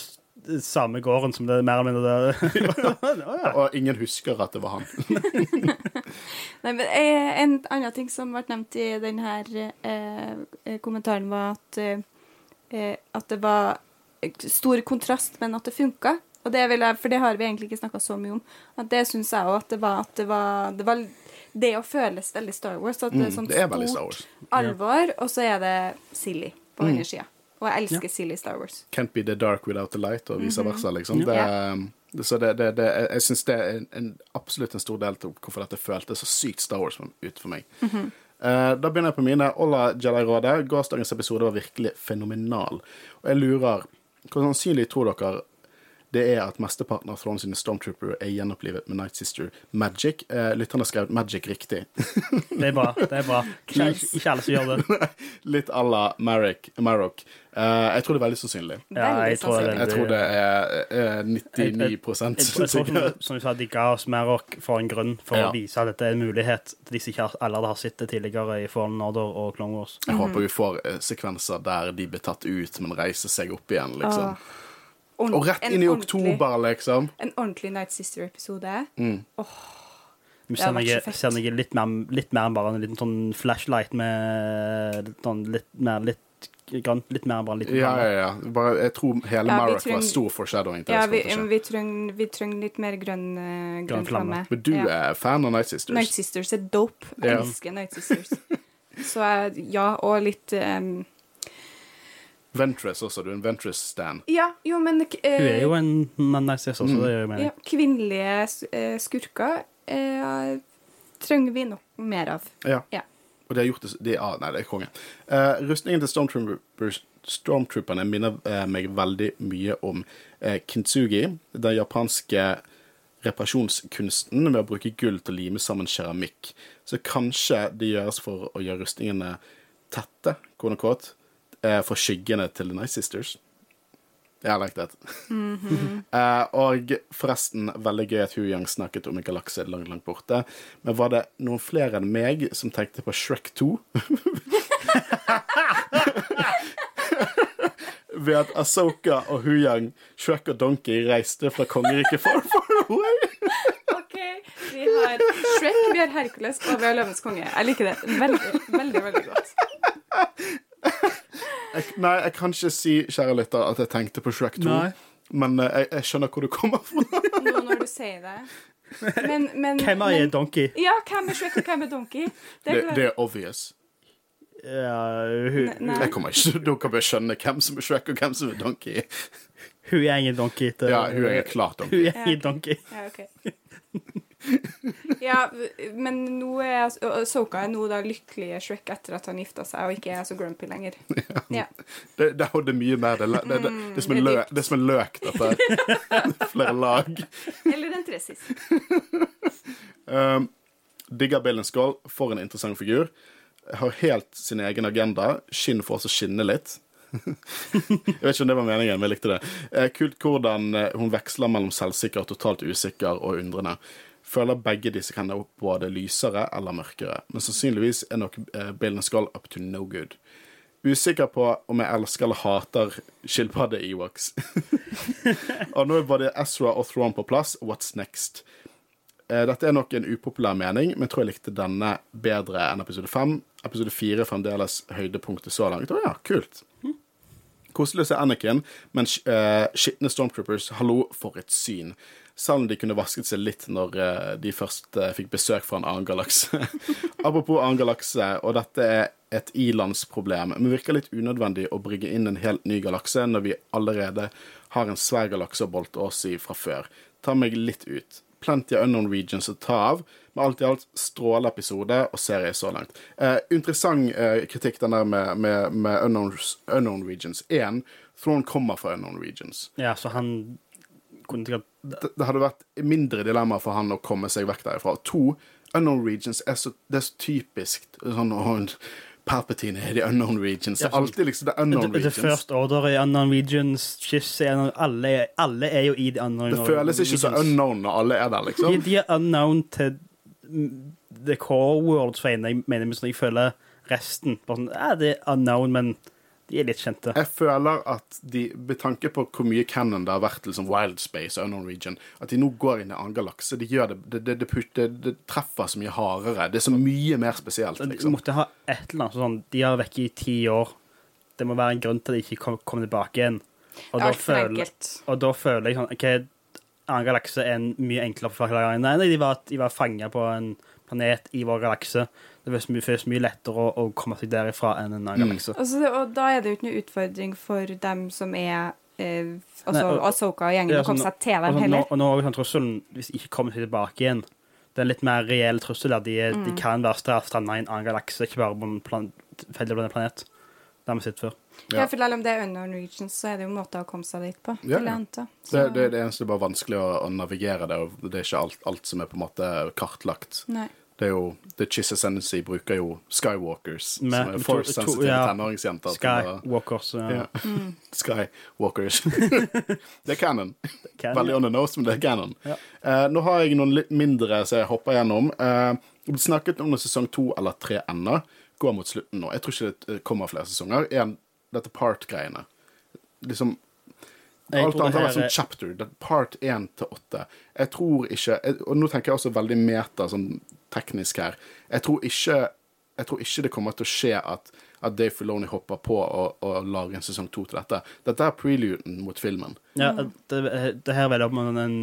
samme gården som det er mer eller mindre der ja. Og ingen husker at det var han. Nei, men eh, En annen ting som ble nevnt i denne eh, kommentaren, var at, eh, eh, at det var stor kontrast, men at det funka. Og det vil jeg, for det har vi egentlig ikke snakka så mye om. At det syns jeg òg at det var at det var, det var det å føles veldig Star Wars. At det er Mm, sånn det er stort Wars. alvor, og så er det silly på Mm. andre sida. Og jeg elsker silly Star Wars. Can't be the dark without the light, og vice Mhm. versa, liksom. Det, så det, det, det, jeg- syns det er en, absolutt en stor del til hvorfor dette føltes så sykt Star Wars ut for meg. Mhm. Eh, da begynner jeg på mine. Olla Jedi-rådet. Gårsdagens episode var virkelig fenomenal. Og jeg lurer Hvor sannsynlig tror dere det er at mesteparten av Thrawn sine Stormtrooper er gjenopplivet med Night Sister Magic? Eh, lytterne har skrevet Magic riktig. Det er bra. det er bra. Ikke, ikke alle som gjør det. Litt à la Marek. Marok. Eh, jeg tror det er veldig sannsynlig. Ja, jeg tror det er Jeg tror det er eh, 99 Jeg tror, som, som du sa, de ga oss Marok for en grunn, for Ja. å vise at dette er en mulighet til de som ikke har- allerede har sett det tidligere i Fallen Order og Clone Wars. Jeg håper vi får eh, sekvenser der de blir tatt ut, men reiser seg opp igjen, liksom. Ordent- Og rett inn i oktober, liksom. En ordentlig Night Sister-episode. Mm. Oh, har ser noe litt, mer, litt mer enn bare en liten sånn flashlight med litt sånn litt mer litt grønt. Litt mer enn bare en liten Ja, ja, ja. Bare, jeg tror hele Ja, Marek var stor foreshadowing til Ja, vi, vi trenger vi trenger litt mer grønn, grønn, grønn flamme. flamme. Men du Ja. er fan av Night Sisters? Night Sisters er dope. Jeg Ja. elsker Night Sisters. Så ja, og litt um, Ventress også. Du er en Ventress-stan. Ja, jo, men uh, Hun er jo en nice også, mm. det gjør jo mening. ja, Kvinnelige uh, skurker uh, trenger vi nok mer av. Ja. Ja. Og de har gjort det, de, ah, Nei, det er konge. Eh, rustningen til Stormtroopers, Stormtrooperne minner eh, meg veldig mye om eh, kintsugi, den japanske reparasjonskunsten med å bruke gull til å lime sammen keramikk. Så kanskje det gjøres for å gjøre rustningene tette, quote unquote, eh, for skyggene til The Night Sisters. Jeg har lagt det. Og forresten, veldig gøy at Huyang snakket om en galakse langt, langt borte. Men var det noen flere enn meg som tenkte på Shrek 2? Ved at Asoka og Huyang, Shrek og Donkey reiste fra kongeriket far, far away. Vi har Shrek, vi har Hercules, og vi har Løvens konge. Jeg liker det veldig, veldig, veldig godt. Jeg, nei, jeg kan ikke si, kjære lytter, at jeg tenkte på Shrek 2. Nei. Men uh, jeg, jeg skjønner hvor du kommer fra. Nå når du sier det. Men, men Hvem er men- Donkey? Ja, hvem er Shrek, og hvem er Donkey? Det Det, er det er obvious. Ja, hun, ne Jeg kommer ikke Dere bør skjønne hvem som er Shrek, og hvem som er Donkey. hun er ingen Donkey. til- Ja, hun er klart Donkey. Hun er ingen Donkey. Ja, OK. Ja, men nå er Soka er nå da lykkelige Shrek etter at han gifta seg og ikke er så grumpy lenger. Ja. Det, det, er mye mer. Det, det, det, det, som er løk, det er som en løk, dette. Flere lag. Eller en tresis. Um, digger Bill Skål. For en interessant figur. Har helt sin egen agenda. Skinn får også skinne litt. jeg vet ikke om det var meningen, men jeg likte det. Eh, kult hvordan eh, hun veksler mellom selvsikker, totalt usikker og undrende. Føler begge disse kan være både lysere eller mørkere, men sannsynligvis er nok bildene skal up to no good. Usikker på om jeg elsker eller hater skilpadde-Ewoks. og nå er både Ezra og Thrawn på plass. What's next? Eh, Dette er nok en upopulær mening, men jeg tror jeg likte denne bedre enn episode fem. Episode fire er fremdeles høydepunktet så langt. Å ja, kult. Koselig å se Anakin, men uh, skitne Stormtroopers, hallo, for et syn. Selv om de kunne vasket seg litt når eh, de først eh, fikk besøk fra en annen galakse. Apropos annen galakse, og dette er et ilandsproblem, men virker litt unødvendig å brygge inn en helt ny galakse når vi allerede har en svær galakse å bolte oss i fra før. Ta meg litt ut. Plenty av unknown regions å ta av, men alt i alt strålende episode og serie så langt. Eh, interessant eh, kritikk den der med, med, med unknown, unknown regions. Én, Throne kommer fra unknown regions. Ja, så han sikkert Det, det hadde vært mindre dilemma for han å komme seg vekk derifra. To, unknown regions er så, det er så typisk sånn Palpatine er the unknown regions. Det er alltid liksom the unknown The, the regions. First Order i Unknown Regions, Schiss er unknown, alle, alle er jo i the Unknown regions. Det føles ikke så unknown når alle er der, liksom. de er unknown til the core worlds vegne. Jeg mener hvis jeg føler resten bare sånn, ja, Det er unknown, men de er litt kjente. Jeg føler at de, med tanke på hvor mye canon det har vært til sånn Wild Space og Unknown Region, at de nå går inn i annen galakse. De gjør det, det, det, det, putter- det treffer så mye hardere. Det er så mye mer spesielt, De liksom. måtte ha et eller annet sånn De har vært vekke i ti år. Det må være en grunn til at de ikke kom, kom tilbake igjen. Og da, føler, og da føler jeg sånn OK, annen galakse er en mye enklere forklaring. Nei, nei, de var, de var fanga på en planet i vår galakse. Det føles mye, føles mye lettere å, å komme seg derifra enn en annen Mm. Altså, og da er det jo ikke noe utfordring for dem som er eh, Altså Asoka og gjengen, Ja, å komme sånn- seg til dem nå, heller. og nå er sånn trusselen hvis de ikke kommer seg tilbake igjen, det er en litt mer reell trussel. Der. De, mm. de kan være stra- stranda i en annen galakse, ikke bare på en plan en planet. Der vi sitter før. Ja. Ja. for selv om det er under Norwegian, så er det jo måter å komme seg dit på. Ja, ja. anta. Det, Så- det, det eneste er bare vanskelig å, å navigere det, og det er ikke alt, alt som er på en måte kartlagt. Nei. Det er jo The Chiss Ascendancy bruker jo Skywalkers, Med- som er force-sensitive ja. tenåringsjenter. Skywalkers. Ja. Ja. Skywalkers. det er canon. Veldig on the nose, men det er canon. Ja. Uh, nå har jeg noen litt mindre som jeg hopper gjennom. Uh, vi snakket om når sesong to eller tre ender. Går mot slutten nå. Jeg tror ikke det kommer flere sesonger. En, dette part-greiene. Liksom Alt annet har vært sånn er- chapter. Er part 1 til 8. Jeg tror ikke Og nå tenker jeg også veldig meta, sånn teknisk her. Jeg tror ikke, jeg tror ikke det kommer til å skje at, at Dave Filoni hopper på og, og lager en sesong to til dette. Dette er preluden mot filmen. Ja, det, det her er opp med en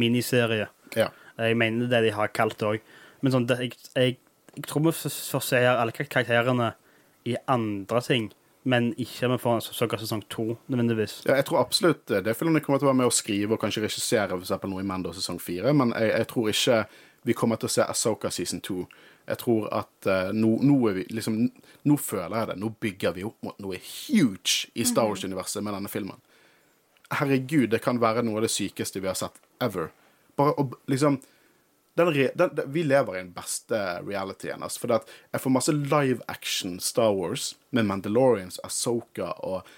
miniserie. Ja. Jeg mener det de har kalt det òg. Men sånn, det, jeg, jeg, jeg tror vi får se her alle karakterene i andre ting, men ikke vi får en såkalt sesong to, nødvendigvis. Ja, jeg tror absolutt det. Dave Filoni kommer til å være med å skrive og kanskje regissere for eksempel noe i Mando sesong fire, men jeg, jeg tror ikke vi kommer til å se Asoka season 2. Jeg tror at uh, nå, nå vi liksom Nå føler jeg det. Nå bygger vi opp mot noe huge i Star Wars-universet med denne filmen. Herregud, det kan være noe av det sykeste vi har sett ever. Bare å liksom den, den, den, Vi lever i den beste realityen. Altså, for jeg får masse live action Star Wars med Mandalorians, Asoka og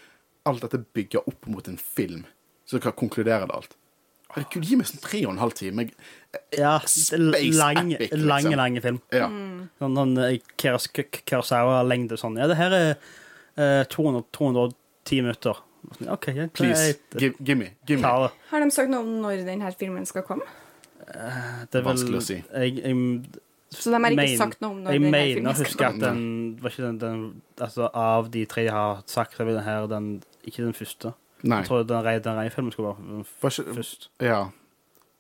alt dette bygger opp mot en film. Så kan konkludere det alt. Herregud, gi meg sånn tre og en halv time. Ja, er Space lang, epic, liksom. lang, lang film. Ja. Sånn, sånn eh, Kurosawa-lengde sånn. Ja, det her er uh, 200, 210 minutter. OK, jeg, Please, give, give me. Give me. det. Har de sagt noe om når denne filmen skal komme? Det er vel- Vanskelig å si. Jeg, jeg, Så de har ikke men- sagt noe om når jeg denne mener å filmen skal huske komme? at den var ikke den, den Altså, av de tre jeg har sagt, så er den her den Ikke den første. Nei. Jeg tror den den rei-filmen skulle være ikke- først. Ja.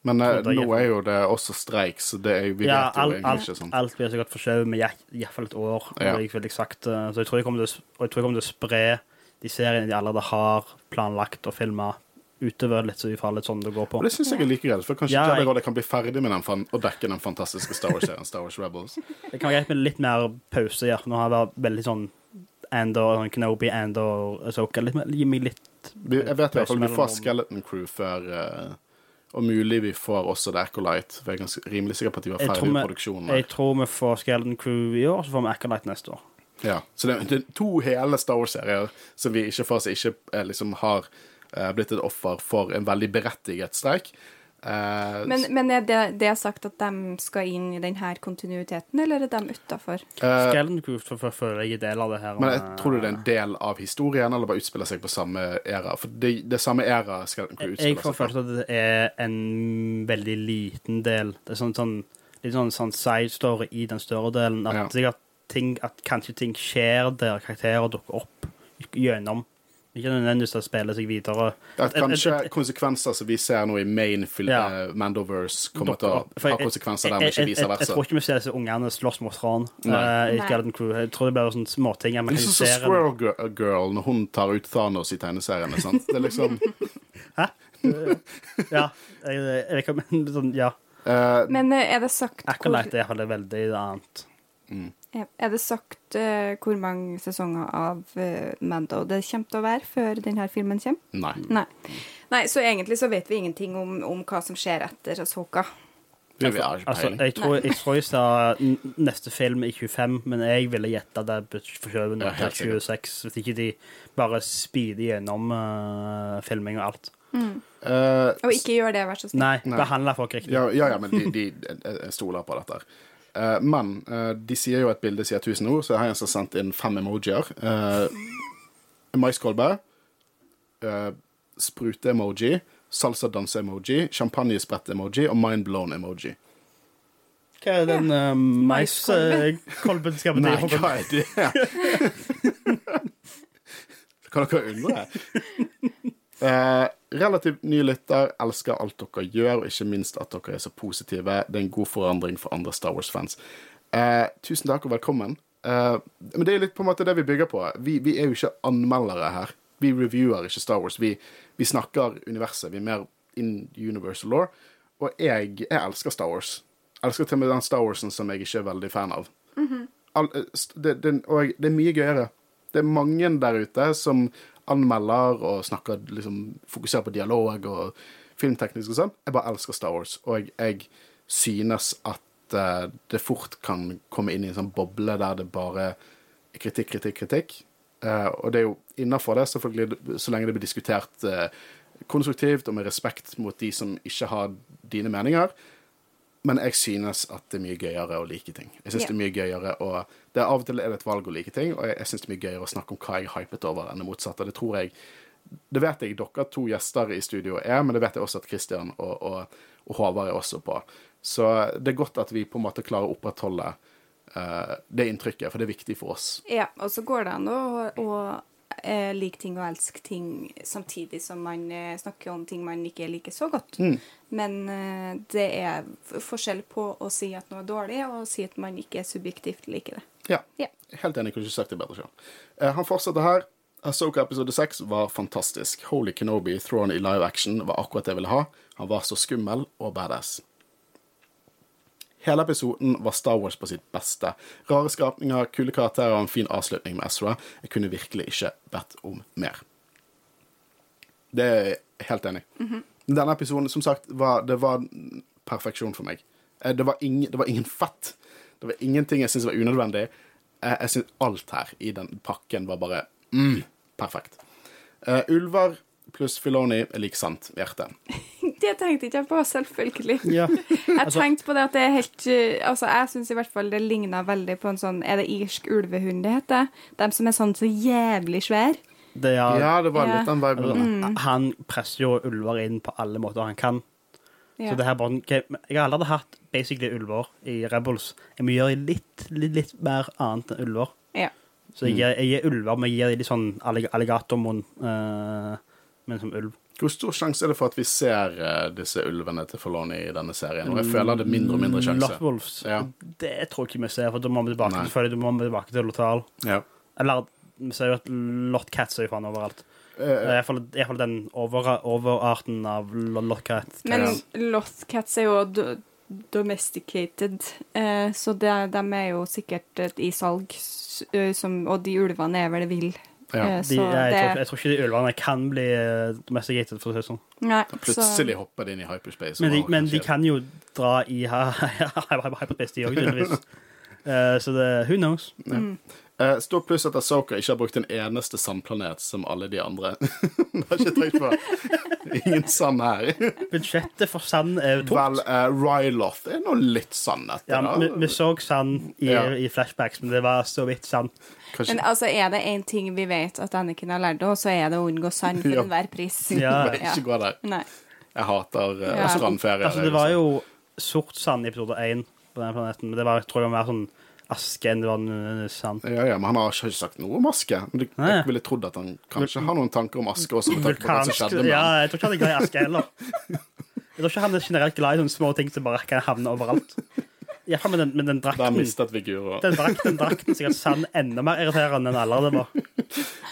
Men eh, det nå er jo det også streik, så det er, vi Ja, vet jo alt, egentlig alt, ikke sånn. alt blir sikkert forskjøvet med iallfall et år. Ja. Jeg jeg sagt. eh, Så jeg tror jeg kommer til, og jeg tror jeg kommer til å spre de seriene de allerede har planlagt å filme, utover litt, så vi får litt sånn det går på. Og det syns jeg er like greit, for kanskje Ja, Jedi jeg- kan bli ferdig med den fan å dekke den fantastiske Star Wars-serien Star Wars Rebels. Det kan være greit med litt mer pause. Ja. Nå har det vært veldig sånn Andor, sånn Kenobi, Andor, Asoka. Gi meg litt Vi, jeg vet i hvert fall vi får Skeleton Crew før uh, Og mulig vi får også The Acolyte. For jeg er ganske rimelig sikker på at de var ferdig med produksjonen. Jeg tror vi får Skeleton Crew i år, så får vi Acolyte neste år. Ja. Så det, det er to hele Star Wars-serier som vi ikke får, som ikke liksom har eh, blitt et offer for en veldig berettiget streik. Eh, Men, men er det, det er sagt at de skal inn i denne kontinuiteten, eller er de utafor? Uh, for, føler jeg er del av det her. Men jeg eh, tror du det er en del av historien, eller bare utspiller seg på samme æra? For det, det samme æra Jeg jeg utspiller får seg på. følelsen at det er en veldig liten del. Det er sånn, sånn litt sånn, sånn side story i den større delen. At, Ja. ting, at kanskje ting skjer der karakterer dukker opp gjennom. Ikke nødvendigvis å spille seg videre. At Et- et- et- konsekvenser som vi ser nå i main Ja. eh, Mandoverse, kommer til å ha konsekvenser der, men ikke vice versa. Jeg tror ikke vi ser disse ungene slåss mot Thrawn Nei. eh, i Skeleton Crew. Jeg tror det blir sånne småting. Det er se som Squirrel Girl, Girl når hun tar ut Thanos i tegneseriene. sant? Det er liksom Ja. Jeg, jeg jeg, sånn, ja. Uh, Men eh, er det sagt hvor, Acolyte er iallfall veldig annet. Er det sagt uh, hvor mange sesonger av uh, Mando det kommer til å være før denne filmen kommer? Nei. Nei. Nei, så egentlig så vet vi ingenting om, om hva som skjer etter Asoka. Altså, jeg tror jeg, tror jeg sa neste film i 25, men jeg ville gjette det For forskjøvet nå til 26, hvis ikke de bare speeder gjennom uh, filming og alt. Eh, Og ikke gjør det, vær så snill. Nei, Nei. behandle folk riktig. ja, ja, ja, men de, de, stoler på dette. her. Eh, men eh, de sier jo et bilde sier 1000 ord, så jeg har en som har sendt inn fem emojier. Uh, Maiskolbe, uh, sprute-emoji, salsa-danse-emoji, champagnesprett-emoji og mindblown-emoji. Hva er den uh, maiskolben skal Nei, hva er det? kan dere undre? Eh, relativt ny lytter, elsker alt dere gjør, og ikke minst at dere er så positive. Det er en god forandring for andre Star Wars-fans. Eh, tusen takk og velkommen. Eh, men det er litt på en måte det vi bygger på. Vi, vi er jo ikke anmeldere her. Vi reviewer ikke Star Wars. Vi, vi snakker universet. Vi er mer in universal law. Og jeg, jeg elsker Star Wars. Jeg elsker til og med den Star Warsen som jeg ikke er veldig fan av. Mm -hmm. All, det, det, og det er mye gøyere. Det er mange der ute som anmelder og snakker liksom, fokuserer på dialog og filmteknisk og sånn. Jeg bare elsker Star Wars, og jeg, synes at uh, det fort kan komme inn i en sånn boble der det bare er kritikk, kritikk, kritikk. Uh, og det er jo innafor det, selvfølgelig, så lenge det blir diskutert uh, konstruktivt og med respekt mot de som ikke har dine meninger. Men jeg synes at det er mye gøyere å like ting. Jeg synes yeah. det er mye gøyere å det er Av og til er det et valg å like ting, og jeg, jeg synes det er mye gøyere å snakke om hva jeg hypet over, enn det motsatte. Det tror jeg Det vet jeg dere to gjester i studio er, men det vet jeg også at Christian og, og, og Håvard er også på. Så det er godt at vi på en måte klarer å opprettholde uh, det inntrykket, for det er viktig for oss. Ja, og så går det an å eh, like ting og elske ting samtidig som man eh, snakker om ting man ikke liker så godt. Mm. Men eh, det er forskjell på å si at noe er dårlig, og å si at man ikke subjektivt liker det. Ja. Ja. Helt enig. Kunne ikke sagt det bedre sjøl. Eh, han fortsetter her. Asoka episode 6 var fantastisk. Holy Kenobi Thrawn i live action var akkurat det jeg ville ha. Han var så skummel og badass. Hele episoden var Star Wars på sitt beste. Rare skapninger, kule karakterer og en fin avslutning med Ezra. Jeg kunne virkelig ikke bedt om mer. Det er jeg helt enig i. Denne episoden, som sagt, var, det var perfeksjon for meg. Eh, Det var, ingen, det var ingen fett. Det var ingenting jeg syntes var unødvendig. Jeg, jeg synes alt her i den pakken var bare mm, perfekt. Uh, ulver pluss Filoni er lik sant hjerte. Det tenkte ikke jeg på, selvfølgelig. Ja. Jeg tenkte på det at det er helt uh, Altså, jeg syns i hvert fall det ligna veldig på en sånn Er det irsk ulvehund det heter? De som er sånn så jævlig svær. Det er, Ja, det var litt den viben. Mm. Han presser jo ulver inn på alle måter han kan. Ja. Så det her bare, jeg har aldri hatt basically ulver i Rebels. Jeg må gjøre litt, litt, litt mer annet enn ulver. ja. Så jeg, gir- jeg gir ulver, men jeg gir litt sånn allig- alligatormunn, eh, men som ulv. Hvor stor sjanse er det for at vi ser eh, disse ulvene til Forlone i denne serien? Og jeg føler det er mindre og mindre sjanse. Lotwolves. Ja. det tror jeg ikke vi ser, for da må vi tilbake, selvfølgelig, da må vi tilbake til Lothal. Ja. Eller vi ser jo at Lothcats er jo faen overalt. Uh, iallfall den over, overarten av lo- Men Ja. Lothcats er jo do domesticated, eh, så de, de er jo sikkert i salg, som, og de ulvene er vel vill. Ja. Eh, De, jeg, jeg, tror, jeg tror ikke de ulvene kan bli eh, domesticated, for å si det sånn. Nei, så Plutselig hopper de inn i hyperspace. Men de, men de kan jo dra i hyperspace, de òg, tydeligvis. Eh, så det Who knows? Eh, Stort pluss at Asoka ikke har brukt en eneste sandplanet som alle de andre. det har ikke tenkt på. Ingen sand her. Budsjettet for sand er jo Vel, uh, Ryloth er nå litt sand Ja, vi, vi så sand i, Ja. i flashbacks, men det var så vidt sand. Kanskje Men altså, er det én ting vi vet at Anniken har lært oss, så er det å unngå sand for Ja. enhver pris. Ja. Ikke gå der. Nei. Jeg hater uh, Ja. strandferie. Altså, det var jo sort sand i episode én på denne planeten, men det var, tror jeg var mer sånn aske enn det var sand. Ja, ja, men han har ikke sagt noe om aske. Men det, jeg ville trodd at han kanskje har noen tanker om aske også, med tanke på hva som skjedde med Ja, jeg tror ikke han er glad i aske heller. Jeg tror ikke han er generelt glad i sånne små ting som bare kan havne overalt. Med, den- med den drakten. mistet vi Guro. Den drakten, drakten sikkert sann enda mer irriterende enn alle det var.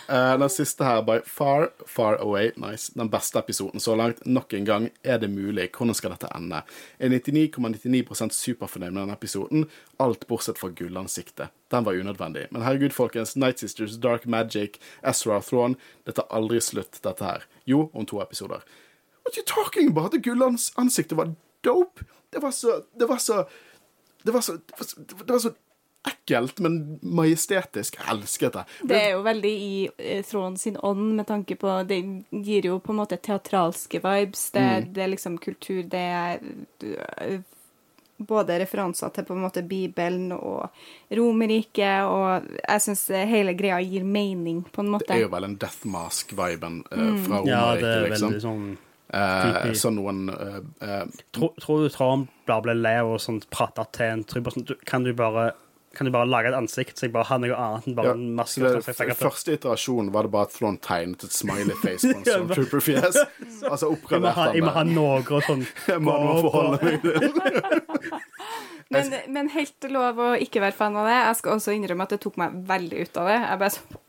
Uh, den siste her, by far, far away, nice. Den beste episoden så langt. Nok en gang, er det mulig? Hvordan skal dette ende? Jeg er 99,99 superfornøyd med denne episoden. Alt bortsett fra gullansiktet. Den var unødvendig. Men herregud, folkens. Night Sisters, Dark Magic, Ezra Thrawn. Det tar aldri slutt, dette her. Jo, om to episoder. What you talking about? Det gullansiktet var dope. Det var så Det var så Det var så, det var så, det var så ekkelt, men majestetisk. Jeg elsket det. Det er jo veldig i eh, Thrawn sin ånd, med tanke på Det gir jo på en måte teatralske vibes. Det, Mm. det er liksom kultur. Det er eh, både referanser til på en måte Bibelen og Romerriket, og jeg syns hele greia gir mening, på en måte. Det er jo vel en Death Mask-viben eh, fra Ja, det Romerriket, er liksom. veldig sånn Eh, creepy. så noen uh, eh, Tror, tror du Trump bare ble lei av å sånn, prate til en tror sånn, Kan du bare kan du bare lage et ansikt så jeg bare har noe annet enn bare ja, en maske? det, som jeg tenker på? Første iterasjon var det bare at Flon tegnet et smiley face på en Ja, sånn. Altså oppgradert ha, jeg må ha noe og sånn Jeg må forholde meg til Men, men helt lov å ikke være fan av det. Jeg skal også innrømme at det tok meg veldig ut av det. Jeg bare så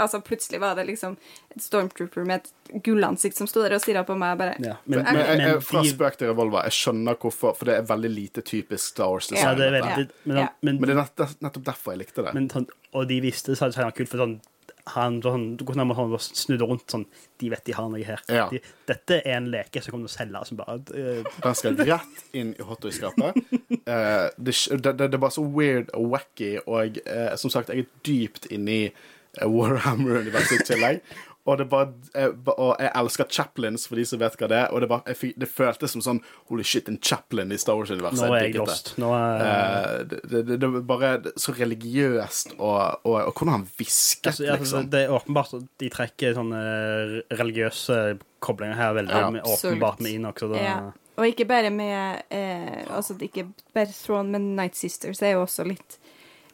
Altså, plutselig var det liksom et stormtrooper med et gullansikt som sto der og stirra på meg. Bare Ja, men, Men jeg, jeg, fra spøk til revolver, jeg skjønner hvorfor, for det er veldig lite typisk Star Wars. Ja, det er veldig Men, Ja. men, Men det er nett, nettopp derfor jeg likte det. men Og de visste så det var kult, for sånn han, han, han, han snudde rundt sånn De vet de har noe her. Ja. De, dette er en leke som kommer til å selge. Som bare, uh. Den skal rett inn i hotdog-skapet. uh, det, det, det, det er bare så weird og wacky, og uh, som sagt, jeg er dypt inni eh, Warhammer-universet i tillegg. Og det bare, jeg, og jeg elsker chaplains, for de som vet hva det er. Og det, bare, jeg, det føltes som sånn Holy shit, en chaplain i Star Wars-universet. nå er jeg lost. Nå er, Uh, det, det, det, det var bare så religiøst, og, og, og hvordan han hvisket, altså, altså, liksom. det er åpenbart at de trekker sånne religiøse koblinger her veldig Ja. med, åpenbart med Inok. Så det, Ja. Og ikke bare med eh, Altså ikke bare Throne, men Night Sisters er jo også litt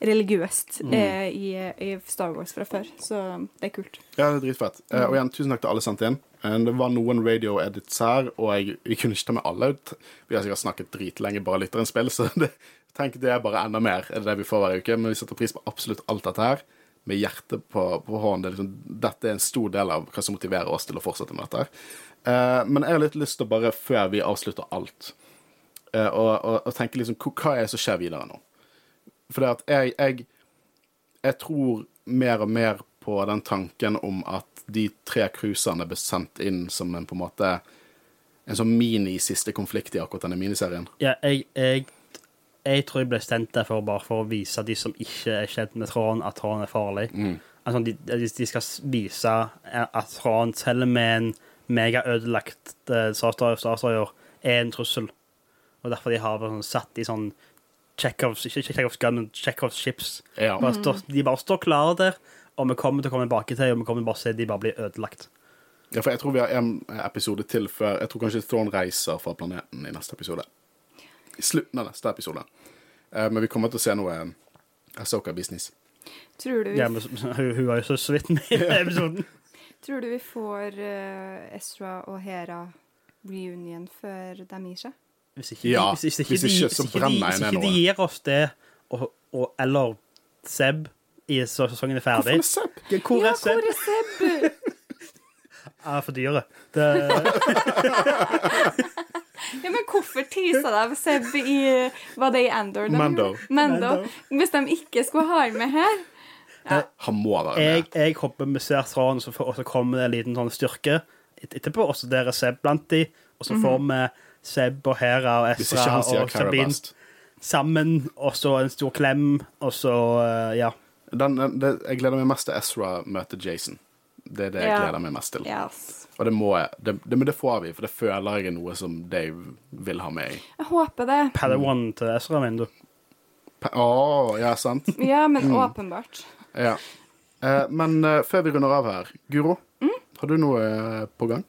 religiøst Mm. eh, i, i Star Wars fra før, så det er kult. Ja, det er dritfett. Eh, og igjen, tusen takk til alle sendte inn. Eh, det var noen radio-edits her, og jeg, vi kunne ikke ta med alle ut. Vi har sikkert snakket dritlenge, bare lytterens spill, så det, tenk det er bare enda mer enn det vi får hver uke. Men vi setter pris på absolutt alt dette her, med hjertet på, på hånden. Det er liksom, dette er en stor del av hva som motiverer oss til å fortsette med dette. her. Eh, men jeg har litt lyst til å bare, før vi avslutter alt, eh, og, og, og tenke liksom, hva er det som skjer videre nå? For det at jeg, jeg jeg tror mer og mer på den tanken om at de tre cruiserne ble sendt inn som en på en måte en sånn mini-siste konflikt i akkurat denne miniserien. Ja, jeg, jeg, jeg tror jeg ble sendt der for bare for å vise de som ikke er kjent med tråden, at tråden er farlig. Altså, de, de de skal vise at tråden, selv med en megaødelagt uh, Star Destroyer, er en trussel. Og derfor de har sånn, satt i sånn Chekhovs, ikke Chekhovs gun, men Chekhovs ships. Ja. Bare står, de bare står klare der, og vi kommer til å komme tilbake til og vi kommer bare til å se de bare blir ødelagt. ja, for jeg tror vi har en episode til før Jeg tror kanskje Thrawn reiser fra planeten i neste episode. I slutten av neste episode. Eh, men vi kommer til å se noe Asoka-business. Tror du vi, Ja, men, hun, hun var jo så, så vidt med i episoden. tror du vi får uh, Ezra og Hera reunion før de gir seg? Hvis ikke, Ja, de, hvis, hvis ikke, hvis ikke, hvis så brenner de, brenner jeg hvis ikke de gir oss det, og, og, eller Seb, i så sesongen er ferdig Hvorfor er Seb? Hvor er Seb? hvor er Seb? Ja, for dyre. Det, Ja, men hvorfor tisa de Seb i Var det i Andor? de Mando. Mando. Hvis de ikke skulle ha ham med her? Han må være jeg, med. jeg jeg håper vi ser så, og så kommer det en liten sånn styrke etterpå, og så der er Seb blant de, og så får vi Seb og Hera og Ezra og Sabine sammen, og så en stor klem, og så, eh, ja. Den, den, det, jeg gleder meg mest til Ezra møter Jason. Det er det jeg Ja. gleder meg mest til. Yes. Og det må jeg. Det, det, men det får vi, for det føler jeg er noe som Dave vil ha med i. Jeg håper det. Padawan til Ezra, mener du? Å, Å, ja, sant? Ja, men Mm. åpenbart. Ja. Eh, men eh, før vi runder av her, Guro, har du noe eh, på gang?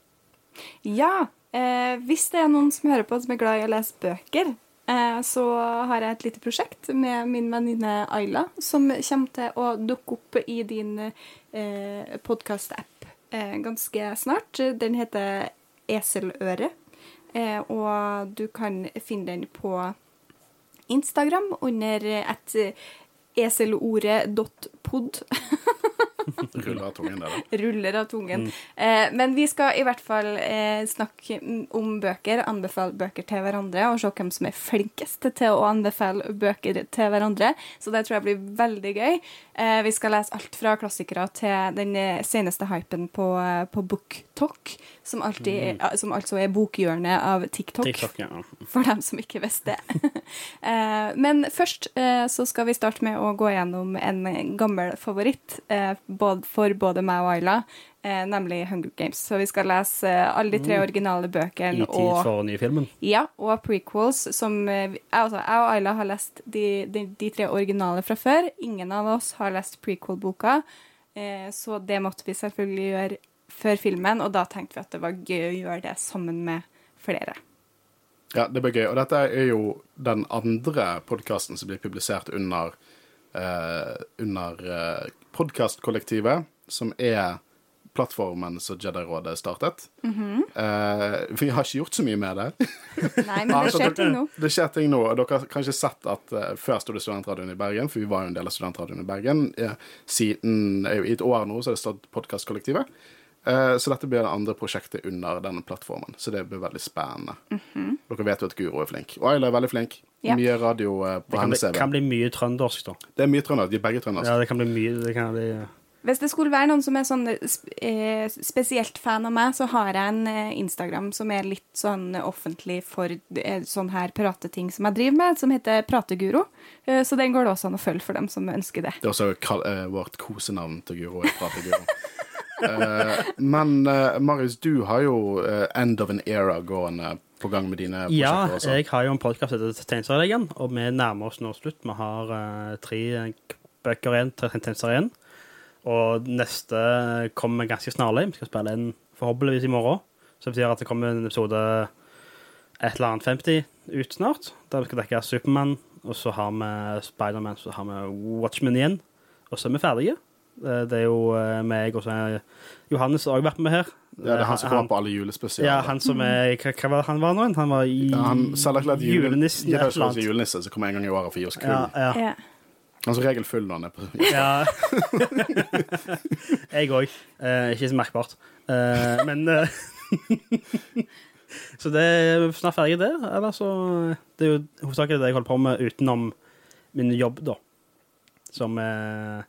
Ja. Eh, hvis det er noen som hører på som er glad i å lese bøker, eh, så har jeg et lite prosjekt med min venninne Ayla, som kommer til å dukke opp i din eh, podkast-app eh, ganske snart. Den heter Eseløre, eh, og du kan finne den på Instagram under et eselordet.pod. Ruller av tungen der, da. ruller av tungen. Eh, men vi skal i hvert fall eh, snakke om bøker, anbefale bøker til hverandre, og se hvem som er flinkest til å anbefale bøker til hverandre. Så det tror jeg blir veldig gøy. Eh, vi skal lese alt fra klassikere til den eh, seneste hypen på, eh, på BookTok, som, alltid, mm. som altså er bokhjørnet av TikTok TikTok, ja. for dem som ikke visste det. Eh, Men først så skal vi starte med å gå gjennom en gammel favoritt eh, for både meg og Ayla, eh, nemlig Hunger Games. Så vi skal lese eh, alle de tre originale I bøkene tid og, for nye filmen. ja, og prequels, som eh, altså, jeg og Ayla har lest de, de, de tre originale fra før. Ingen av oss har lest prequel-boka, eh, så det måtte vi selvfølgelig gjøre før filmen, og da tenkte vi at det var gøy å gjøre det sammen med flere. Ja, det blir gøy. Og dette er jo den andre podkasten som blir publisert under, eh, under eh, podkastkollektivet, som er plattformen som Jedi-rådet startet. Eh, vi har ikke gjort så mye med det. Nei, men det skjer ting nå. Det skjer ting nå, og dere har kanskje sett at uh, før sto det Studentradioen i Bergen, for vi var jo en del av Studentradioen i Bergen. Eh, siden i et år nå så har det stått Podkastkollektivet. Eh, så dette blir det andre prosjektet under denne plattformen, så det blir veldig spennende. Dere vet jo at Guro er flink. Og Ayla er veldig flink. Ja. Mye radio eh, på Det kan bli, hennes CV. kan bli mye trøndersk, da. Det er mye trøndersk. De er begge trøndersk. Ja, det kan bli mye det kan bli, Hvis det skulle være noen som er sånn eh, spesielt fan av meg, så har jeg en Instagram som er litt sånn offentlig for sånn her prateting som jeg driver med, som heter Prateguro. Eh, så den går det også an å følge for dem som ønsker det. Det er også vårt kosenavn til Guro. Prateguro. men eh, Marius, du har jo eh, End of an Era gående på gang med dine Ja, prosjekter også. jeg har jo en podkast etter Tegneserieleggen, og vi nærmer oss nå slutt. Vi har eh, tre bøker igjen til tegneserier igjen. Og neste kommer ganske snarlig. Vi skal spille inn forhåpentligvis i morgen. Så det betyr at det kommer en episode et eller annet 50 ut snart, der vi skal dekke Supermann. Og så har vi Spiderman, så har vi Watchmen igjen. Og så er vi ferdige. Eh, Det er jo eh, meg og så er Johannes har også vært med her. Ja, det er han som kommer på alle julespesialer. Ja, han som er Hva, hva var han var nå? Han var i Ja, han selverklært jule, julenissen. ja, et eller julenisse som kommer en gang i året for å gi oss kull. Ja, ja. Han er som regel full når han er på ja. jeg òg. Eh, ikke så merkbart. Eh, men eh, Så det er snart ferdig, det. Eller så Det er jo hovedsakelig det jeg holder på med utenom min jobb, da. Som eh,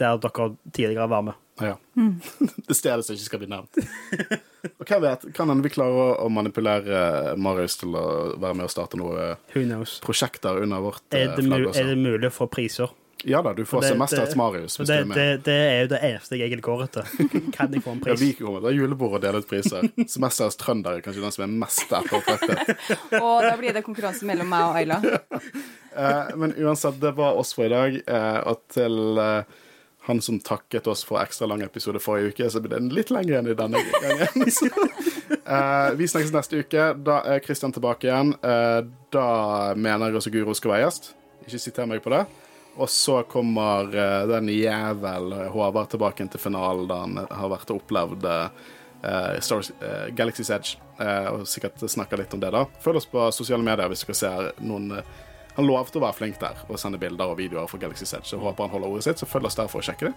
der dere tidligere var med. Ja. Det stedet som ikke skal bli nevnt. Og hvem vet, kan hende vi klarer å, manipulere Marius til å være med og starte noen prosjekter under vårt eh, Er det, mu flagg er det mulig å få priser? Ja da, du får det- semesterets Marius hvis det, du er med. det, det er jo det eneste jeg egentlig går etter. Kan jeg få en pris? Ja, vi kommer til å ha julebord og dele ut priser. Semesterets trønder er kanskje den som er mest ettertraktet. Og da blir det konkurranse mellom meg og Ayla. Eh, men uansett, det var oss for i dag. Eh, og til eh, han som takket oss for ekstra lang episode forrige uke, så blir den litt lengre enn i denne gangen. Eh, vi snakkes neste uke. Da er Kristian tilbake igjen. Uh, da mener jeg også Guro skal være gjest. Ikke siter meg på det. Og så kommer uh, den jævel Håvard tilbake til finalen da han har vært og opplevd Star Galaxy's Edge, og sikkert snakker litt om det da. Følg oss på sosiale medier hvis dere ser noen Han lovte å være flink der og sende bilder og videoer fra Galaxy Edge, så jeg håper han holder ordet sitt, så følg oss der for å sjekke det.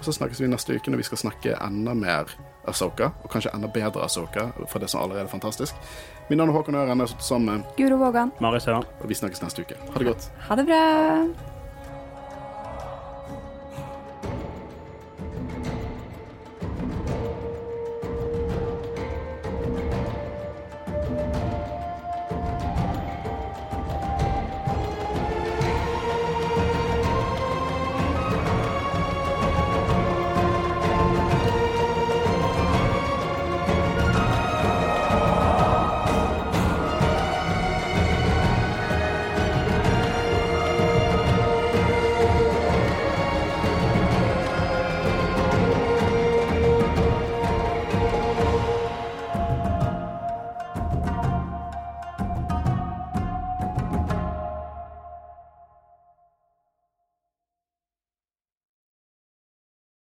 Og så snakkes vi neste uke når vi skal snakke enda mer Asoka, og kanskje enda bedre Asoka, for det som allerede er fantastisk. Mitt navn er Håkon Øren, jeg har sittet sammen med Guro Vågan, Marius Høvan. og vi snakkes neste uke. Ha det godt. ha det bra!